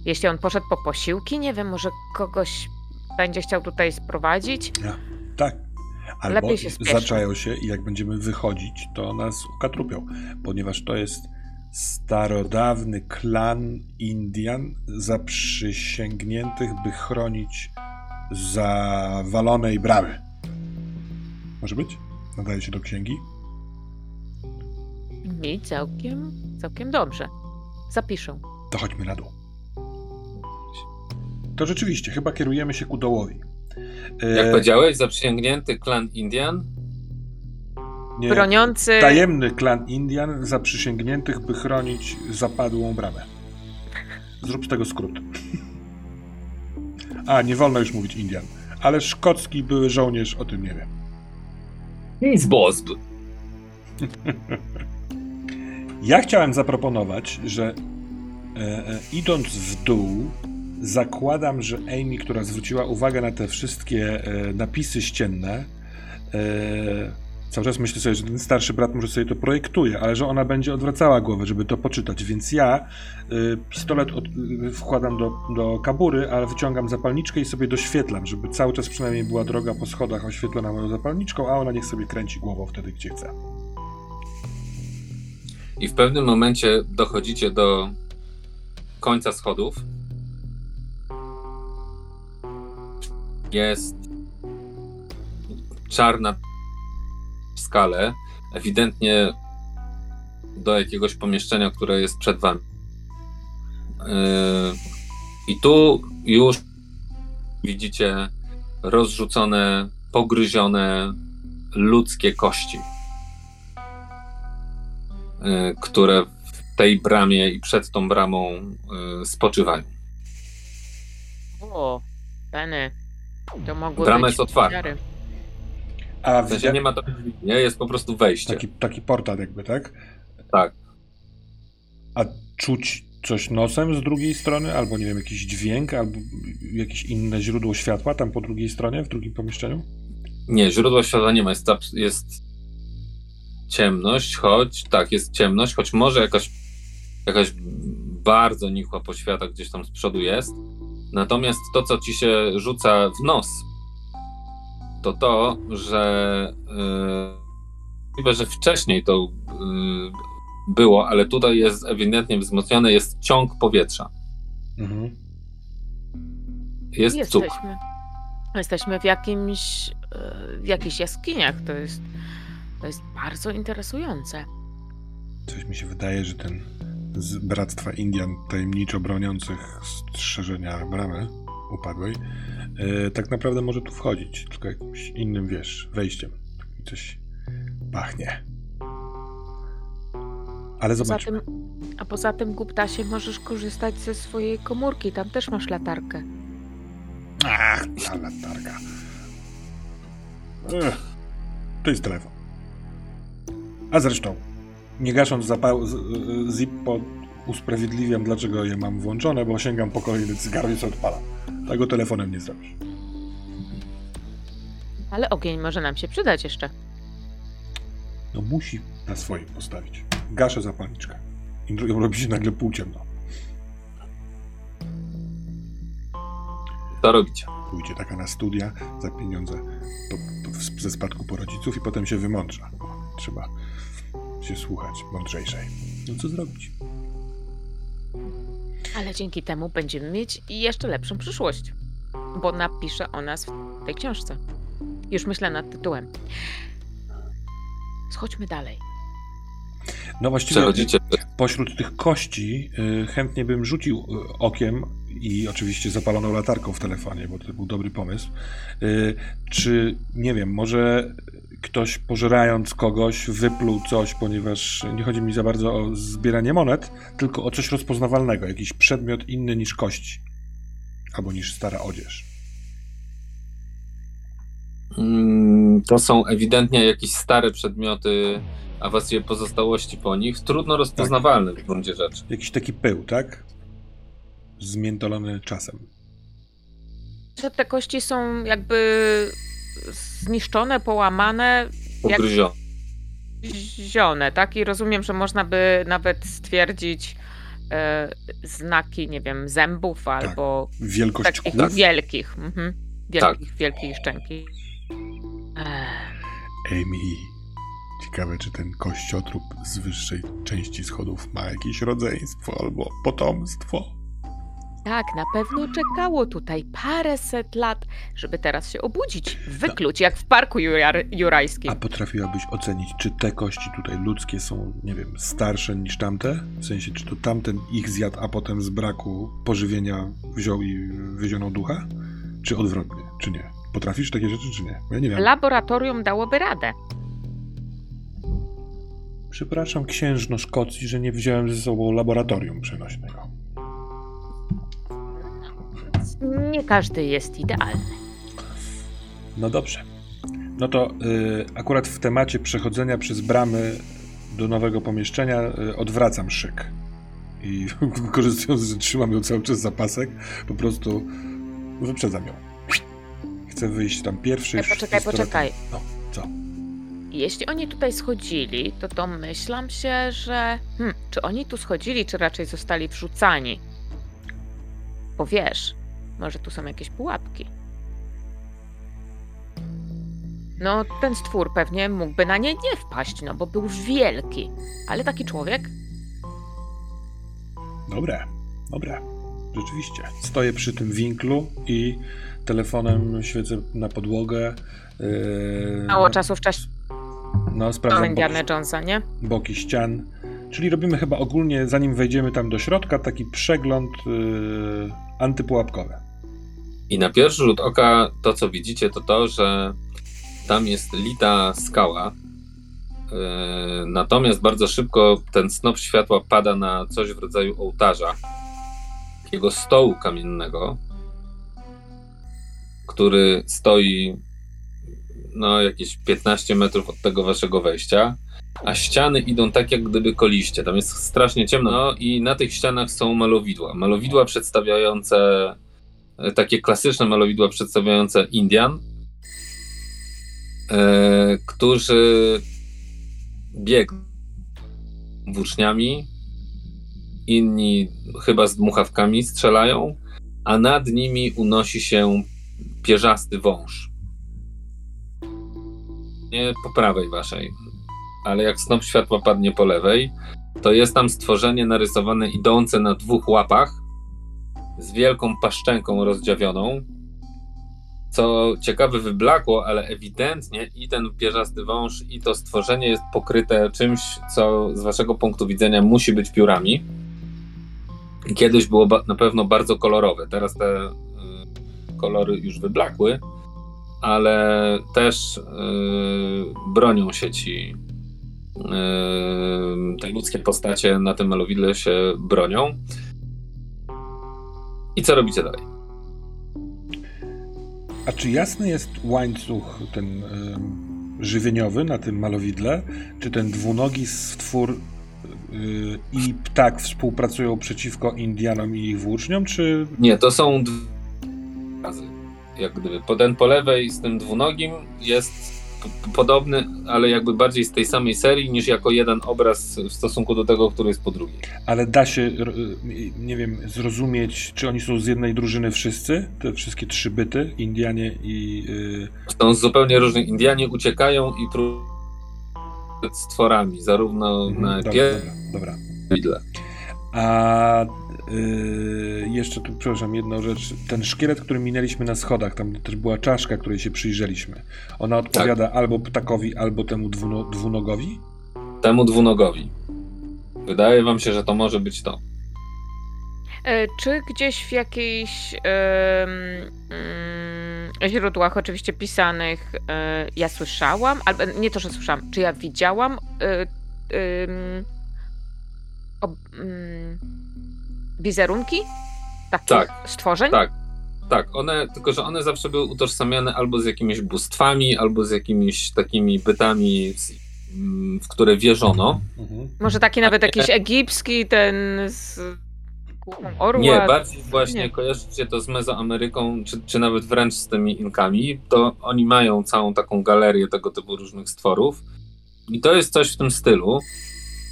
Jeśli on poszedł po posiłki, nie wiem, może kogoś będzie chciał tutaj sprowadzić. Tak. Albo Lepiej się zaczają się i jak będziemy wychodzić, to nas ukatrupią, ponieważ to jest starodawny klan Indian zaprzysięgniętych, by chronić zawalonej bramy. Może być? Nadaje się do księgi? Mi całkiem, całkiem dobrze. Zapiszę. To chodźmy na dół. To rzeczywiście, chyba kierujemy się ku dołowi. E, Jak powiedziałeś, zaprzysięgnięty klan Indian? nie, Broniący. Tajemny klan Indian zaprzysięgniętych, by chronić zapadłą bramę. Zrób z tego skrót. A, nie wolno już mówić Indian. Ale szkocki były żołnierz o tym nie wie. Nic boss. Ja chciałem zaproponować, że e, e, idąc w dół, zakładam, że Amy, która zwróciła uwagę na te wszystkie e, napisy ścienne, e, cały czas myślę sobie, że ten starszy brat może sobie to projektuje, ale że ona będzie odwracała głowę, żeby to poczytać. Więc ja e, pistolet od, e, wkładam do, do kabury, ale wyciągam zapalniczkę i sobie doświetlam, żeby cały czas przynajmniej była droga po schodach oświetlona moją zapalniczką, a ona niech sobie kręci głową wtedy, gdzie chce. I w pewnym momencie dochodzicie do końca schodów. Jest czarna skale, ewidentnie do jakiegoś pomieszczenia, które jest przed wami. Yy, I tu już widzicie rozrzucone, pogryzione ludzkie kości y, które w tej bramie i przed tą bramą y, spoczywają. O, Penny. To mogło Brama być jest otwarta. A W sensie widzia- nie ma to drzwi, nie? Jest po prostu wejście. taki, taki portal jakby, tak? Tak. A czuć coś nosem z drugiej strony, albo nie wiem, jakiś dźwięk, albo jakieś inne źródło światła tam po drugiej stronie, w drugim pomieszczeniu? Nie, źródła światła nie ma, jest, jest ciemność, choć tak, jest ciemność, choć może jakaś, jakaś bardzo nikła poświata gdzieś tam z przodu jest. Natomiast to, co ci się rzuca w nos, to to, że yy, możliwe, że wcześniej to yy, było, ale tutaj jest ewidentnie wzmocnione, jest ciąg powietrza. Mhm. Jest cuk. Jesteśmy. Jesteśmy w jakimś, e, w jakichś jaskiniach. To jest, to jest bardzo interesujące. Coś mi się wydaje, że ten z Bractwa Indian tajemniczo broniących strzeżenia bramy upadłej, e, tak naprawdę może tu wchodzić, tylko jakimś innym, wiesz, wejściem. Coś pachnie. Ale Poza zobaczmy. tym, a poza tym, Guptasie, możesz korzystać ze swojej komórki. Tam też masz latarkę. Ach, ta latarka. Ech, to jest telefon. A zresztą, nie gasząc zapału, z- y, Zippo usprawiedliwiam, dlaczego je mam włączone, bo sięgam po kolejny cygar i co odpala. Tego telefonem nie zrobisz. Ale ogień może nam się przydać jeszcze. No musi na swoim postawić. Gaszę zapalniczkę. I robi się nagle półciemno. To robicie. Pójdzie taka na studia za pieniądze po, po, ze spadku po rodziców i potem się wymądrza. Trzeba się słuchać mądrzejszej. No co zrobić? Ale dzięki temu będziemy mieć jeszcze lepszą przyszłość. Bo napisze o nas w tej książce. Już myślę nad tytułem. Schodźmy dalej. No właściwie pośród tych kości y, chętnie bym rzucił y, okiem i oczywiście zapaloną latarką w telefonie, bo to był dobry pomysł. Y, czy, nie wiem, może ktoś pożerając kogoś wypluł coś, ponieważ nie chodzi mi za bardzo o zbieranie monet, tylko o coś rozpoznawalnego, jakiś przedmiot inny niż kości. Albo niż stara odzież. Mm, To są ewidentnie jakieś stare przedmioty, a właściwie pozostałości po nich, trudno rozpoznawalne w gruncie rzeczy. Jakiś taki pył, tak? Zmiętolony czasem. Że te kości są jakby zniszczone, połamane, Pogryzione. zione, tak? I rozumiem, że można by nawet stwierdzić e, znaki, nie wiem, zębów albo Wielkość takich wielkich. Mhm. Wielkich, wielkiej szczęki. Ech. Amy, ciekawe, czy ten kościotrup z wyższej części schodów ma jakieś rodzeństwo albo potomstwo. Tak, na pewno czekało tutaj paręset lat, żeby teraz się obudzić, wykluć, jak w parku jurajskim. A potrafiłabyś ocenić, czy te kości tutaj ludzkie są, nie wiem, starsze niż tamte? W sensie, czy to tamten ich zjadł, a potem z braku pożywienia wziął i wyzionął ducha? Czy odwrotnie, czy nie? Potrafisz takie rzeczy, czy nie? Ja nie wiem. Laboratorium dałoby radę. Przepraszam księżno Szkocji, że nie wziąłem ze sobą laboratorium przenośnego. Nie każdy jest idealny. No dobrze. No to y, akurat w temacie przechodzenia przez bramy do nowego pomieszczenia y, odwracam szyk. I (laughs) wykorzystując, że trzymam ją cały czas za pasek, po prostu wyprzedzam ją. Chcę wyjść tam pierwszy. E, już poczekaj, poczekaj. No, co? Jeśli oni tutaj schodzili, to domyślam się, że. Hmm, czy oni tu schodzili, czy raczej zostali wrzucani? Bo wiesz, może tu są jakieś pułapki. No, ten stwór pewnie mógłby na nie nie wpaść, no bo był wielki. Ale taki człowiek? Dobre, dobre. Rzeczywiście. Stoję przy tym winklu i telefonem świecę na podłogę. Yy, Mało czasu w czasie No, sprawdzam Indiana boki, Jonesa, nie? boki ścian. Czyli robimy chyba ogólnie, zanim wejdziemy tam do środka, taki przegląd yy, antypułapkowy. I na pierwszy rzut oka to, co widzicie, to to, że tam jest lita skała. Yy, Natomiast bardzo szybko ten snop światła pada na coś w rodzaju ołtarza, takiego stołu kamiennego, który stoi no jakieś 15 metrów od tego waszego wejścia, a ściany idą tak jak gdyby koliście. Tam jest strasznie ciemno no, i na tych ścianach są malowidła. Malowidła przedstawiające e, takie klasyczne malowidła przedstawiające Indian, e, którzy biegną włóczniami, inni chyba z dmuchawkami strzelają, a nad nimi unosi się pierzasty wąż. Nie po prawej waszej, ale jak snop światła padnie po lewej, to jest tam stworzenie narysowane idące na dwóch łapach z wielką paszczęką rozdziawioną. Co ciekawe, wyblakło, ale ewidentnie i ten pierzasty wąż, i to stworzenie jest pokryte czymś, co z waszego punktu widzenia musi być piórami. Kiedyś było na pewno bardzo kolorowe. Teraz te y, kolory już wyblakły, ale też y, bronią się ci. y, te ludzkie postacie na tym malowidle się bronią. I co robicie dalej? A czy jasny jest łańcuch ten ym, żywieniowy na tym malowidle? Czy ten dwunogi stwór yy, i ptak współpracują przeciwko Indianom i ich włóczniom, czy Nie, to są dwa razy. Jak gdyby. Po ten po lewej z tym dwunogim jest podobny, ale jakby bardziej z tej samej serii, niż jako jeden obraz w stosunku do tego, który jest po drugiej. Ale da się, r- nie wiem, zrozumieć, czy oni są z jednej drużyny wszyscy? Te wszystkie trzy byty, Indianie i... Yy... Są zupełnie różni. Indianie uciekają i próbują stworami, zarówno Mhm, na dobra, pier... dobra, dobra. A yy, jeszcze tu, przepraszam, jedną rzecz. Ten szkielet, który minęliśmy na schodach, tam też była czaszka, której się przyjrzeliśmy. Ona odpowiada Tak. albo ptakowi, albo temu dwuno, dwunogowi? temu dwunogowi. Wydaje wam się, że to może być to. E, Czy gdzieś w jakichś em, mm, źródłach oczywiście pisanych e, ja słyszałam, albo nie to, że słyszałam, czy ja widziałam e, ob, mm, wizerunki takich Tak, stworzeń? tak. Tak, one, tylko że one zawsze były utożsamiane albo z jakimiś bóstwami, albo z jakimiś takimi bytami, z, mm, w które wierzono. Mhm. Może taki nawet Nie. jakiś egipski, ten z orła? Nie, bardziej właśnie Nie. kojarzycie to z Mezoameryką, czy, czy nawet wręcz z tymi Inkami, to oni mają całą taką galerię tego typu różnych stworów. I to jest coś w tym stylu,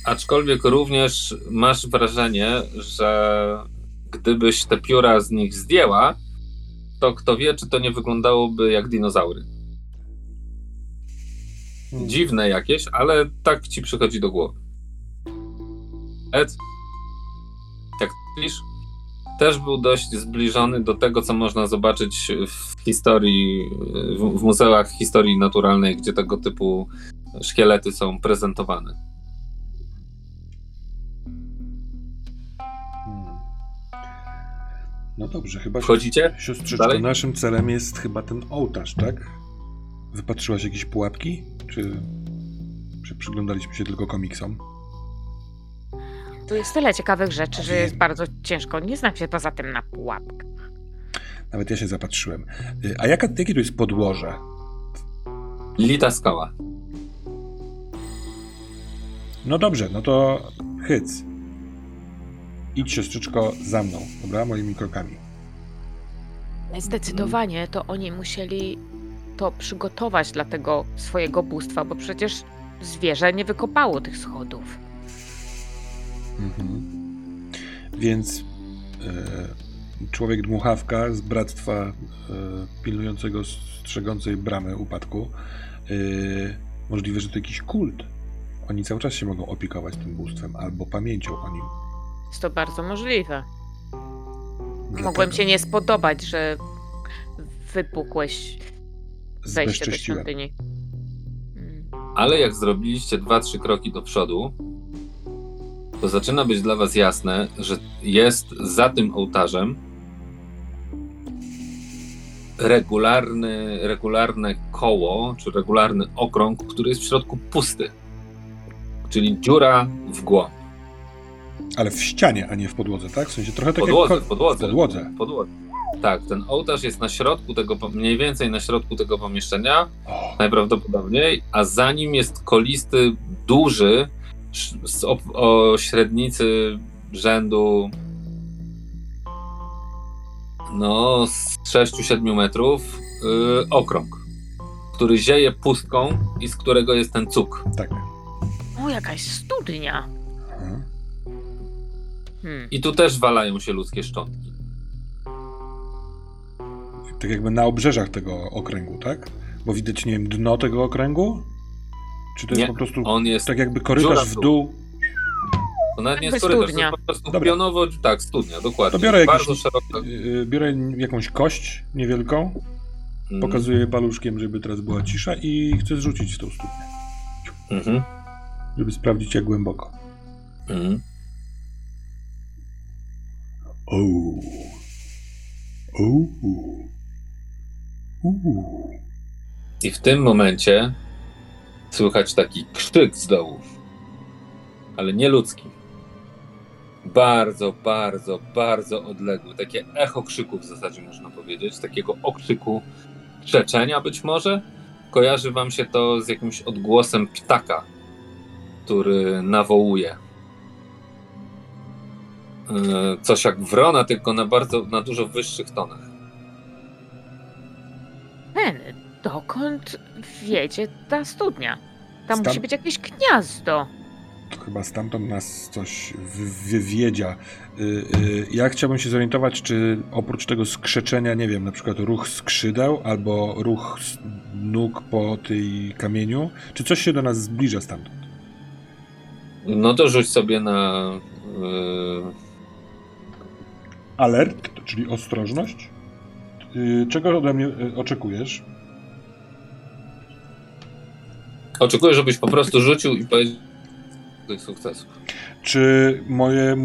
aczkolwiek również masz wrażenie, że gdybyś te pióra z nich zdjęła, to kto wie, czy to nie wyglądałoby jak dinozaury. Mhm. Dziwne jakieś, ale tak ci przychodzi do głowy. Ed, jak myślisz? Też był dość zbliżony do tego, co można zobaczyć w historii, w, w muzeach historii naturalnej, gdzie tego typu szkielety są prezentowane. No dobrze, chyba Wchodzicie? Siostrzyczko, Dalej? naszym celem jest chyba ten ołtarz, tak? Wypatrzyłaś jakieś pułapki? Czy, czy przyglądaliśmy się tylko komiksom? Tu jest tyle ciekawych rzeczy, że jest bardzo ciężko. Nie znam się poza tym na pułapkę. Nawet ja się zapatrzyłem. Y, A jaka, jakie tu jest podłoże? Lita skała. No dobrze, no to hyc. Idź siostrzyczko za mną, dobra? Moimi krokami. Zdecydowanie to oni musieli to przygotować dla tego swojego bóstwa, bo przecież zwierzę nie wykopało tych schodów. Mhm. Więc e, człowiek dmuchawka z bractwa e, pilnującego, strzegącej bramy upadku. E, możliwe, że to jakiś kult. Oni cały czas się mogą opiekować tym bóstwem albo pamięcią o nim. Jest to bardzo możliwe. Dlatego Mogłem się nie spodobać, że wypukłeś wejście do świątyni. Mm. Ale jak zrobiliście dwa, trzy kroki do przodu, to zaczyna być dla was jasne, że jest za tym ołtarzem regularny, regularne koło, czy regularny okrąg, który jest w środku pusty. Czyli dziura w głąb. Ale w ścianie, a nie w podłodze, tak? W sensie trochę tak podłodze, jak... podłodze. W podłodze. Podłodze. Tak, ten ołtarz jest na środku tego, mniej więcej na środku tego pomieszczenia, O, najprawdopodobniej, a za nim jest kolisty, duży, z o, o średnicy rzędu no z 6-7 metrów yy, okrąg, który zieje pustką i z którego jest ten cuk. tak. O, jakaś studnia. Hmm. I tu też walają się ludzkie szczątki. Tak jakby na obrzeżach tego okręgu, tak? Bo widać, nie wiem, dno tego okręgu? Czy to jest Nie, po prostu On jest, tak jakby korytarz w dół. to nawet nie jest Jakby korytarz, to jest po prostu Dobra. pionowo, tak, studnia, dokładnie. To biorę Bardzo jakiś- szeroka. Yy, Biorę jakąś kość niewielką, Mm, pokazuję paluszkiem, żeby teraz była cisza i chcę zrzucić w tą studnię, mhm, żeby sprawdzić jak głęboko. mhm. Ouu. Ouu. Uuu. I w tym momencie słychać taki krzyk z dołu, ale nie ludzki. Bardzo, bardzo, bardzo odległy. Takie echo krzyku w zasadzie można powiedzieć. Takiego okrzyku krzeczenia być może. Kojarzy wam się to z jakimś odgłosem ptaka, który nawołuje. Yy, Coś jak wrona, tylko na bardzo, na dużo wyższych tonach. Ten, dokąd wiedzie ta studnia? Tam Stan- musi być jakieś gniazdo. To chyba stamtąd nas coś wy- wywiedzia. Y, y, Ja chciałbym się zorientować, czy oprócz tego skrzeczenia, nie wiem, na przykład ruch skrzydeł albo ruch nóg po tej kamieniu, czy coś się do nas zbliża stamtąd? No to rzuć sobie na. Yy, Alert, czyli ostrożność. Czego ode mnie y, oczekujesz? oczekuję, żebyś po prostu rzucił i powiedział tych sukcesów. Czy moje,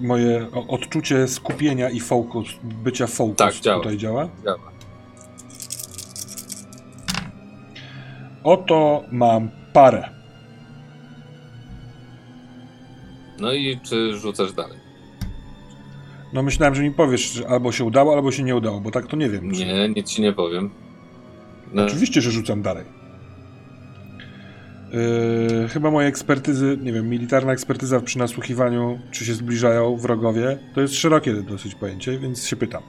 moje odczucie skupienia i focus, bycia focus Tak, działa. tutaj działa? Działa. Oto mam parę. No i czy rzucasz dalej? No myślałem, że mi powiesz, że albo się udało, albo się nie udało, bo tak to nie wiem. czy- Nie, nic ci nie powiem. No, Oczywiście, że rzucam dalej. Yy, chyba moje ekspertyzy, nie wiem, militarna ekspertyza przy nasłuchiwaniu, czy się zbliżają wrogowie, to jest szerokie dosyć pojęcie, więc się pytam.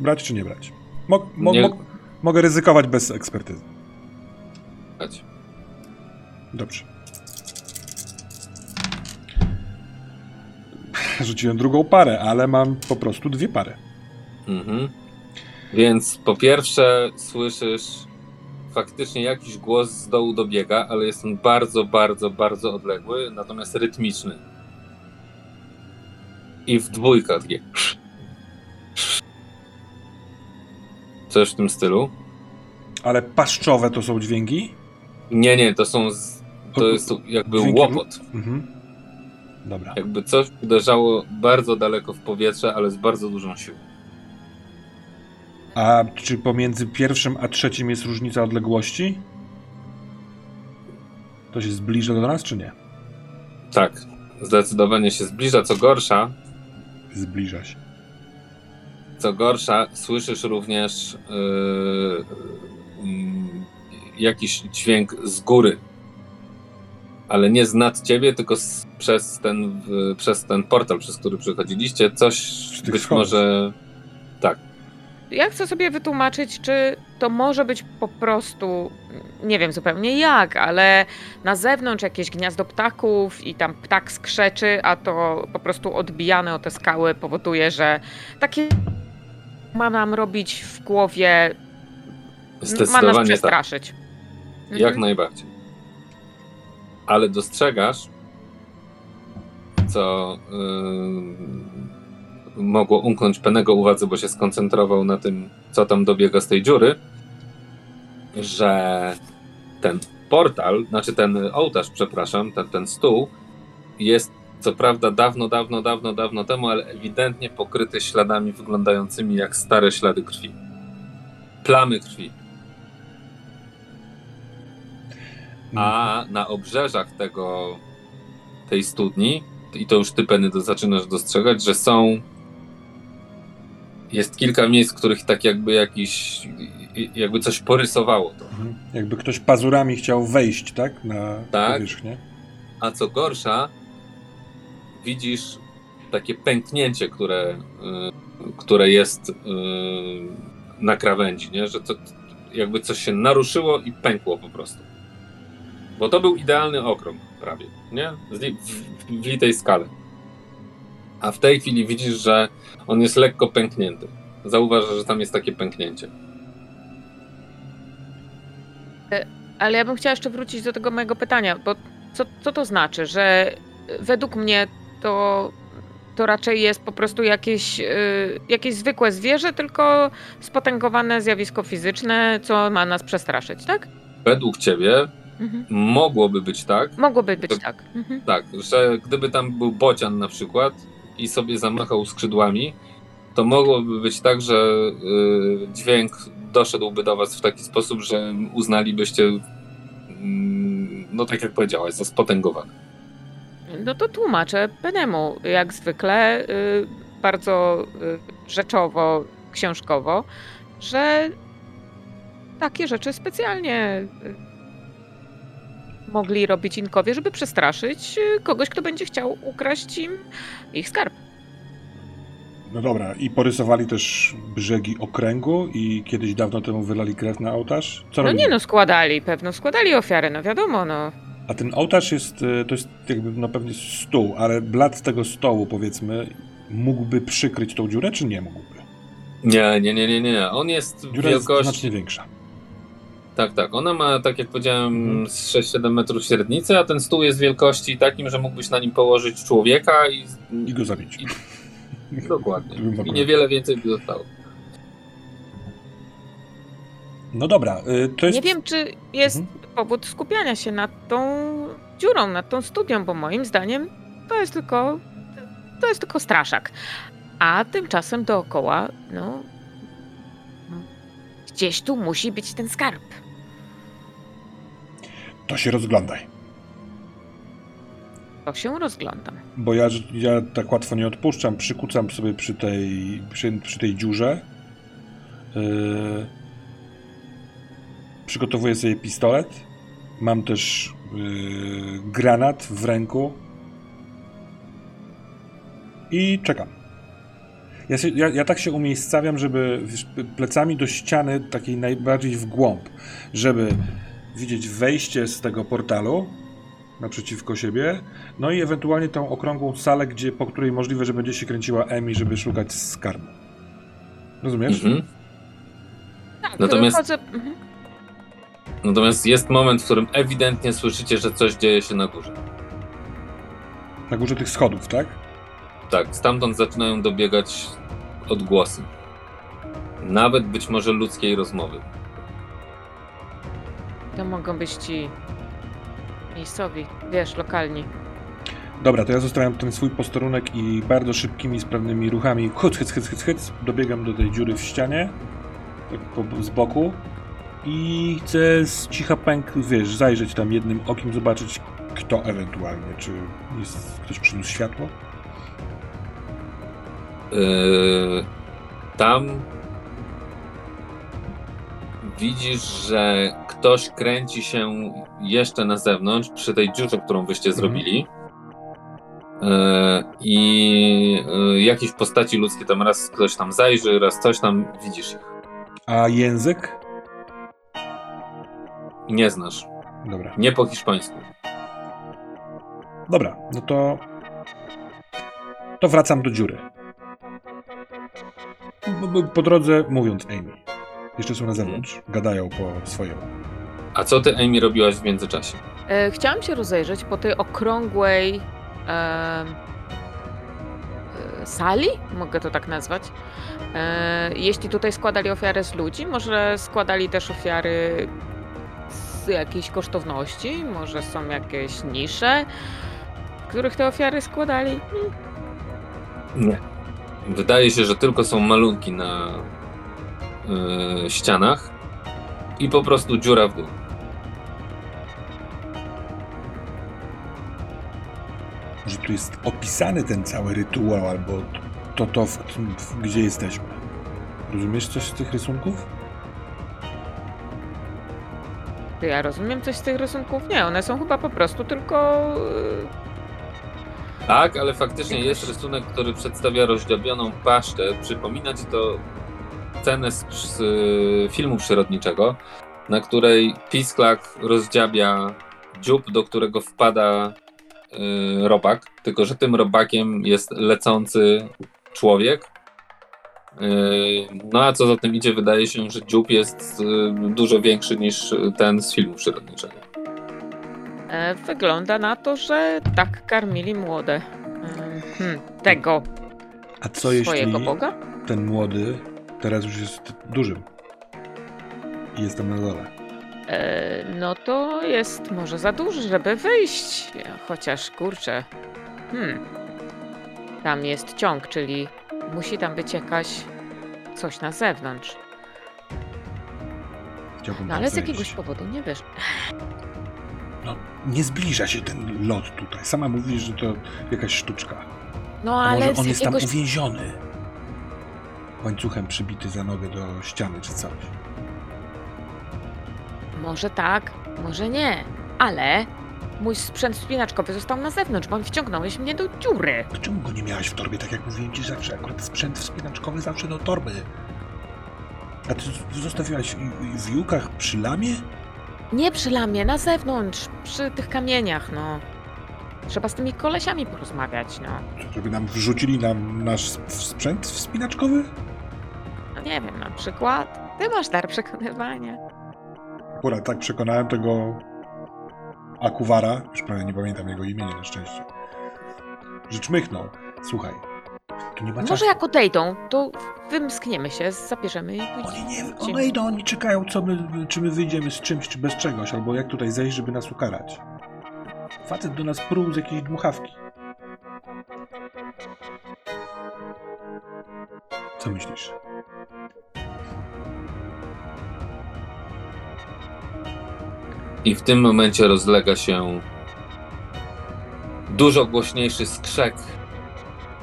Brać czy nie brać? Mo- mo- Nie- mo- mogę ryzykować bez ekspertyzy. Chodź. Dobrze. Rzuciłem drugą parę, ale mam po prostu dwie pary. Mhm. Więc po pierwsze słyszysz faktycznie jakiś głos z dołu dobiega, ale jest on bardzo, bardzo, bardzo odległy, natomiast rytmiczny. I w dwójkę takie. Coś w tym stylu. Ale paszczowe to są dźwięki? Nie, nie, to są. Z, to jest jakby Dźwięki łopot. Mhm. Dobra. Jakby coś uderzało bardzo daleko w powietrze, ale z bardzo dużą siłą. A czy pomiędzy pierwszym a trzecim jest różnica odległości? To się zbliża do nas, czy nie? Tak, zdecydowanie się zbliża. Co gorsza, Zbliża się. Co gorsza, słyszysz również yy, mm, jakiś dźwięk z góry. Ale nie z nad ciebie, tylko z, przez, ten, przez ten portal, przez który przechodziliście. Coś być schodów. może. Tak. Ja chcę sobie wytłumaczyć, czy to może być po prostu, nie wiem zupełnie jak, ale na zewnątrz jakieś gniazdo ptaków i tam ptak skrzeczy, a to po prostu odbijane o te skały powoduje, że takie ma nam robić w głowie, ma nas tak. przestraszyć. Jak Mhm. najbardziej. Ale dostrzegasz, co yy, mogło umknąć Penego uwadze, bo się skoncentrował na tym, co tam dobiega z tej dziury, że ten portal, znaczy ten ołtarz, przepraszam, ten, ten stół jest co prawda dawno, dawno, dawno, dawno temu, ale ewidentnie pokryty śladami wyglądającymi jak stare ślady krwi. Plamy krwi. A na obrzeżach tego, tej studni, i to już ty, Penny, zaczynasz dostrzegać, że są. Jest kilka miejsc, w których tak jakby jakiś. jakby coś porysowało to. Mhm. Jakby ktoś pazurami chciał wejść, tak? Na Tak. powierzchnię. A co gorsza, widzisz takie pęknięcie, które, y, które jest y, na krawędzi, nie? że to jakby coś się naruszyło i pękło po prostu. Bo to był idealny okrąg prawie, nie? W, w litej skale. A w tej chwili widzisz, że on jest lekko pęknięty. Zauważasz, że tam jest takie pęknięcie. Ale ja bym chciała jeszcze wrócić do tego mojego pytania, bo co, co to znaczy, że według mnie to, to raczej jest po prostu jakieś, y, jakieś zwykłe zwierzę, tylko spotęgowane zjawisko fizyczne, co ma nas przestraszyć, tak? Według ciebie Mhm. mogłoby być tak, Mogłoby być To- tak. Mhm. Tak, że gdyby tam był bocian na przykład i sobie zamachał skrzydłami, to mogłoby być tak, że y, dźwięk doszedłby do was w taki sposób, że uznalibyście, mm, no tak jak powiedziałaś, za spotęgowane. No to tłumaczę Penemu, jak zwykle, y, bardzo y, rzeczowo, książkowo, że takie rzeczy specjalnie y, mogli robić Inkowie, żeby przestraszyć y, kogoś, kto będzie chciał ukraść im ich skarb. No dobra, i porysowali też brzegi okręgu i kiedyś dawno temu wylali krew na ołtarz? Co No robili? nie no, składali, pewno składali ofiarę, no wiadomo, no. A ten ołtarz jest, e, to jest jakby no pewnie stół, ale blat tego stołu powiedzmy mógłby przykryć tą dziurę, czy nie mógłby? Nie, nie, nie, nie, nie. On jest Dziura jest wielkości. znacznie większa. Tak, tak. Ona ma, tak jak powiedziałem, Mhm. z 6-7 metrów średnicy, a ten stół jest wielkości takim, że mógłbyś na nim położyć człowieka i. I go zabić. I- Dokładnie. I niewiele więcej by zostało. No dobra, y, to jest... Nie wiem, czy jest Mhm. powód skupiania się nad tą dziurą, nad tą studią, bo moim zdaniem to jest tylko, to jest tylko straszak. A tymczasem dookoła, no, no gdzieś tu musi być ten skarb. To się rozglądaj. To się rozglądam. Bo ja, ja tak łatwo nie odpuszczam, przykucam sobie przy tej, przy, przy tej dziurze. Yy, przygotowuję sobie pistolet. Mam też yy, granat w ręku. I czekam. Ja, się, ja, ja tak się umiejscawiam, żeby plecami do ściany takiej najbardziej w głąb, żeby widzieć wejście z tego portalu naprzeciwko siebie, no i ewentualnie tą okrągłą salę, gdzie, po której możliwe, że będzie się kręciła Emi, żeby szukać skarbu. Rozumiesz? Mhm. Tak, Natomiast- chodzę, mhm. Natomiast jest moment, w którym ewidentnie słyszycie, że coś dzieje się na górze. Na górze tych schodów, tak? Tak, stamtąd zaczynają dobiegać odgłosy. Nawet być może ludzkiej rozmowy. To mogą być ci miejscowi, wiesz, lokalni. Dobra, to ja zostawiam ten swój posterunek i bardzo szybkimi, sprawnymi ruchami hyc, hyc, hyc, hyc, hyc, dobiegam do tej dziury w ścianie, tak po, z boku i chcę z cicha pęk, wiesz, zajrzeć tam jednym okiem, zobaczyć kto ewentualnie, czy jest, ktoś przyniósł światło? Yy, tam widzisz, że ktoś kręci się jeszcze na zewnątrz przy tej dziurze, którą wyście Mhm. zrobili. Yy, I yy, jakieś postaci ludzkie tam raz ktoś tam zajrzy, raz coś tam widzisz ich. A język? Nie znasz. Dobra. Nie po hiszpańsku. Dobra, no to. To wracam do dziury. Po drodze mówiąc Amy. Jeszcze są na zewnątrz. Gadają po swojemu. A co ty, Amy, robiłaś w międzyczasie? E, chciałam się rozejrzeć po tej okrągłej e, sali, mogę to tak nazwać. E, jeśli tutaj składali ofiary z ludzi, może składali też ofiary z jakiejś kosztowności, może są jakieś nisze, w których te ofiary składali. Nie. Wydaje się, że tylko są malunki na yy, ścianach i po prostu dziura w dół. Może tu jest opisany ten cały rytuał, albo to, to w, w, gdzie jesteśmy. Rozumiesz coś z tych rysunków? Ja rozumiem coś z tych rysunków? Nie, one są chyba po prostu tylko... e, Tak, ale faktycznie jest rysunek, który przedstawia rozdziabioną paszczę. Przypomina ci to scenę z, z y, filmu przyrodniczego, na której pisklak rozdziabia dziób, do którego wpada y, robak, tylko że tym robakiem jest lecący człowiek. Y, No a co za tym idzie, wydaje się, że dziób jest dużo większy niż ten z filmu przyrodniczego. E, Wygląda na to, że tak karmili młode. Em, Hmm, tego A co jeśli swojego boga? ten młody teraz już jest dużym? I jest tam na dole. E, No to jest może za duży, żeby wyjść. Chociaż kurczę. Hmm. Tam jest ciąg, czyli musi tam być jakaś coś na zewnątrz. Chciałbym No tam ale z jakiegoś powodu nie wiesz. No, nie zbliża się ten lot tutaj. Sama mówisz, że to jakaś sztuczka. No A ale może on jest tam jakiegoś uwięziony? Łańcuchem przybity za nogę do ściany czy coś. Może tak, może nie, ale mój sprzęt wspinaczkowy został na zewnątrz, bo wciągnąłeś mnie do dziury. Czemu go nie miałaś w torbie, tak jak mówiłem ci zawsze? Akurat sprzęt wspinaczkowy zawsze do torby. A ty zostawiłaś w- jukach przy lamie? Nie przy lamie, na zewnątrz, przy tych kamieniach, no. Trzeba z tymi kolesiami porozmawiać, no. Żeby nam wrzucili nam nasz sp- sprzęt wspinaczkowy? Nie wiem, na przykład. Ty masz dar przekonywania. Akurat tak przekonałem tego Akuwara, już prawie nie pamiętam jego imienia na szczęście, że czmychnął. Słuchaj, tu nie ma czasu. Może jak odejdą, to wymskniemy się, zabierzemy i Oni nie, one idą, oni czekają, co my, czy my wyjdziemy z czymś, czy bez czegoś, albo jak tutaj zejść, żeby nas ukarać. Facet do nas pruł z jakiejś dmuchawki. Co myślisz? I w tym momencie rozlega się dużo głośniejszy skrzek,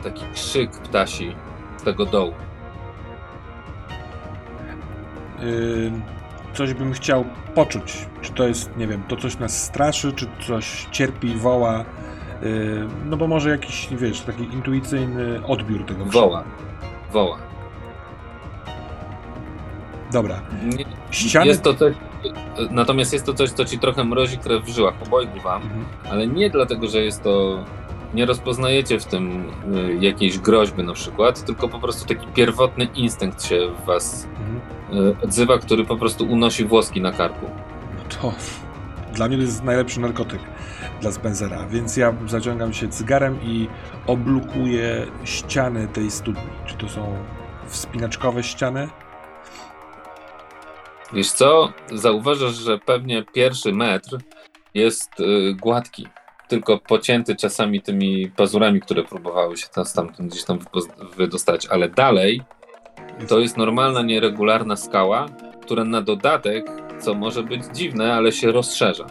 taki krzyk ptasi z tego dołu. Yy, coś bym chciał poczuć. Czy to jest, nie wiem, to coś nas straszy, czy coś cierpi, woła. Yy, no bo może jakiś, wiesz, taki intuicyjny odbiór tego. Woła. Woła. Dobra. Ściany... jest to coś, natomiast jest to coś, co ci trochę mrozi krew w żyłach, obojgu wam, Mhm. ale nie dlatego, że jest to. Nie rozpoznajecie w tym y, jakiejś groźby na przykład, tylko po prostu taki pierwotny instynkt się w was Mhm. y, odzywa, który po prostu unosi włoski na karku. No to dla mnie to jest najlepszy narkotyk dla Spencera, więc ja zaciągam się cygarem i oblukuję ściany tej studni. Czy to są wspinaczkowe ściany? Wiesz co? Zauważasz, że pewnie pierwszy metr jest y, gładki, tylko pocięty czasami tymi pazurami, które próbowały się tam stamtąd gdzieś tam wydostać, ale dalej to jest normalna, nieregularna skała, która na dodatek, co może być dziwne, ale się rozszerza.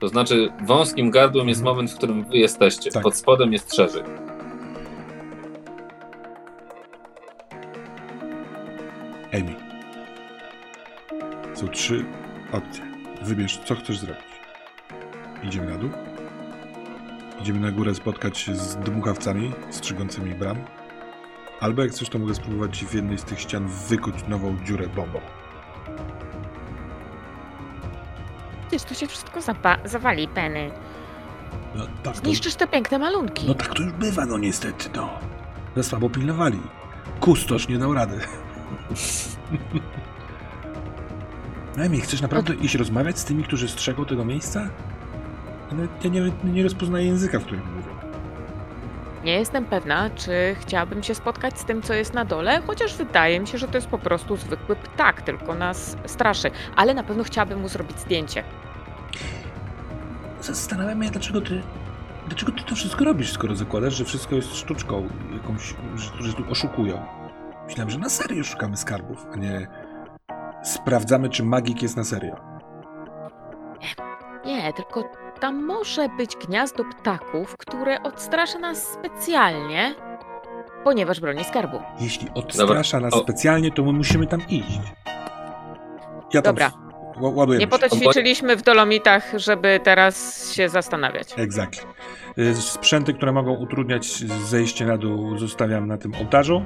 To znaczy, wąskim gardłem jest moment, w którym wy jesteście. Tak. Pod spodem jest szerzej. Amy. Są trzy opcje. Wybierz, co chcesz zrobić. Idziemy na dół. Idziemy na górę spotkać się z dmuchawcami strzygącymi bram. Albo jak chcesz, to mogę spróbować w jednej z tych ścian wykuć nową dziurę bombą. Wiesz, to się wszystko zapa- zawali, Penny. No tak, to, Zniszczysz te piękne malunki. no tak to już bywa, no niestety, no. Za słabo pilnowali. Kustosz nie dał rady. (laughs) Emi, chcesz naprawdę iść rozmawiać z tymi, którzy strzegą tego miejsca? Ja nie, nie rozpoznaję języka, w którym mówią. Nie jestem pewna, czy chciałabym się spotkać z tym, co jest na dole, chociaż wydaje mi się, że to jest po prostu zwykły ptak, tylko nas straszy. Ale na pewno chciałabym mu zrobić zdjęcie. Zastanawiam się, dlaczego ty, dlaczego ty to wszystko robisz, skoro zakładasz, że wszystko jest sztuczką, jakąś, że, że tu oszukują. Myślałem, że na serio szukamy skarbów, a nie sprawdzamy, czy magik jest na serio. Nie, tylko tam może być gniazdo ptaków, które odstrasza nas specjalnie, ponieważ broni skarbu. Jeśli odstrasza nas O. specjalnie, to my musimy tam iść. Ja tam Dobra. ładuję. Nie po to ćwiczyliśmy w Dolomitach, żeby teraz się zastanawiać. Exactly. Y, Sprzęty, które mogą utrudniać zejście na dół, zostawiam na tym ołtarzu.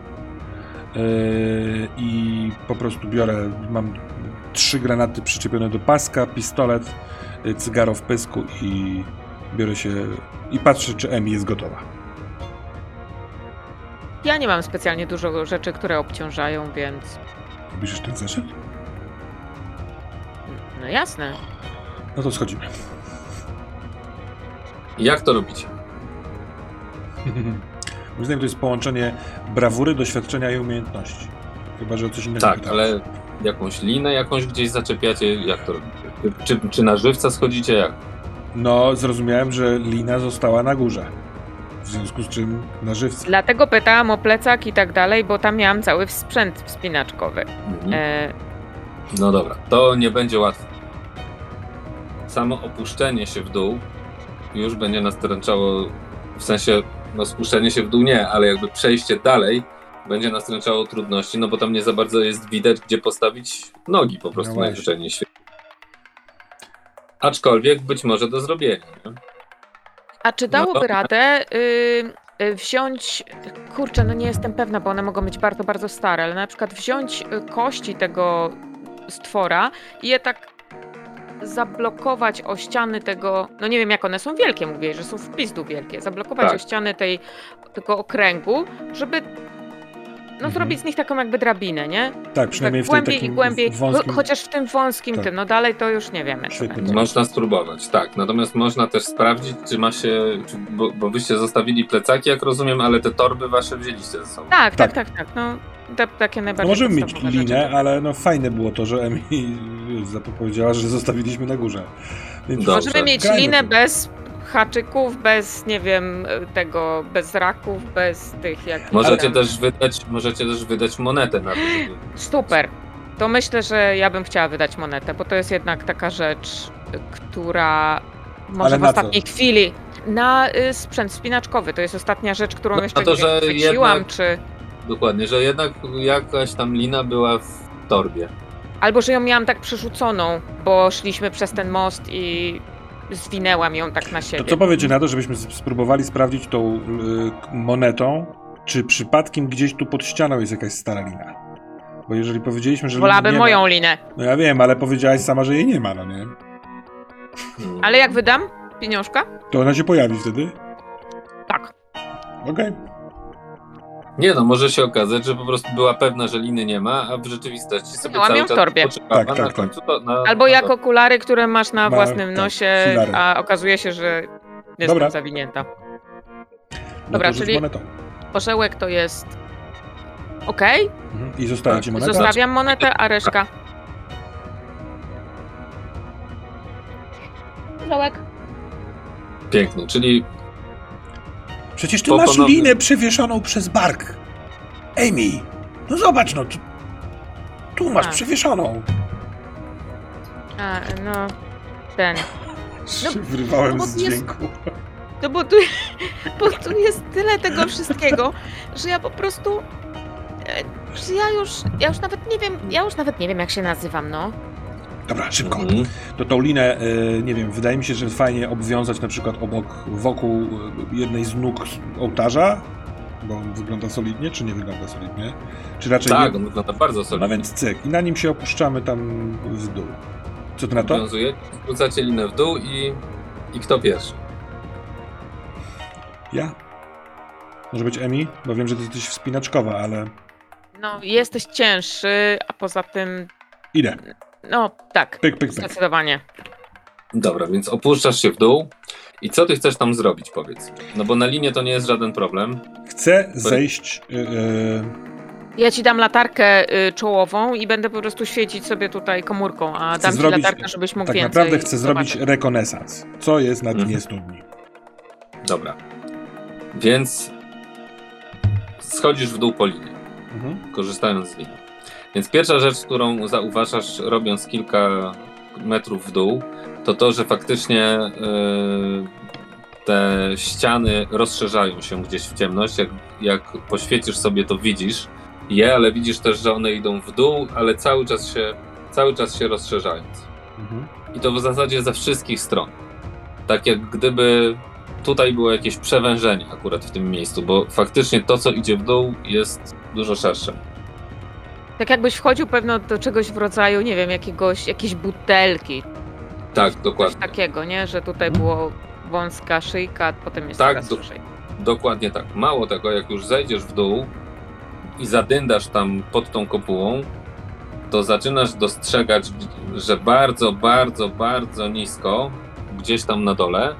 Yy, I po prostu biorę, mam trzy granaty przyczepione do paska, pistolet, y, cygaro w pysku i biorę się i patrzę, czy Emi jest gotowa. Ja nie mam specjalnie dużo rzeczy, które obciążają, więc Bierzesz ten zeszyt? no jasne. No to schodzimy. Jak to robicie? (laughs) Moim zdaniem to jest połączenie brawury, doświadczenia i umiejętności. Chyba, że o coś innego Tak, pytałeś. ale jakąś linę jakąś gdzieś zaczepiacie? Jak to robicie? Czy, czy na żywca schodzicie? Jak? No, zrozumiałem, że lina została na górze. W związku z czym na żywca. Dlatego pytałam o plecak i tak dalej, bo tam miałam cały sprzęt wspinaczkowy. Mhm. E, No dobra, to nie będzie łatwe. Samo opuszczenie się w dół już będzie nas dręczało, w sensie, no spuszczenie się w dół nie, ale jakby przejście dalej będzie nas dręczało trudności, no bo tam nie za bardzo jest widać, gdzie postawić nogi po prostu No właśnie. najzwyczajniej w świecie. Aczkolwiek być może do zrobienia. Nie? A czy No dałoby to- radę y, y, wziąć, kurczę, no nie jestem pewna, bo one mogą być bardzo, bardzo stare, ale na przykład wziąć y, kości tego stwora i je tak zablokować o ściany tego, no nie wiem jak one są wielkie, mówię, że są w pizdu wielkie, zablokować Tak. o ściany tej, tego okręgu, żeby no Mhm. zrobić z nich taką jakby drabinę, nie? Tak, przynajmniej tak w tej głębiej takim i głębiej, wąskim... cho- chociaż w tym wąskim Tak. tym, no dalej to już nie wiemy. Można spróbować, tak. Natomiast można też sprawdzić, czy ma się. Czy, bo, bo wyście zostawili plecaki, jak rozumiem, ale te torby wasze wzięliście ze sobą. Tak, tak, Tak. tak, tak, no te, takie No najbardziej możemy mieć podstawowe rzeczy. linę, ale no fajne było to, że Emi (laughs) zapowiedziała, że zostawiliśmy na górze. Więc. Możemy mieć linę bez haczyków, bez, nie wiem, tego, bez raków, bez tych jak. Możecie tam- też wydać, możecie też wydać monetę na to. żeby- Super. To myślę, że ja bym chciała wydać monetę, bo to jest jednak taka rzecz, która może Ale w na co? ostatniej chwili. Na y, sprzęt spinaczkowy. To jest ostatnia rzecz, którą No, jeszcze to, nie wiem, że chwyciłam, jednak- czy. Dokładnie, że jednak jakaś tam lina była w torbie. Albo że ją miałam tak przerzuconą, bo szliśmy przez ten most i zwinęłam ją tak na To siebie. co powiecie na to, żebyśmy spróbowali sprawdzić tą y, monetą, czy przypadkiem gdzieś tu pod ścianą jest jakaś stara lina? Bo jeżeli powiedzieliśmy, że Wolałabym moją ma, linę. No ja wiem, ale powiedziałaś sama, że jej nie ma, no nie? Ale jak wydam pieniążka? To ona się pojawi wtedy? Tak. Okej. Nie no, może się okazać, że po prostu była pewna, że liny nie ma, a w rzeczywistości sobie Miałam cały ją w torbie. Tak, na tak, końcu. To, na, Albo na jak to. okulary, które masz na Ma- własnym tak, nosie, filary. a okazuje się, że jestem Dobra. zawinięta. No Dobra, rzuć czyli- monetą. Orzełek to jest ok, Mhm. I zostaje Tak, ci moneta? zostawiam monetę, a reszka... Orzełek. Pięknie, czyli Przecież ty masz ponownym- linę przewieszoną przez bark. Amy, no zobacz, no tu, tu masz A. przewieszoną. A, no, ten. No, Wyrywałem no bo z jest- dźwięku. No bo tu, (laughs) bo tu jest tyle tego wszystkiego, że ja po prostu... e, Że ja już, ja już nawet nie wiem, ja już nawet nie wiem jak się nazywam, no. Dobra, szybko. mhm. To tą linę, y, nie wiem, wydaje mi się, że fajnie obwiązać na przykład obok, wokół y, jednej z nóg ołtarza, bo on wygląda solidnie, czy nie wygląda solidnie? Czy raczej tak, nie? on wygląda bardzo No solidnie. więc cyk. I na nim się opuszczamy tam w dół. Co ty na to? Wiązuje, wrzucacie linę w dół i, i kto pierwszy? Ja? Może być Emi? Bo wiem, że ty jesteś wspinaczkowa, ale No, jesteś cięższy, a poza tym, idę. No tak, Pyk, pyk, pyk. zdecydowanie. Dobra, więc opuszczasz się w dół i co ty chcesz tam zrobić, powiedz? No bo na linię to nie jest żaden problem. Chcę zejść... y, y, Ja ci dam latarkę y, czołową i będę po prostu świecić sobie tutaj komórką, a Chcę dam ci zrobić- latarkę, żebyś mógł tak więcej naprawdę chcę zrobić zobaczyć. rekonesans. Co jest na dnie Mhm. studni? Dobra. Więc schodzisz w dół po linie. Mhm. korzystając z liny. Więc pierwsza rzecz, którą zauważasz, robiąc kilka metrów w dół, to to, że faktycznie yy, te ściany rozszerzają się gdzieś w ciemność. Jak, jak poświecisz sobie, to widzisz je, ale widzisz też, że one idą w dół, ale cały czas się, cały czas się rozszerzając. Mhm. I to w zasadzie ze wszystkich stron. Tak jak gdyby tutaj było jakieś przewężenie akurat w tym miejscu, bo faktycznie to, co idzie w dół, jest dużo szersze. Tak jakbyś wchodził pewno do czegoś w rodzaju, nie wiem, jakiegoś, jakiejś butelki, Tak, coś dokładnie. takiego, nie? Że tutaj Mhm. było wąska szyjka, potem jest Tak, do-. Dokładnie tak. Mało tego, jak już zejdziesz w dół i zadyndasz tam pod tą kopułą, to zaczynasz dostrzegać, że bardzo, bardzo, bardzo nisko, gdzieś tam na dole,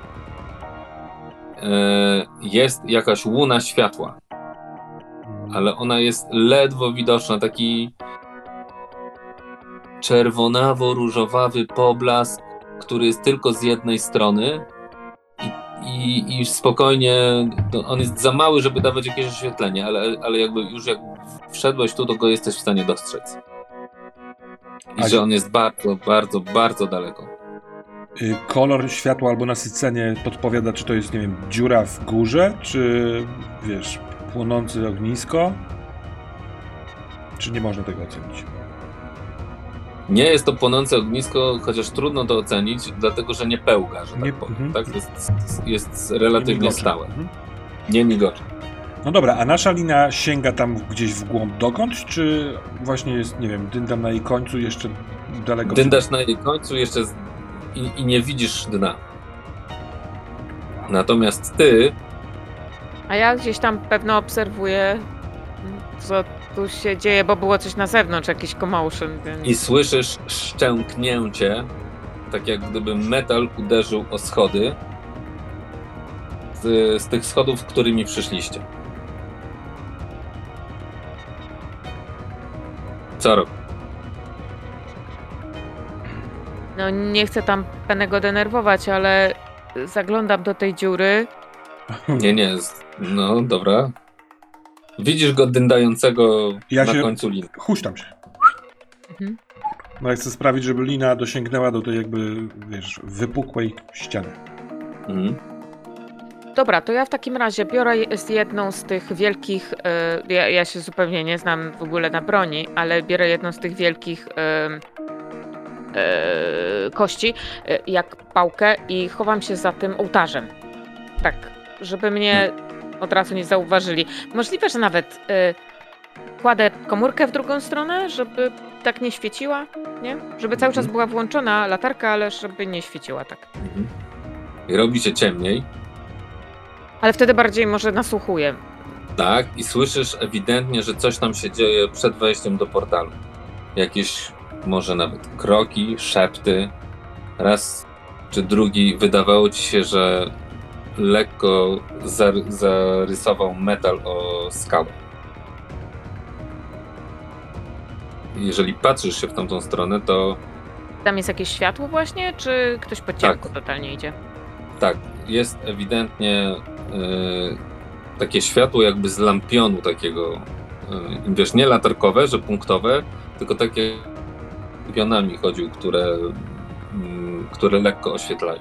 e, jest jakaś łuna światła, ale ona jest ledwo widoczna, taki czerwonawo-różowawy poblask, który jest tylko z jednej strony i, i, i spokojnie, on jest za mały, żeby dawać jakieś oświetlenie, ale, ale jakby już jak wszedłeś tu, to go jesteś w stanie dostrzec. I A- że on jest bardzo, bardzo, bardzo daleko. Y, Kolor światła albo nasycenie podpowiada, czy to jest, nie wiem, dziura w górze, czy wiesz, płonące ognisko? Czy nie można tego ocenić? Nie jest to płonące ognisko, chociaż trudno to ocenić, dlatego że nie pełga, że tak Nie- powiem. mhm. Tak? Jest, jest relatywnie Migocze. stałe. Mhm. Nie migocze. No dobra, a nasza lina sięga tam gdzieś w głąb dokąd, czy właśnie jest, nie wiem, dyndam na jej końcu jeszcze daleko? Dyndasz na jej końcu jeszcze z... i, i nie widzisz dna. Natomiast ty A ja gdzieś tam pewno obserwuję, co tu się dzieje, bo było coś na zewnątrz, jakiś commotion, więc... i słyszysz szczęknięcie, tak jak gdyby metal uderzył o schody z, z tych schodów, którymi przyszliście. Co robisz? No nie chcę tam Penego denerwować, ale zaglądam do tej dziury. Nie, nie, z- no dobra. Widzisz go dyndającego Ja na się- końcu liny. Huśtam się. Mhm. No ja chcę sprawić, żeby lina dosięgnęła do tej jakby, wiesz, wypukłej ściany. Mhm. Dobra, to ja w takim razie biorę z jedną z tych wielkich. e, ja, ja się zupełnie nie znam w ogóle na broni, ale biorę jedną z tych wielkich e, e, kości, jak pałkę, i chowam się za tym ołtarzem. Tak, żeby mnie od razu nie zauważyli. Możliwe, że nawet e, kładę komórkę w drugą stronę, żeby tak nie świeciła, nie? Żeby cały czas Mhm. była włączona latarka, ale żeby nie świeciła tak. Mhm. I robi się ciemniej, Ale wtedy bardziej może nasłuchuję. tak? I słyszysz ewidentnie, że coś tam się dzieje przed wejściem do portalu. Jakieś może nawet kroki, szepty. Raz czy drugi wydawało ci się, że lekko zar- zarysował metal o skałę. Jeżeli patrzysz się w tamtą stronę, to Tam jest jakieś światło właśnie, czy ktoś po ciemku Tak. totalnie idzie? Tak, jest ewidentnie y, takie światło jakby z lampionu takiego, y, wiesz, nie latarkowe, że punktowe, tylko takie pionami chodził, które, mm, które lekko oświetlają.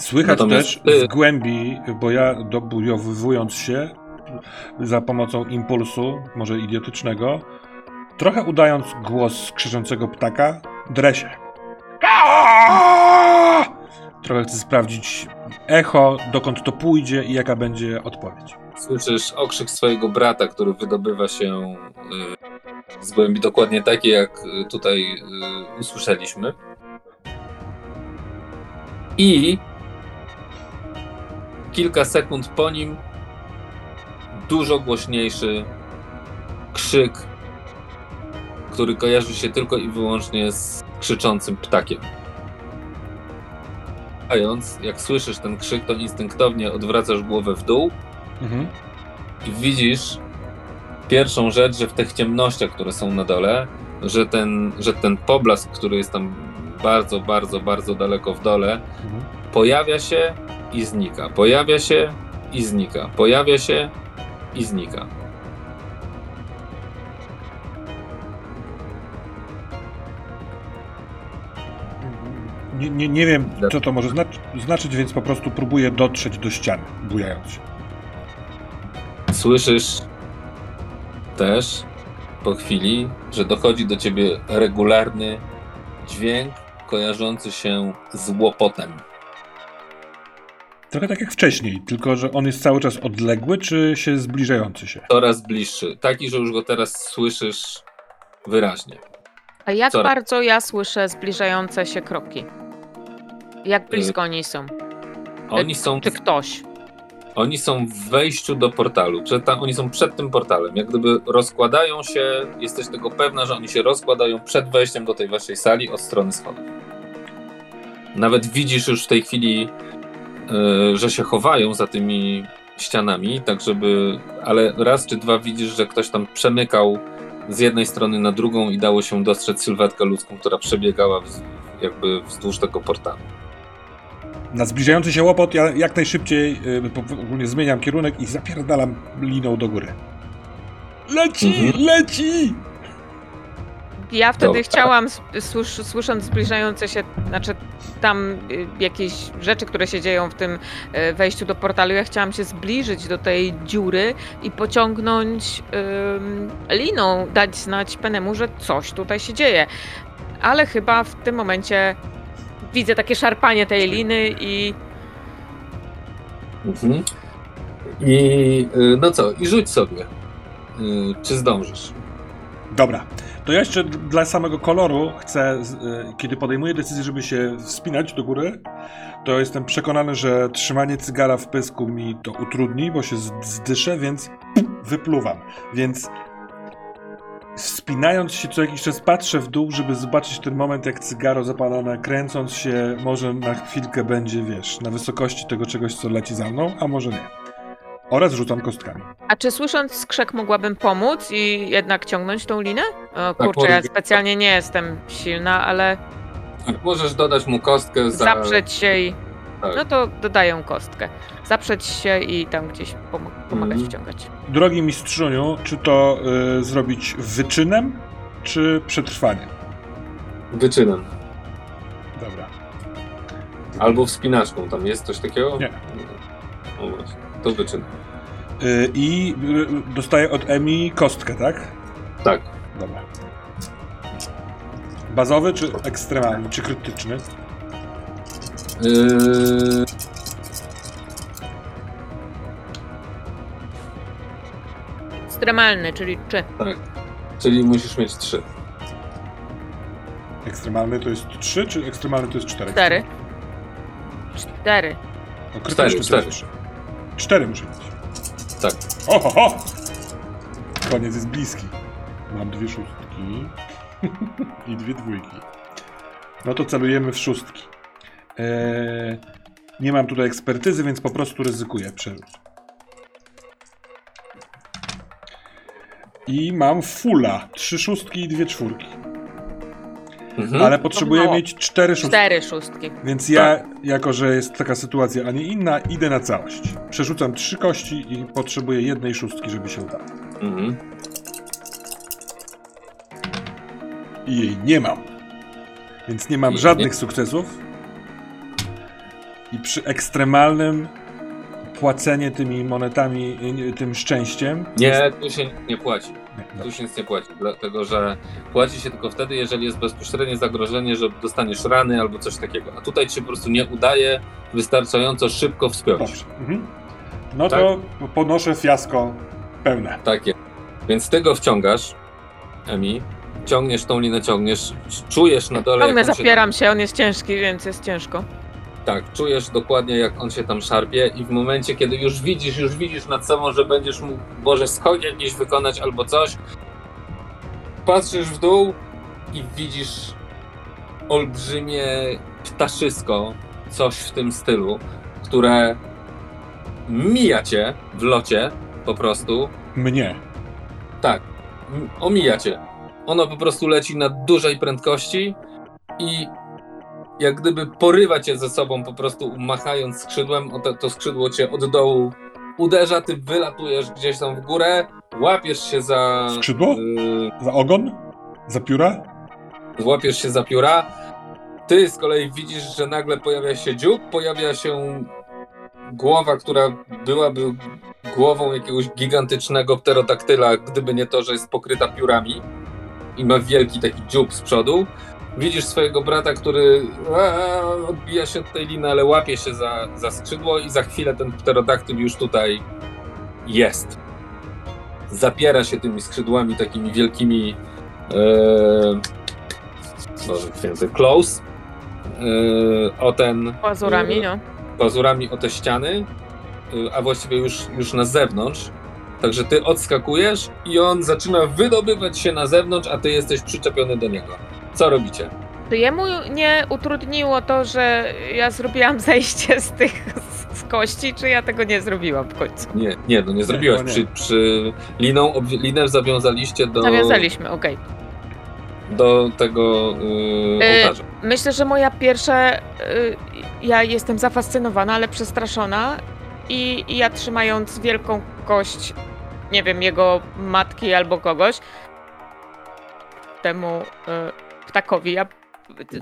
Słychać Natomiast też z głębi, bo ja dobujowywując się za pomocą impulsu, może idiotycznego, trochę udając głos krzyczącego ptaka. Aaaa! Trochę chcę sprawdzić echo, dokąd to pójdzie i jaka będzie odpowiedź. Słyszysz okrzyk swojego brata, który wydobywa się y, z głębi, dokładnie taki, jak y, tutaj y, usłyszeliśmy. I kilka sekund po nim dużo głośniejszy krzyk, który kojarzy się tylko i wyłącznie z krzyczącym ptakiem. Ając, jak słyszysz ten krzyk, to instynktownie odwracasz głowę w dół Mhm. i widzisz pierwszą rzecz, że w tych ciemnościach, które są na dole, że ten, że ten poblask, który jest tam bardzo, bardzo, bardzo daleko w dole, Mhm. pojawia się i znika. Pojawia się i znika. Pojawia się i znika. Nie, nie, nie wiem, co to może znaczy, znaczyć, więc po prostu próbuję dotrzeć do ściany, bujając się. Słyszysz też po chwili, że dochodzi do ciebie regularny dźwięk kojarzący się z łopotem. Trochę tak jak wcześniej, tylko że on jest cały czas odległy, czy się zbliżający się? Coraz bliższy. Taki, że już go teraz słyszysz wyraźnie. A jak Co? bardzo ja słyszę zbliżające się kroki? Jak Y, blisko oni są? Oni są, Czy ktoś? oni są w wejściu do portalu. Przed, ta, oni są przed tym portalem. Jak gdyby rozkładają się, jesteś tego pewna, że oni się rozkładają przed wejściem do tej waszej sali od strony schodów. Nawet widzisz już w tej chwili, y, że się chowają za tymi ścianami, tak żeby. Ale raz czy dwa widzisz, że ktoś tam przemykał z jednej strony na drugą i dało się dostrzec sylwetkę ludzką, która przebiegała wz, jakby wzdłuż tego portalu. Na zbliżający się łopot ja jak najszybciej po- ogólnie zmieniam kierunek i zapierdalam liną do góry. Leci! Mhm. Leci! Ja wtedy Dobra. chciałam, słysz, słysząc zbliżające się, znaczy tam y, jakieś rzeczy, które się dzieją w tym y, wejściu do portalu, ja chciałam się zbliżyć do tej dziury i pociągnąć ym, liną, dać znać Penemu, że coś tutaj się dzieje. Ale chyba w tym momencie widzę takie szarpanie tej liny i Mhm. I y, no co, i rzuć sobie. Czy zdążysz? Dobra. To ja jeszcze dla samego koloru chcę, y, kiedy podejmuję decyzję, żeby się wspinać do góry, to jestem przekonany, że trzymanie cygara w pysku mi to utrudni, bo się zdyszę, więc wypluwam. Więc wspinając się co jakiś czas patrzę w dół, żeby zobaczyć ten moment, jak cygaro zapalone, kręcąc się, może na chwilkę będzie, wiesz, na wysokości tego czegoś, co leci za mną, a może nie. Oraz rzucam kostkami. A czy słysząc skrzek mogłabym pomóc i jednak ciągnąć tą linę? O, kurczę, może ja specjalnie nie jestem silna, ale Tak, możesz dodać mu kostkę za... zaprzeć się i... Tak. No to dodaję kostkę. Zaprzeć się i tam gdzieś pom- pomagać Mhm. wciągać. Drogi mistrzuniu, czy to y, zrobić wyczynem, czy przetrwaniem? Wyczynem. Dobra. Albo wspinaczką. Tam jest coś takiego? Nie. No właśnie, to wyczyn. Y, I dostaję od Emi kostkę, tak? Tak. Dobra. Bazowy, czy ekstremalny, czy krytyczny? Yy... Ekstremalny, czyli czy? Tak. Czyli musisz mieć trzy. Ekstremalny to jest 3, czy ekstremalny to jest 4? Cztery. Cztery. No, Cztery, krytyczny cztery. 3. 4 muszę mieć. Tak. O, ho, ho! Koniec jest bliski. Mam dwie szóstki (laughs) i dwie dwójki. No to celujemy w szóstki. Eee, nie mam tutaj ekspertyzy, więc po prostu ryzykuję przerzut. I mam fulla. Trzy szóstki i dwie czwórki. Mhm. Ale potrzebuję mało. mieć cztery szóstki. Cztery szóstki. Więc ja, jako że jest taka sytuacja, a nie inna, idę na całość. Przerzucam trzy kości i potrzebuję jednej szóstki, żeby się udało. Mhm. I jej nie mam. Więc nie mam I żadnych nie- sukcesów. I przy ekstremalnym płacenie tymi monetami, y, tym szczęściem. Nie, tu się nie płaci. Tu się nic nie płaci, dlatego że płaci się tylko wtedy, jeżeli jest bezpośrednie zagrożenie, że dostaniesz rany albo coś takiego. A tutaj ci się po prostu nie udaje wystarczająco szybko wspiąć. Mhm. No Tak. to ponoszę fiasko pełne. Tak jest. Więc ty go wciągasz, Emi, ciągniesz tą linę, ciągniesz, czujesz na dole, się zapieram się, on jest ciężki, więc jest ciężko. Tak, czujesz dokładnie jak on się tam szarpie i w momencie, kiedy już widzisz, już widzisz nad sobą, że będziesz mógł, Boże, skok jakiś wykonać albo coś, patrzysz w dół i widzisz olbrzymie ptaszysko, coś w tym stylu, które mija cię w locie po prostu. Mnie. Tak, omija cię. Ono po prostu leci na dużej prędkości i jak gdyby porywa cię ze sobą, po prostu machając skrzydłem, to, to skrzydło cię od dołu uderza, ty wylatujesz gdzieś tam w górę, łapiesz się za. Skrzydło? y, Za ogon? Za pióra? złapiesz się za pióra. Ty z kolei widzisz, że nagle pojawia się dziób, pojawia się głowa, która byłaby głową jakiegoś gigantycznego pterodaktyla, gdyby nie to, że jest pokryta piórami i ma wielki taki dziób z przodu. Widzisz swojego brata, który odbija się od tej liny, ale łapie się za, za skrzydło i za chwilę ten pterodaktyl już tutaj jest. Zapiera się tymi skrzydłami takimi wielkimi e, Boże święty, close yy, o ten Pazurami, yy, no. pazurami o te ściany, yy, a właściwie już, już na zewnątrz. Także ty odskakujesz i on zaczyna wydobywać się na zewnątrz, a ty jesteś przyczepiony do niego. Co robicie? Czy jemu nie utrudniło to, że ja zrobiłam (laughs) zejście z tych z kości, czy ja tego nie zrobiłam w końcu? Nie, nie, no nie zrobiłaś. no. Przy, przy liną, obwi- linę zawiązaliście do, Nawiązaliśmy, okej. do tego yy, Yy, ołtarza. Myślę, że moja pierwsza. y, ja jestem zafascynowana, ale przestraszona. I, I ja trzymając wielką kość, nie wiem, jego matki albo kogoś, temu e, ptakowi. Ja,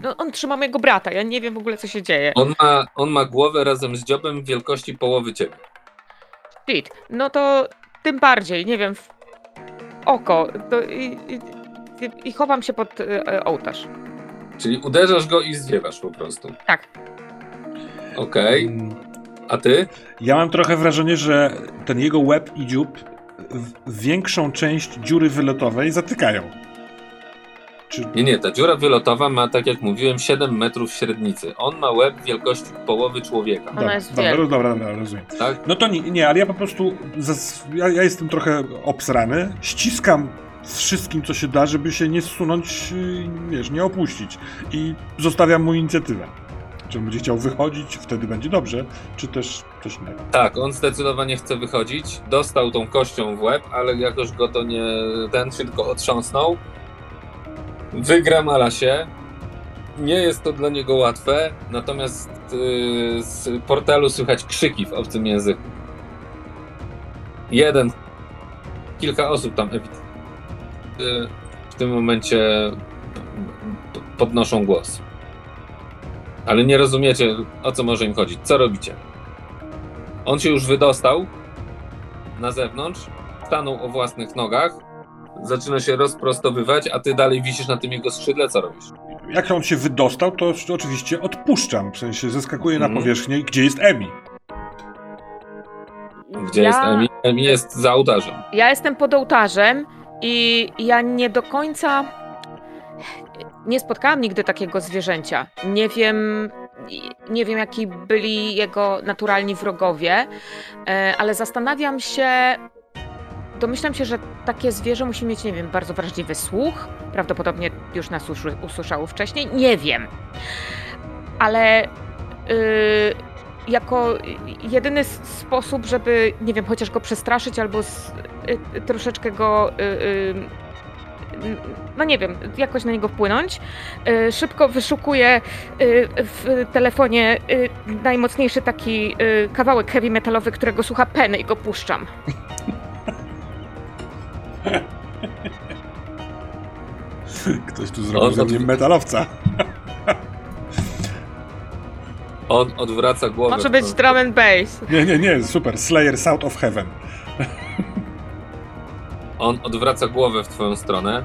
no, on trzyma mojego brata, ja nie wiem w ogóle, co się dzieje. On ma, on ma głowę razem z dziobem wielkości połowy ciebie. Shit, no to tym bardziej, nie wiem, w oko. To, i, i, I chowam się pod e, ołtarz. Czyli uderzasz go i zwiewasz po prostu. Tak. Okej. Mm, A ty? Ja mam trochę wrażenie, że ten jego łeb i dziób większą część dziury wylotowej zatykają. Czy... Nie, nie, ta dziura wylotowa ma, tak jak mówiłem, 7 metrów średnicy. On ma łeb wielkości połowy człowieka, Ona jest dobra, dobra, dobra, rozumiem. tak? No to nie, nie ale ja po prostu. Zas, ja, ja jestem trochę obsrany. Ściskam wszystkim, co się da, żeby się nie zsunąć, yy, wiesz, nie opuścić. I zostawiam mu inicjatywę. Czy on będzie chciał wychodzić, wtedy będzie dobrze, czy też coś innego. Tak, on zdecydowanie chce wychodzić. Dostał tą kością w łeb, ale jakoś go to nie. Ten się tylko otrząsnął. Wygramala się. Nie jest to dla niego łatwe, natomiast yy, z portalu słychać krzyki w obcym języku. Jeden, kilka osób tam yy, w tym momencie podnoszą głos. Ale nie rozumiecie, o co może im chodzić. Co robicie? On się już wydostał na zewnątrz, stanął o własnych nogach, zaczyna się rozprostowywać, a ty dalej wisisz na tym jego skrzydle, co robisz? Jak on się wydostał, to oczywiście odpuszczam. W sensie zeskakuję na Mhm. powierzchnię, gdzie jest Emi. Gdzie ja, jest Emi? Emi jest za ołtarzem. Ja jestem pod ołtarzem i ja nie do końca. Nie spotkałam nigdy takiego zwierzęcia. Nie wiem, nie wiem, jaki byli jego naturalni wrogowie, e, ale zastanawiam się. Domyślam się, że takie zwierzę musi mieć, nie wiem, bardzo wrażliwy słuch. Prawdopodobnie już nas usły- usłyszało wcześniej. Nie wiem. Ale y, jako jedyny sposób, żeby, nie wiem, chociaż go przestraszyć albo z, y, y, troszeczkę go. Y, y, n- no nie wiem, jakoś na niego wpłynąć. Szybko wyszukuję w telefonie najmocniejszy taki kawałek heavy metalowy, którego słucha Penny i go puszczam. (laughs) (laughs) Ktoś tu zrobił ze mnie metalowca. On odwraca głowę. Może być drum and bass. Nie, nie, nie, super. Slayer South of Heaven. On odwraca głowę w twoją stronę.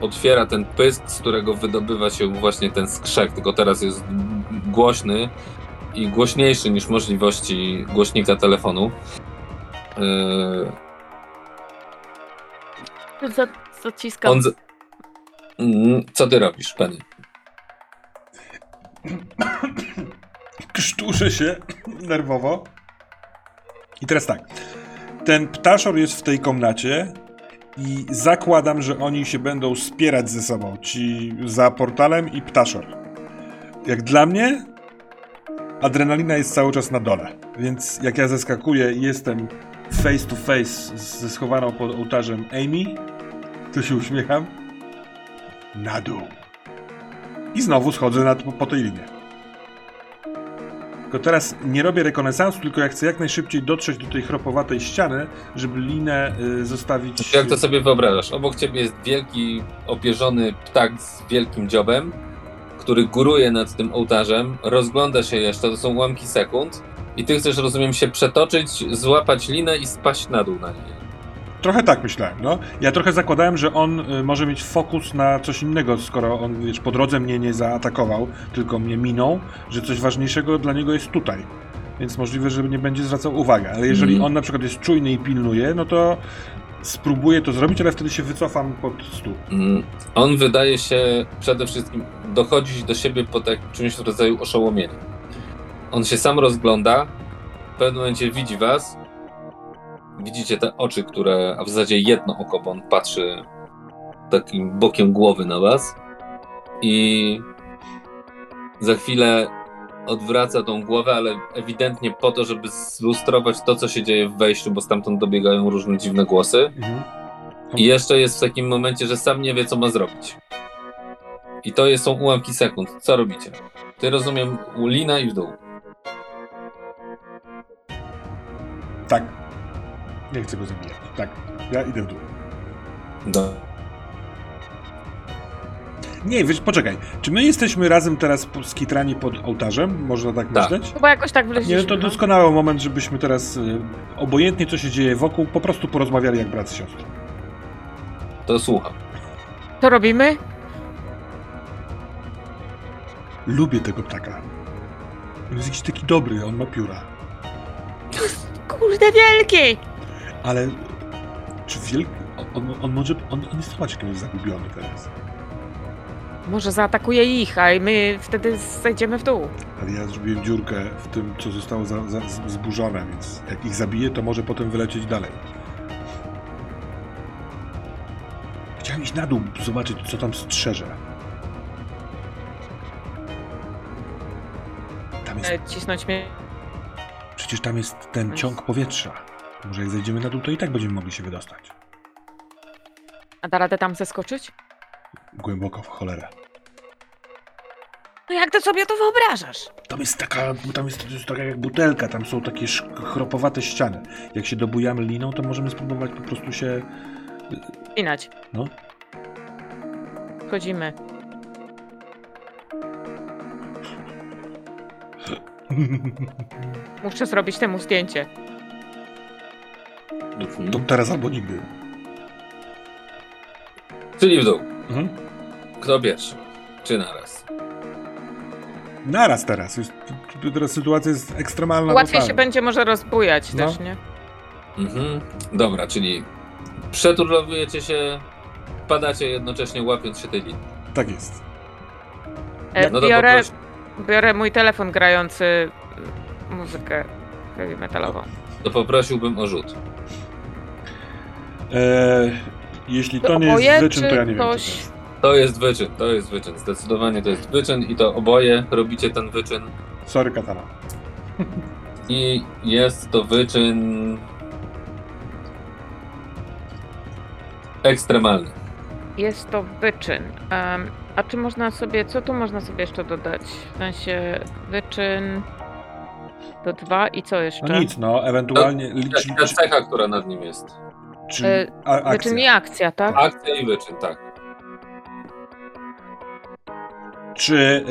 Otwiera ten pysk, z którego wydobywa się właśnie ten skrzek, tylko teraz jest głośny i głośniejszy niż możliwości głośnika telefonu. Yy, Zaciskam. on z... Mm, Co ty robisz, Penny? Krztuszę się nerwowo. I teraz tak. Ten ptaszor jest w tej komnacie i zakładam, że oni się będą spierać ze sobą. Ci za portalem i ptaszor. Jak dla mnie, adrenalina jest cały czas na dole. Więc jak ja zeskakuję i jestem face to face ze schowaną pod ołtarzem Amy, to się uśmiecham. Na dół. I znowu schodzę na, po tej linie. Tylko teraz nie robię rekonesansu, tylko ja chcę jak najszybciej dotrzeć do tej chropowatej ściany, żeby linę y, zostawić. Jak to sobie wyobrażasz? Obok ciebie jest wielki, opierzony ptak z wielkim dziobem, który góruje nad tym ołtarzem, rozgląda się jeszcze, to są ułamki sekund i ty chcesz, rozumiem, się przetoczyć, złapać linę i spaść na dół na niej. Trochę tak myślałem, no. Ja trochę zakładałem, że on y, może mieć fokus na coś innego, skoro on, wiesz, po drodze mnie nie zaatakował, tylko mnie minął, że coś ważniejszego dla niego jest tutaj. Więc możliwe, że nie będzie zwracał uwagi. Ale jeżeli Mhm. on na przykład jest czujny i pilnuje, no to spróbuję to zrobić, ale wtedy się wycofam pod stół. Mm, On wydaje się przede wszystkim dochodzić do siebie po tak, czymś w rodzaju oszołomienia. On się sam rozgląda, w pewnym momencie widzi was, widzicie te oczy, które, a w zasadzie jedno oko, bo on patrzy takim bokiem głowy na was i za chwilę odwraca tą głowę, ale ewidentnie po to, żeby zlustrować to, co się dzieje w wejściu, bo stamtąd dobiegają różne dziwne głosy. Mhm. I jeszcze jest w takim momencie, że sam nie wie, co ma zrobić. I to jest- są ułamki sekund. Co robicie? Ty rozumiem, u lina i w dół. Tak. Nie chcę go zabijać. Tak. Ja idę w dół. Do. Nie, wiesz, poczekaj. Czy my jesteśmy razem teraz skitrani pod ołtarzem? Można tak, Tak. myśleć? Chyba jakoś tak wleźliśmy. Nie, to no. doskonały moment, żebyśmy teraz, y, obojętnie co się dzieje wokół, po prostu porozmawiali jak brat z siostrą. To słucham. To robimy? Lubię tego ptaka. On jest jakiś taki dobry, on ma pióra. (laughs) Kurde wielki! Ale czy wielki... On, on może... On, on jest chyba czymś zagubiony teraz. Może zaatakuje ich, a my wtedy zejdziemy w dół. Ale ja zrobiłem dziurkę w tym, co zostało za, za, zburzone, więc jak ich zabiję, to może potem wylecieć dalej. Chciałem iść na dół, zobaczyć, co tam strzeże. Tam jest, E, Cisnąć mnie. Przecież tam jest ten ciąg powietrza. Może jak zejdziemy na dół, to i tak będziemy mogli się wydostać. A da radę tam zeskoczyć? Głęboko w cholerę. No jak ty sobie to wyobrażasz? Tam jest taka, tam jest, to jest taka jak butelka, tam są takie chropowate ściany. Jak się dobujamy liną, to możemy spróbować po prostu się... Spinać. No, Wchodzimy. (laughs) Muszę zrobić temu zdjęcie. Mhm. to teraz albo nigdy. Czyli w dół. Mhm. Kto pierwszy? Czy naraz? Naraz teraz. Jest, teraz sytuacja jest ekstremalna. Łatwiej się totalnie. będzie może rozbujać No. też, nie? Mhm. Dobra, czyli przeturlowujecie się, padacie jednocześnie łapiąc się tej linii. Tak jest. E, No biorę, biorę mój telefon grający muzykę heavy metalową. to poprosiłbym o rzut. E, jeśli to, To nie jest wyczyn, to ja nie wiem. Co to ktoś- jest. To jest wyczyn, to jest wyczyn. Zdecydowanie to jest wyczyn i to oboje robicie ten wyczyn. Sorry, Katana. I jest to wyczyn ekstremalny. Jest to wyczyn. Em, a czy można sobie, co tu można sobie jeszcze dodać? W sensie wyczyn to dwa i co jeszcze? No nic, no, ewentualnie licz, Ta cecha, która nad nim jest. czy, E, akcja. Wyczyn i akcja, tak? Akcja i wyczyn, tak. Czy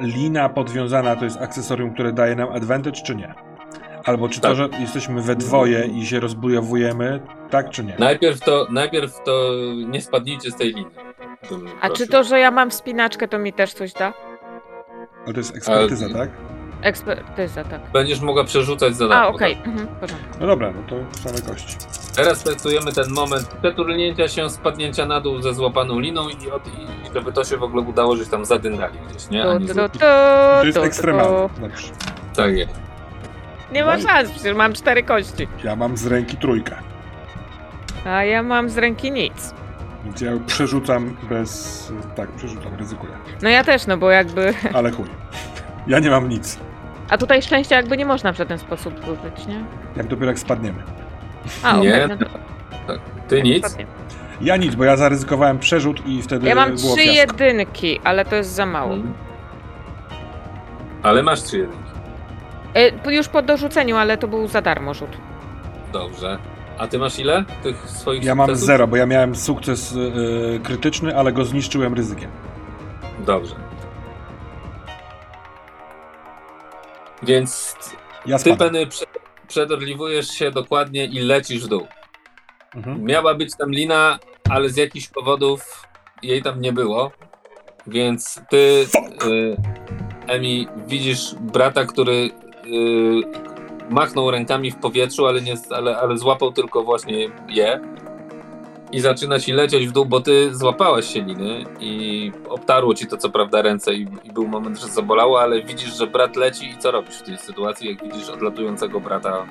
e, lina podwiązana to jest akcesorium, które daje nam advantage, czy nie? Albo czy to, Tak. że jesteśmy we dwoje i się rozbujowujemy, tak czy nie? Najpierw to, najpierw to nie spadnijcie z tej linii. A czy to, że ja mam wspinaczkę, to mi też coś da? Ale to jest ekspertyza, Ale- tak? Ekspertyza, tak. Będziesz mogła przerzucać za darmo. A, okej, tak? mhm, porządku. No dobra, no to same kości. Teraz testujemy ten moment przeturnięcia się, spadnięcia na dół ze złapaną liną i, od, i żeby to się w ogóle udało, żeś tam zadyndali gdzieś, nie? A nie tu, zł- tu, To jest ekstremalne. Dobrze. Tak jest. Nie ma szans, przecież mam cztery kości. Ja mam z ręki trójkę, A ja mam z ręki nic. więc ja przerzucam bez... Tak, przerzucam, ryzykuję. No ja też, no bo jakby... Ale chuj. Ja nie mam nic. A tutaj szczęścia jakby nie można w żaden sposób użyć, nie? Jak dopiero jak spadniemy. A, okej, Nie, no to Ty nic? spadnie. Ja nic, bo ja zaryzykowałem przerzut i wtedy Ja mam było trzy fiasko. jedynki, ale to jest za mało. Mhm. Ale masz trzy jedynki. E, już po dorzuceniu, ale to był za darmo rzut. Dobrze. A ty masz ile tych swoich Ja mam sukcesów? zero, bo ja miałem sukces y, krytyczny, ale go zniszczyłem ryzykiem. Dobrze. Więc Ja ty. Penny, prze- przedorliwujesz się dokładnie i lecisz w dół. Mhm. Miała być tam lina, ale z jakichś powodów jej tam nie było. Więc ty, y, Emi, widzisz brata, który machnął rękami w powietrzu, ale, nie, ale, ale złapał tylko właśnie je. I zaczyna ci lecieć w dół, bo ty złapałaś się liny i obtarło ci to co prawda ręce i, i był moment, że zabolało, ale widzisz, że brat leci i co robisz w tej sytuacji, jak widzisz odlatującego brata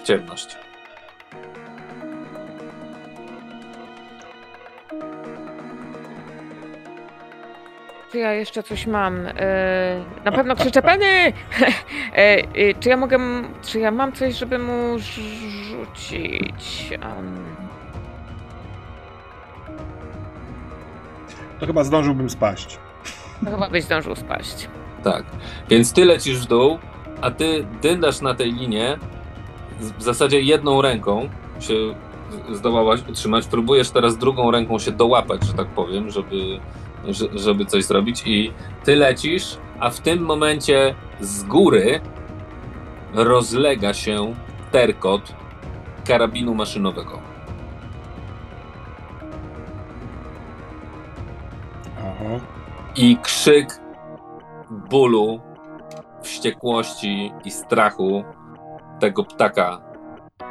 w ciemność. Czy ja jeszcze coś mam? E, na pewno krzyczę Penny! (laughs) e, e, czy ja mogę... Czy ja mam coś, żeby mu rz- rzucić? Um, To chyba zdążyłbym spaść. to chyba byś zdążył spaść. Tak. Więc ty lecisz w dół, a ty dyndasz na tej linie w zasadzie jedną ręką się zdołałaś utrzymać. Próbujesz teraz drugą ręką się dołapać, że tak powiem, żeby, żeby coś zrobić i ty lecisz, a w tym momencie z góry rozlega się terkot karabinu maszynowego. Aha. I krzyk bólu, wściekłości i strachu tego ptaka,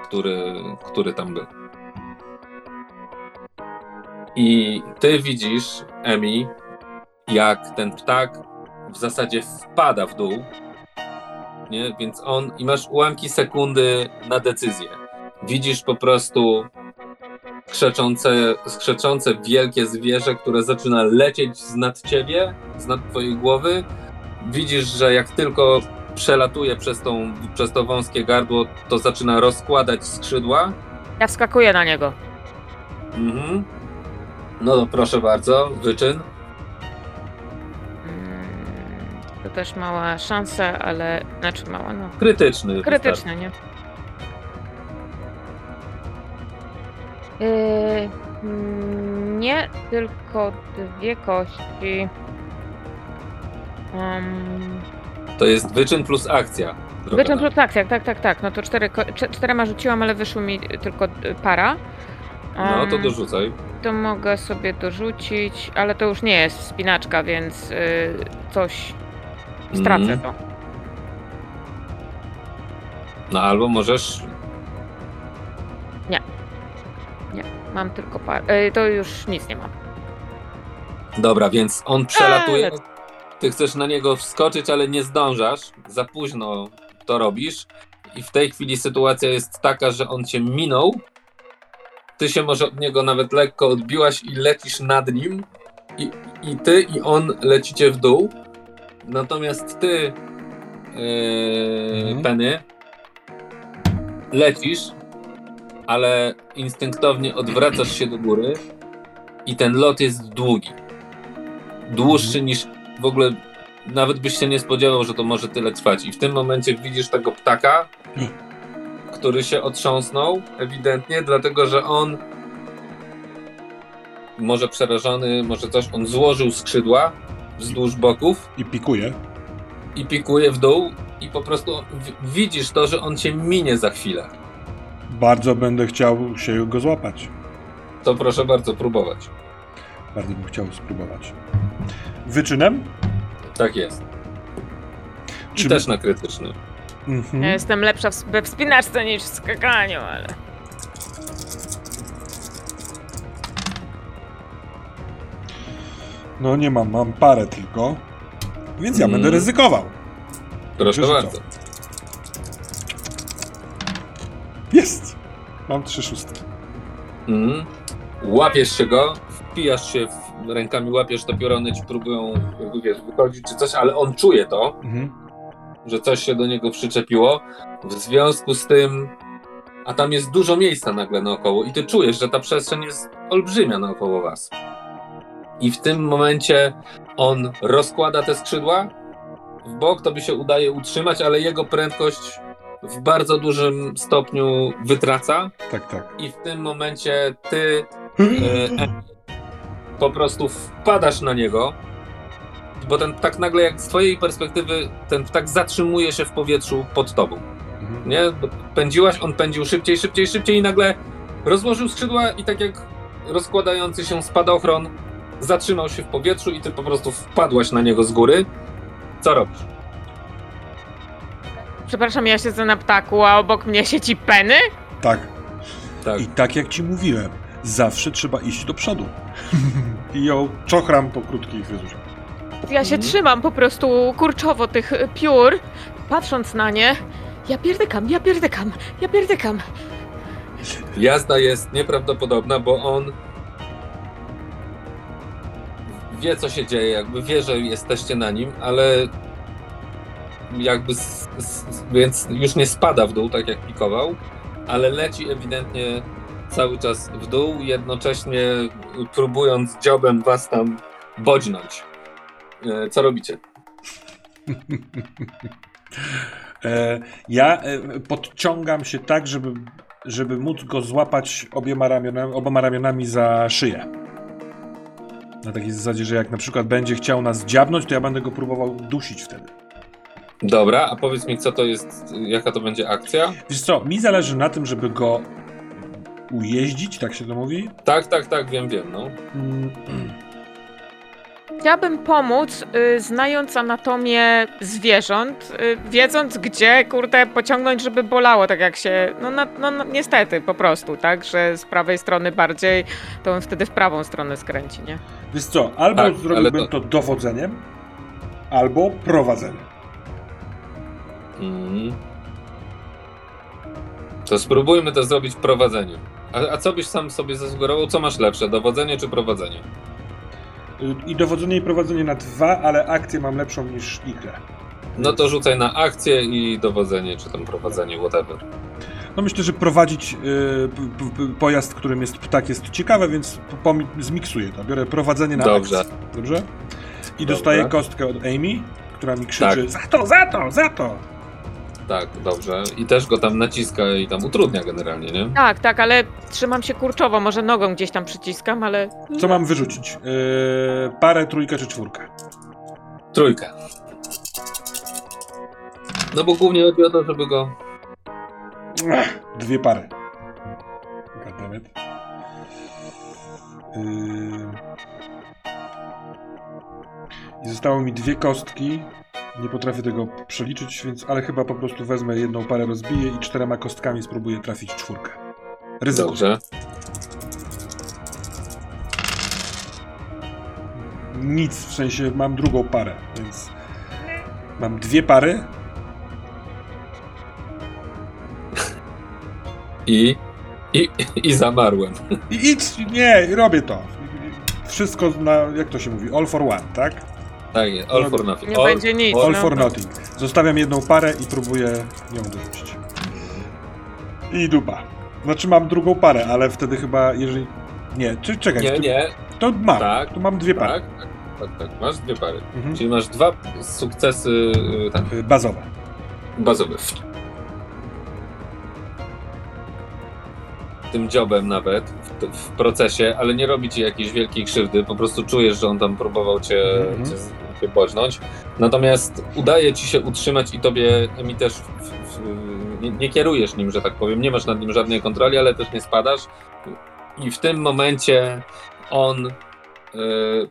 który, który tam był. I ty widzisz, Emi, jak ten ptak w zasadzie wpada w dół, nie? Więc on, i masz ułamki sekundy na decyzję. Widzisz po prostu skrzeczące, skrzeczące wielkie zwierzę, które zaczyna lecieć z nad ciebie, z nad twojej głowy. Widzisz, że jak tylko przelatuje przez, tą, przez to wąskie gardło, to zaczyna rozkładać skrzydła. Ja wskakuję na niego. Mhm. No proszę bardzo, wyczyn. Mm, To też mała szansa, ale... Znaczy mała, no. Krytyczny. Krytyczne, nie? Yy, nie, tylko dwie kości. Um, To jest wyczyn plus akcja. wyczyn plus akcja, tak, tak, tak. No to cztery, czterema rzuciłam, ale wyszło mi tylko y, para. No to dorzucaj. To mogę sobie dorzucić, ale to już nie jest wspinaczka, więc y, coś stracę Mhm. to. No albo możesz. Mam tylko parę. Y, to już nic nie mam. Dobra, więc on przelatuje. Eee. Ty chcesz na niego wskoczyć, ale nie zdążasz. Za późno to robisz. I w tej chwili sytuacja jest taka, że on cię minął. Ty się może od niego nawet lekko odbiłaś i lecisz nad nim. I, i ty i on lecicie w dół. Natomiast ty, yy, Mhm. Penny, lecisz, ale instynktownie odwracasz się do góry i ten lot jest długi. Dłuższy niż w ogóle nawet byś się nie spodziewał, że to może tyle trwać. I w tym momencie widzisz tego ptaka, Mhm. Który się otrząsnął, ewidentnie, dlatego że on może przerażony, może coś, on złożył skrzydła wzdłuż boków I pikuje. i pikuje w dół i po prostu widzisz to, że on cię minie za chwilę. Bardzo będę chciał się go złapać. To proszę bardzo próbować. Bardzo bym chciał spróbować. Wyczynem? Tak jest. I Czy- też na krytyczny. Mhm. Ja jestem lepsza w, we wspinaczce niż w skakaniu, ale. No nie mam, mam parę tylko. Więc ja Mm. będę ryzykował. Proszę Wyrzucam. bardzo. Jest! Mam trzy szóstki. Mhm. Łapiesz się go, wpijasz się w, rękami, łapiesz te piorony, ci próbują wiesz, wychodzić czy coś, ale on czuje to, Mhm. Że coś się do niego przyczepiło. W związku z tym, a tam jest dużo miejsca nagle naokoło i ty czujesz, że ta przestrzeń jest olbrzymia naokoło was. I w tym momencie on rozkłada te skrzydła w bok, to by się udaje utrzymać, ale jego prędkość w bardzo dużym stopniu wytraca Tak, tak. i w tym momencie ty e, po prostu wpadasz na niego, bo ten ptak nagle, jak z twojej perspektywy, ten ptak zatrzymuje się w powietrzu pod tobą. Mhm. Nie? Bo Pędziłaś, on pędził szybciej, szybciej, szybciej i nagle rozłożył skrzydła i tak jak rozkładający się spadochron zatrzymał się w powietrzu i ty po prostu wpadłaś na niego z góry. Co robisz? Przepraszam, ja siedzę na ptaku, a obok mnie siedzi Penny? Tak. Tak. I tak jak ci mówiłem, zawsze trzeba iść do przodu. (laughs) I ją czochram po krótkich fryzurze. Ja się Mhm. trzymam po prostu kurczowo tych y, piór, patrząc na nie. Ja pierdykam, ja pierdykam, ja pierdykam. Jazda jest nieprawdopodobna, bo on wie, co się dzieje, jakby wie, że jesteście na nim, ale jakby s- s- więc już nie spada w dół, tak jak pikował, ale leci ewidentnie cały czas w dół, jednocześnie próbując dziobem was tam bodźnąć. E, Co robicie? E, ja e, podciągam się tak, żeby żeby móc go złapać obiema ramionami, oboma ramionami za szyję. Na takiej zasadzie, że jak na przykład będzie chciał nas dziabnąć, to ja będę go próbował dusić wtedy. Dobra, a powiedz mi, co to jest, jaka to będzie akcja? Wiesz co, mi zależy na tym, żeby go ujeździć, tak się to mówi. Tak, tak, tak, wiem, wiem, no. Mm, (clears throat) Chciałabym pomóc, y, znając anatomię zwierząt, y, wiedząc gdzie, kurde, pociągnąć, żeby bolało, tak jak się, no, na, no, no niestety, po prostu, tak, że z prawej strony bardziej, to on wtedy w prawą stronę skręci, nie? Wiesz co, albo Tak, zrobiłbym ale to... dowodzeniem, albo prowadzeniem. Mhm. To spróbujmy to zrobić prowadzeniem. A, a co byś sam sobie zasugerował? Co masz lepsze, dowodzenie czy prowadzenie? Y, I dowodzenie i prowadzenie na dwa, ale akcję mam lepszą niż igrę. No to rzucaj na akcję i dowodzenie, czy tam prowadzenie, whatever. No myślę, że prowadzić y, pojazd, którym jest ptak jest ciekawe, więc zmiksuję to. Biorę prowadzenie na Dobrze. akcję. Dobrze? I Dobra. dostaję kostkę od Amy, która mi krzyczy Tak. za to, za to, za to! Tak, dobrze. I też go tam naciska i tam utrudnia generalnie, nie? Tak, tak, ale trzymam się kurczowo, może nogą gdzieś tam przyciskam, ale Co mam wyrzucić? Y, parę, trójkę czy czwórkę? Trójkę. No bo głównie chodzi o to, żeby go... Ach, Dwie pary. Goddammit. Yy... I zostało mi dwie kostki. Nie potrafię tego przeliczyć, więc ale chyba po prostu wezmę jedną parę, rozbiję i czterema kostkami spróbuję trafić czwórkę. Ryzyko. Dobrze. Nic, w sensie mam drugą parę, więc mam dwie pary. I... I, i zamarłem. I idź, nie, robię to. Wszystko na, jak to się mówi, all for one, tak? Tak jest, all for nothing. nie All, będzie nic. All no. for nothing. Zostawiam jedną parę i próbuję ją dorzucić. I dupa. Znaczy mam drugą parę, ale wtedy chyba, jeżeli... Nie, czy czekaj, Nie, tu- nie, to mam. Tak. Tu mam dwie pary. tak, tak, tak, tak, masz dwie pary. Mhm. Czyli masz dwa sukcesy y, tak, Y, Bazowe. bazowe. Tym dziobem nawet w, w procesie, ale nie robi ci jakiejś wielkiej krzywdy, po prostu czujesz, że on tam próbował cię, Mhm. cię, bodźnąć. Natomiast udaje ci się utrzymać i tobie mi też w, w, nie, nie kierujesz nim, że tak powiem, nie masz nad nim żadnej kontroli, ale też nie spadasz. I w tym momencie on y,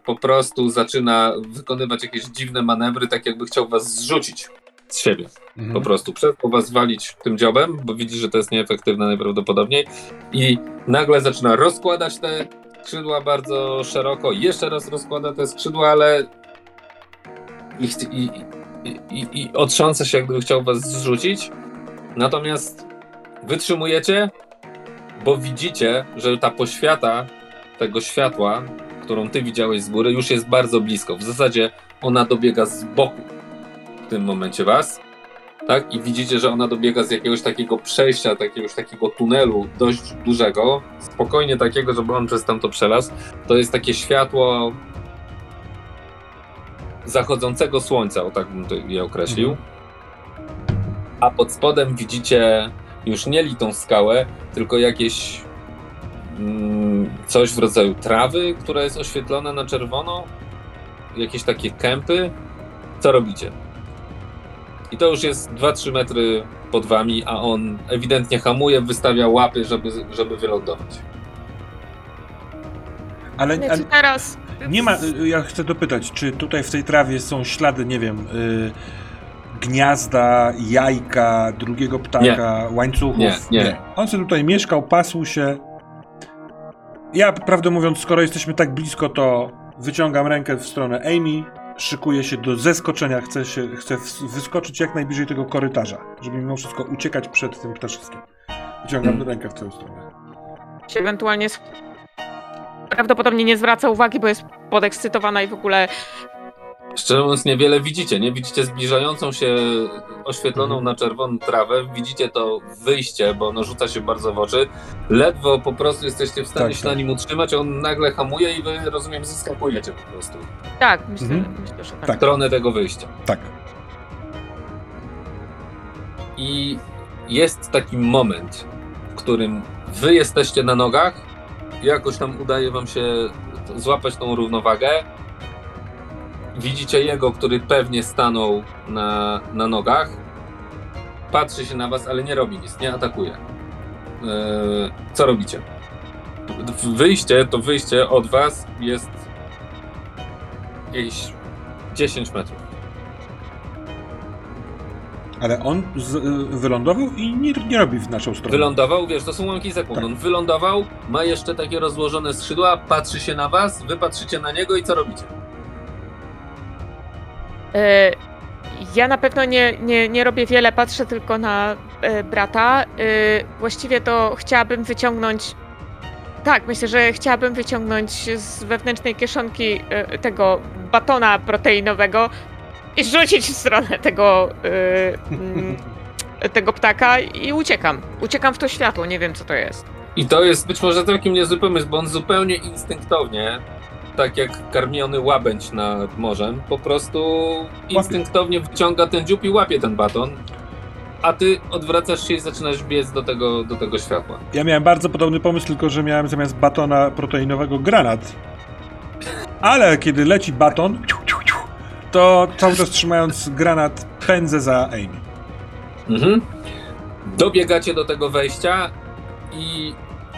po prostu zaczyna wykonywać jakieś dziwne manewry, tak jakby chciał was zrzucić z siebie. Mhm. Po prostu przestał was walić tym dziobem, bo widzi, że to jest nieefektywne najprawdopodobniej i nagle zaczyna rozkładać te skrzydła bardzo szeroko, jeszcze raz rozkłada te skrzydła, ale i, i, i, i, otrząsa się, jakby chciał was zrzucić. Natomiast wytrzymujecie, bo widzicie, że ta poświata tego światła, którą ty widziałeś z góry, już jest bardzo blisko. W zasadzie ona dobiega z boku w tym momencie was. Tak? I widzicie, że ona dobiega z jakiegoś takiego przejścia, jakiegoś takiego tunelu dość dużego, spokojnie takiego, żeby on przez tam to przelazł. To jest takie światło zachodzącego słońca, o tak bym to je określił. Mhm. A pod spodem widzicie już nie litą skałę, tylko jakieś mm, coś w rodzaju trawy, która jest oświetlona na czerwono, jakieś takie kępy. Co robicie? I to już jest 2-3 metry pod wami, a on ewidentnie hamuje, wystawia łapy, żeby, żeby wylądować. Ale, Nie, ale teraz... nie ma, ja chcę dopytać, czy tutaj w tej trawie są ślady, nie wiem, y, gniazda, jajka, drugiego ptaka, łańcuchów? Nie, nie. On sobie tutaj mieszkał, pasł się. Ja, prawdę mówiąc, skoro jesteśmy tak blisko, to wyciągam rękę w stronę Amy, szykuję się do zeskoczenia, chcę, się, chcę wyskoczyć jak najbliżej tego korytarza, żeby mimo wszystko uciekać przed tym ptaszyskiem. Wyciągam Hmm. rękę w twoją stronę. się ewentualnie prawdopodobnie nie zwraca uwagi, bo jest podekscytowana i w ogóle Szczerze mówiąc, niewiele widzicie, nie? Widzicie zbliżającą się oświetloną Mhm. na czerwoną trawę, widzicie to wyjście, bo ono rzuca się bardzo w oczy. Ledwo po prostu jesteście w stanie Tak, się tak. na nim utrzymać, on nagle hamuje i wy, rozumiem, zyskakujecie po prostu tak, myślę, Mhm. myślę że tak. w Tak. stronę tego wyjścia. Tak. I jest taki moment, w którym wy jesteście na nogach, jakoś tam udaje wam się złapać tą równowagę. Widzicie jego, który pewnie stanął na, na nogach. Patrzy się na was, ale nie robi nic, nie atakuje. Eee, co robicie? Wyjście, to wyjście od was jest jakieś 10 metrów. Ale on z, y, wylądował i nie, nie robi w naszą stronę. Wylądował, wiesz, to są łamki sekund. Tak. On wylądował, ma jeszcze takie rozłożone skrzydła, patrzy się na was, wy patrzycie na niego i co robicie? E, Ja na pewno nie, nie, nie robię wiele, patrzę tylko na e, brata. E, Właściwie to chciałabym wyciągnąć. Tak, myślę, że chciałabym wyciągnąć z wewnętrznej kieszonki e, tego batona proteinowego i rzucić w stronę tego, mm, tego ptaka i uciekam. Uciekam w to światło, nie wiem co to jest. I to jest być może całkiem niezły pomysł, bo on zupełnie instynktownie, tak jak karmiony łabędź nad morzem, po prostu instynktownie wyciąga ten dziób i łapie ten baton, a ty odwracasz się i zaczynasz biec do tego, do tego światła. Ja miałem bardzo podobny pomysł, tylko że miałem zamiast batona proteinowego granat. Ale kiedy leci baton, ciu, ciu, ciu, to cały czas trzymając granat pędzę za Amy. Mhm. Dobiegacie do tego wejścia i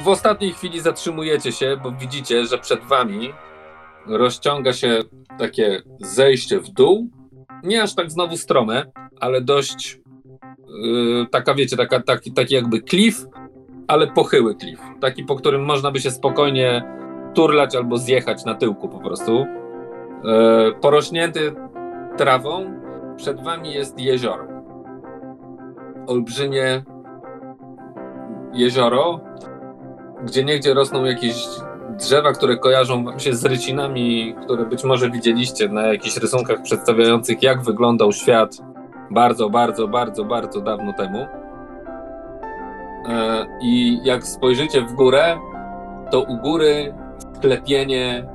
w ostatniej chwili zatrzymujecie się, bo widzicie, że przed wami rozciąga się takie zejście w dół. Nie aż tak znowu strome, ale dość yy, taka, wiecie, taka, taki, taki jakby klif, ale pochyły klif. Taki, po którym można by się spokojnie turlać albo zjechać na tyłku po prostu. Yy, porośnięty trawą, przed wami jest jezioro olbrzymie jezioro, gdzie niegdzie rosną jakieś drzewa, które kojarzą wam się z rycinami, które być może widzieliście na jakichś rysunkach przedstawiających, jak wyglądał świat bardzo, bardzo, bardzo, bardzo dawno temu. E, I jak spojrzycie w górę, to u góry sklepienie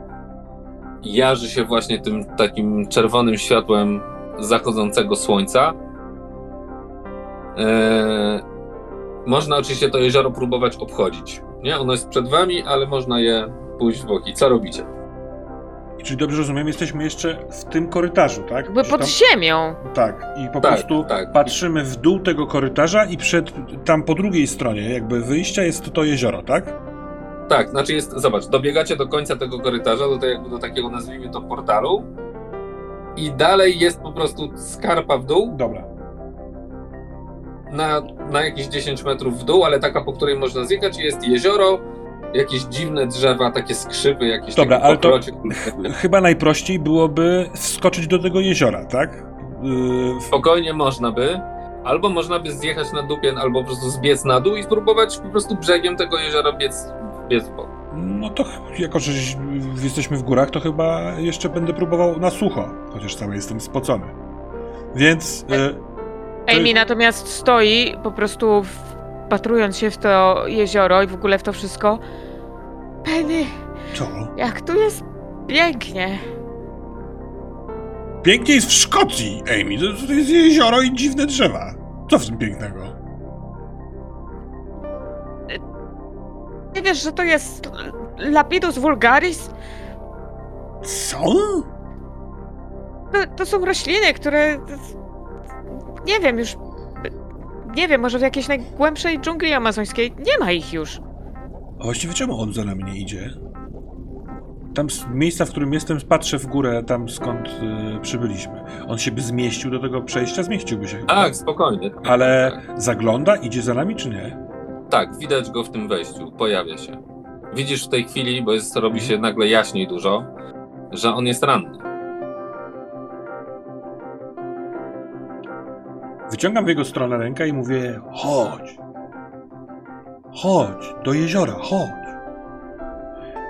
jarzy się właśnie tym takim czerwonym światłem zachodzącego słońca. Eee, można oczywiście to jezioro próbować obchodzić. Nie, ono jest przed wami, ale można je pójść w boki. Co robicie? I czyli dobrze rozumiem, jesteśmy jeszcze w tym korytarzu, tak? Jakby pod tam- ziemią. Tak, i po Tak, prostu tak. patrzymy w dół tego korytarza i przed, tam po drugiej stronie jakby wyjścia jest to jezioro, tak? Tak, znaczy jest, zobacz, dobiegacie do końca tego korytarza, do, tego, do takiego nazwijmy to portalu i dalej jest po prostu skarpa w dół, Dobra. na, na jakieś 10 metrów w dół, ale taka, po której można zjechać jest jezioro, jakieś dziwne drzewa, takie skrzypy, jakieś Dobra, ale to- pokrocie. Chyba najprościej byłoby wskoczyć do tego jeziora, tak? Yy, Spokojnie można by, albo można by zjechać na dupie, albo po prostu zbiec na dół i spróbować po prostu brzegiem tego jeziora biec, biec w bok. No to jako, że jesteśmy w górach, to chyba jeszcze będę próbował na sucho, chociaż cały jestem spocony. Więc yy, Amy To- natomiast stoi, po prostu wpatrując się w to jezioro i w ogóle w to wszystko. Penny, co? jak tu jest pięknie. Pięknie jest w Szkocji, Amy. To, to jest jezioro i dziwne drzewa. Co w tym pięknego? Nie wiesz, że to jest Lapidus vulgaris? Co? To, to są rośliny, które. Nie wiem już. Nie wiem, może w jakiejś najgłębszej dżungli amazońskiej nie ma ich już. A właściwie czemu on za nami nie idzie? Tam z miejsca, w którym jestem, patrzę w górę, tam skąd y, przybyliśmy. On się by zmieścił do tego przejścia? Zmieściłby się chyba. Tak, spokojnie. Ale zagląda, idzie za nami, czy nie? Tak, widać go w tym wejściu, pojawia się. Widzisz w tej chwili, bo jest, robi się nagle jaśniej dużo, że on jest ranny. Wyciągam w jego stronę rękę i mówię: chodź. Chodź, do jeziora, chodź.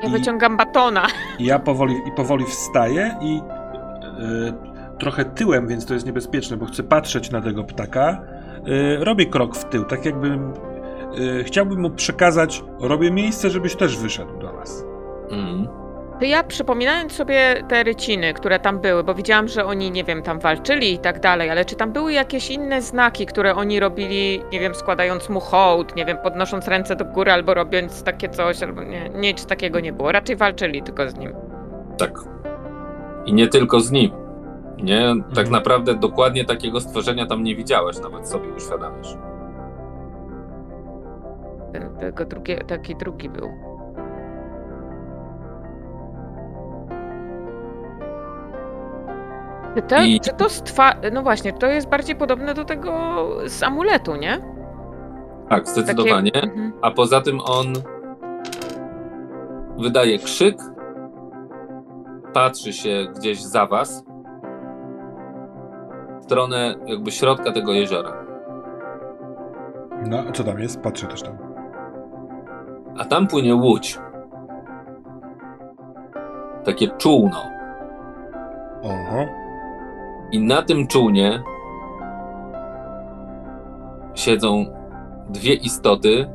Ja I- wyciągam batona. I ja powoli, i powoli wstaję i y, trochę tyłem, więc to jest niebezpieczne, bo chcę patrzeć na tego ptaka. Y, robię krok w tył, tak jakbym y, chciałbym mu przekazać, robię miejsce, żebyś też wyszedł do nas. Mm. To ja przypominając sobie te ryciny, które tam były, bo widziałam, że oni, nie wiem, tam walczyli i tak dalej, ale czy tam były jakieś inne znaki, które oni robili, nie wiem, składając mu hołd, nie wiem, podnosząc ręce do góry albo robiąc takie coś, albo nie, nic takiego nie było. Raczej walczyli tylko z nim. Tak. I nie tylko z nim. Nie, tak Mhm. naprawdę dokładnie takiego stworzenia tam nie widziałeś, nawet sobie uświadamiasz. Ten, tego drugie, taki drugi był. Czy to, I- czy to stwa... No właśnie, to jest bardziej podobne do tego z amuletu, nie? Tak, zdecydowanie. Takie... Mhm. A poza tym on wydaje krzyk, patrzy się gdzieś za was, w stronę jakby środka tego jeziora. No, a co tam jest? Patrzę też tam. A tam płynie łódź. Takie czółno. Oho. I na tym czółnie siedzą dwie istoty,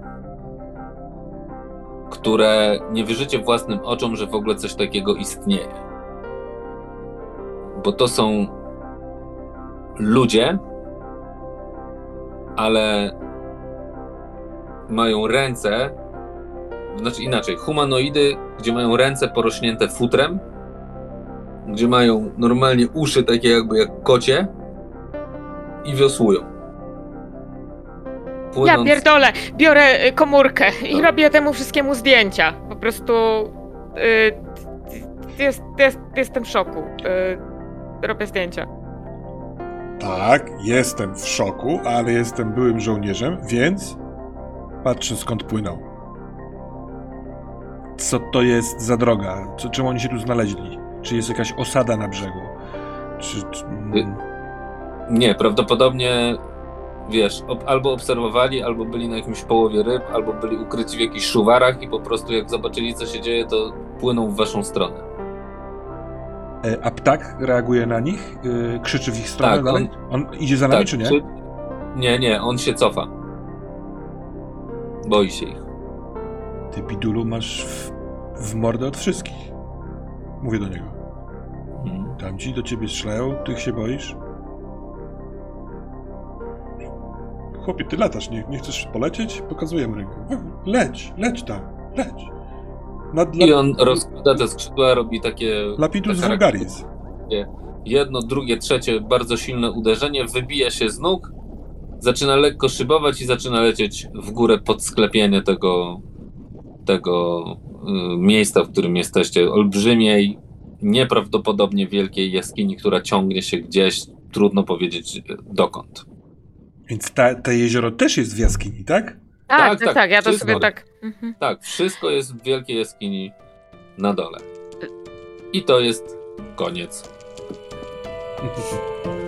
które nie wierzycie własnym oczom, że w ogóle coś takiego istnieje. Bo to są ludzie, ale mają ręce, znaczy inaczej, humanoidy, gdzie mają ręce porośnięte futrem, gdzie mają normalnie uszy takie jakby jak kocie i wiosłują. Ja Płynąc, pierdolę, biorę y, komórkę i No. robię temu wszystkiemu zdjęcia. Po prostu y, jest, jest, jestem w szoku. Y, robię zdjęcia. Tak, jestem w szoku, ale jestem byłym żołnierzem, więc patrzę skąd płynął. Co to jest za droga? Co, czym oni się tu znaleźli? Czy jest jakaś osada na brzegu? Czy, czy, mm, Nie, prawdopodobnie wiesz, ob, albo obserwowali, albo byli na jakimś połowie ryb, albo byli ukryci w jakichś szuwarach i po prostu jak zobaczyli co się dzieje, to płyną w waszą stronę. e, a ptak reaguje na nich? E, krzyczy w ich stronę Tak, dalej? On... idzie za nami, czy nie? czy- Nie, nie, on się cofa. Boi się ich. Ty, Bidulu, masz w, w mordę od wszystkich. Mówię do niego. Mhm. Tamci do ciebie strzelają, ty ich się boisz? Chłopie, ty latasz, nie, nie chcesz polecieć? Pokazujemy ręką. Leć, leć tam, leć. Nad, I on rozkłada te skrzydła, robi takie Lapidus taka vulgaris. jedno, drugie, trzecie bardzo silne uderzenie, wybija się z nóg, zaczyna lekko szybować i zaczyna lecieć w górę pod sklepienie tego, tego y, miejsca, w którym jesteście. Olbrzymiej, nieprawdopodobnie wielkiej jaskini, która ciągnie się gdzieś, trudno powiedzieć y, dokąd. Więc ta, to jezioro też jest w jaskini, tak? Tak, Tak, tak, tak, tak, ja to wszystko. sobie tak. Mhm. Tak, wszystko jest w wielkiej jaskini na dole. I to jest koniec. (laughs)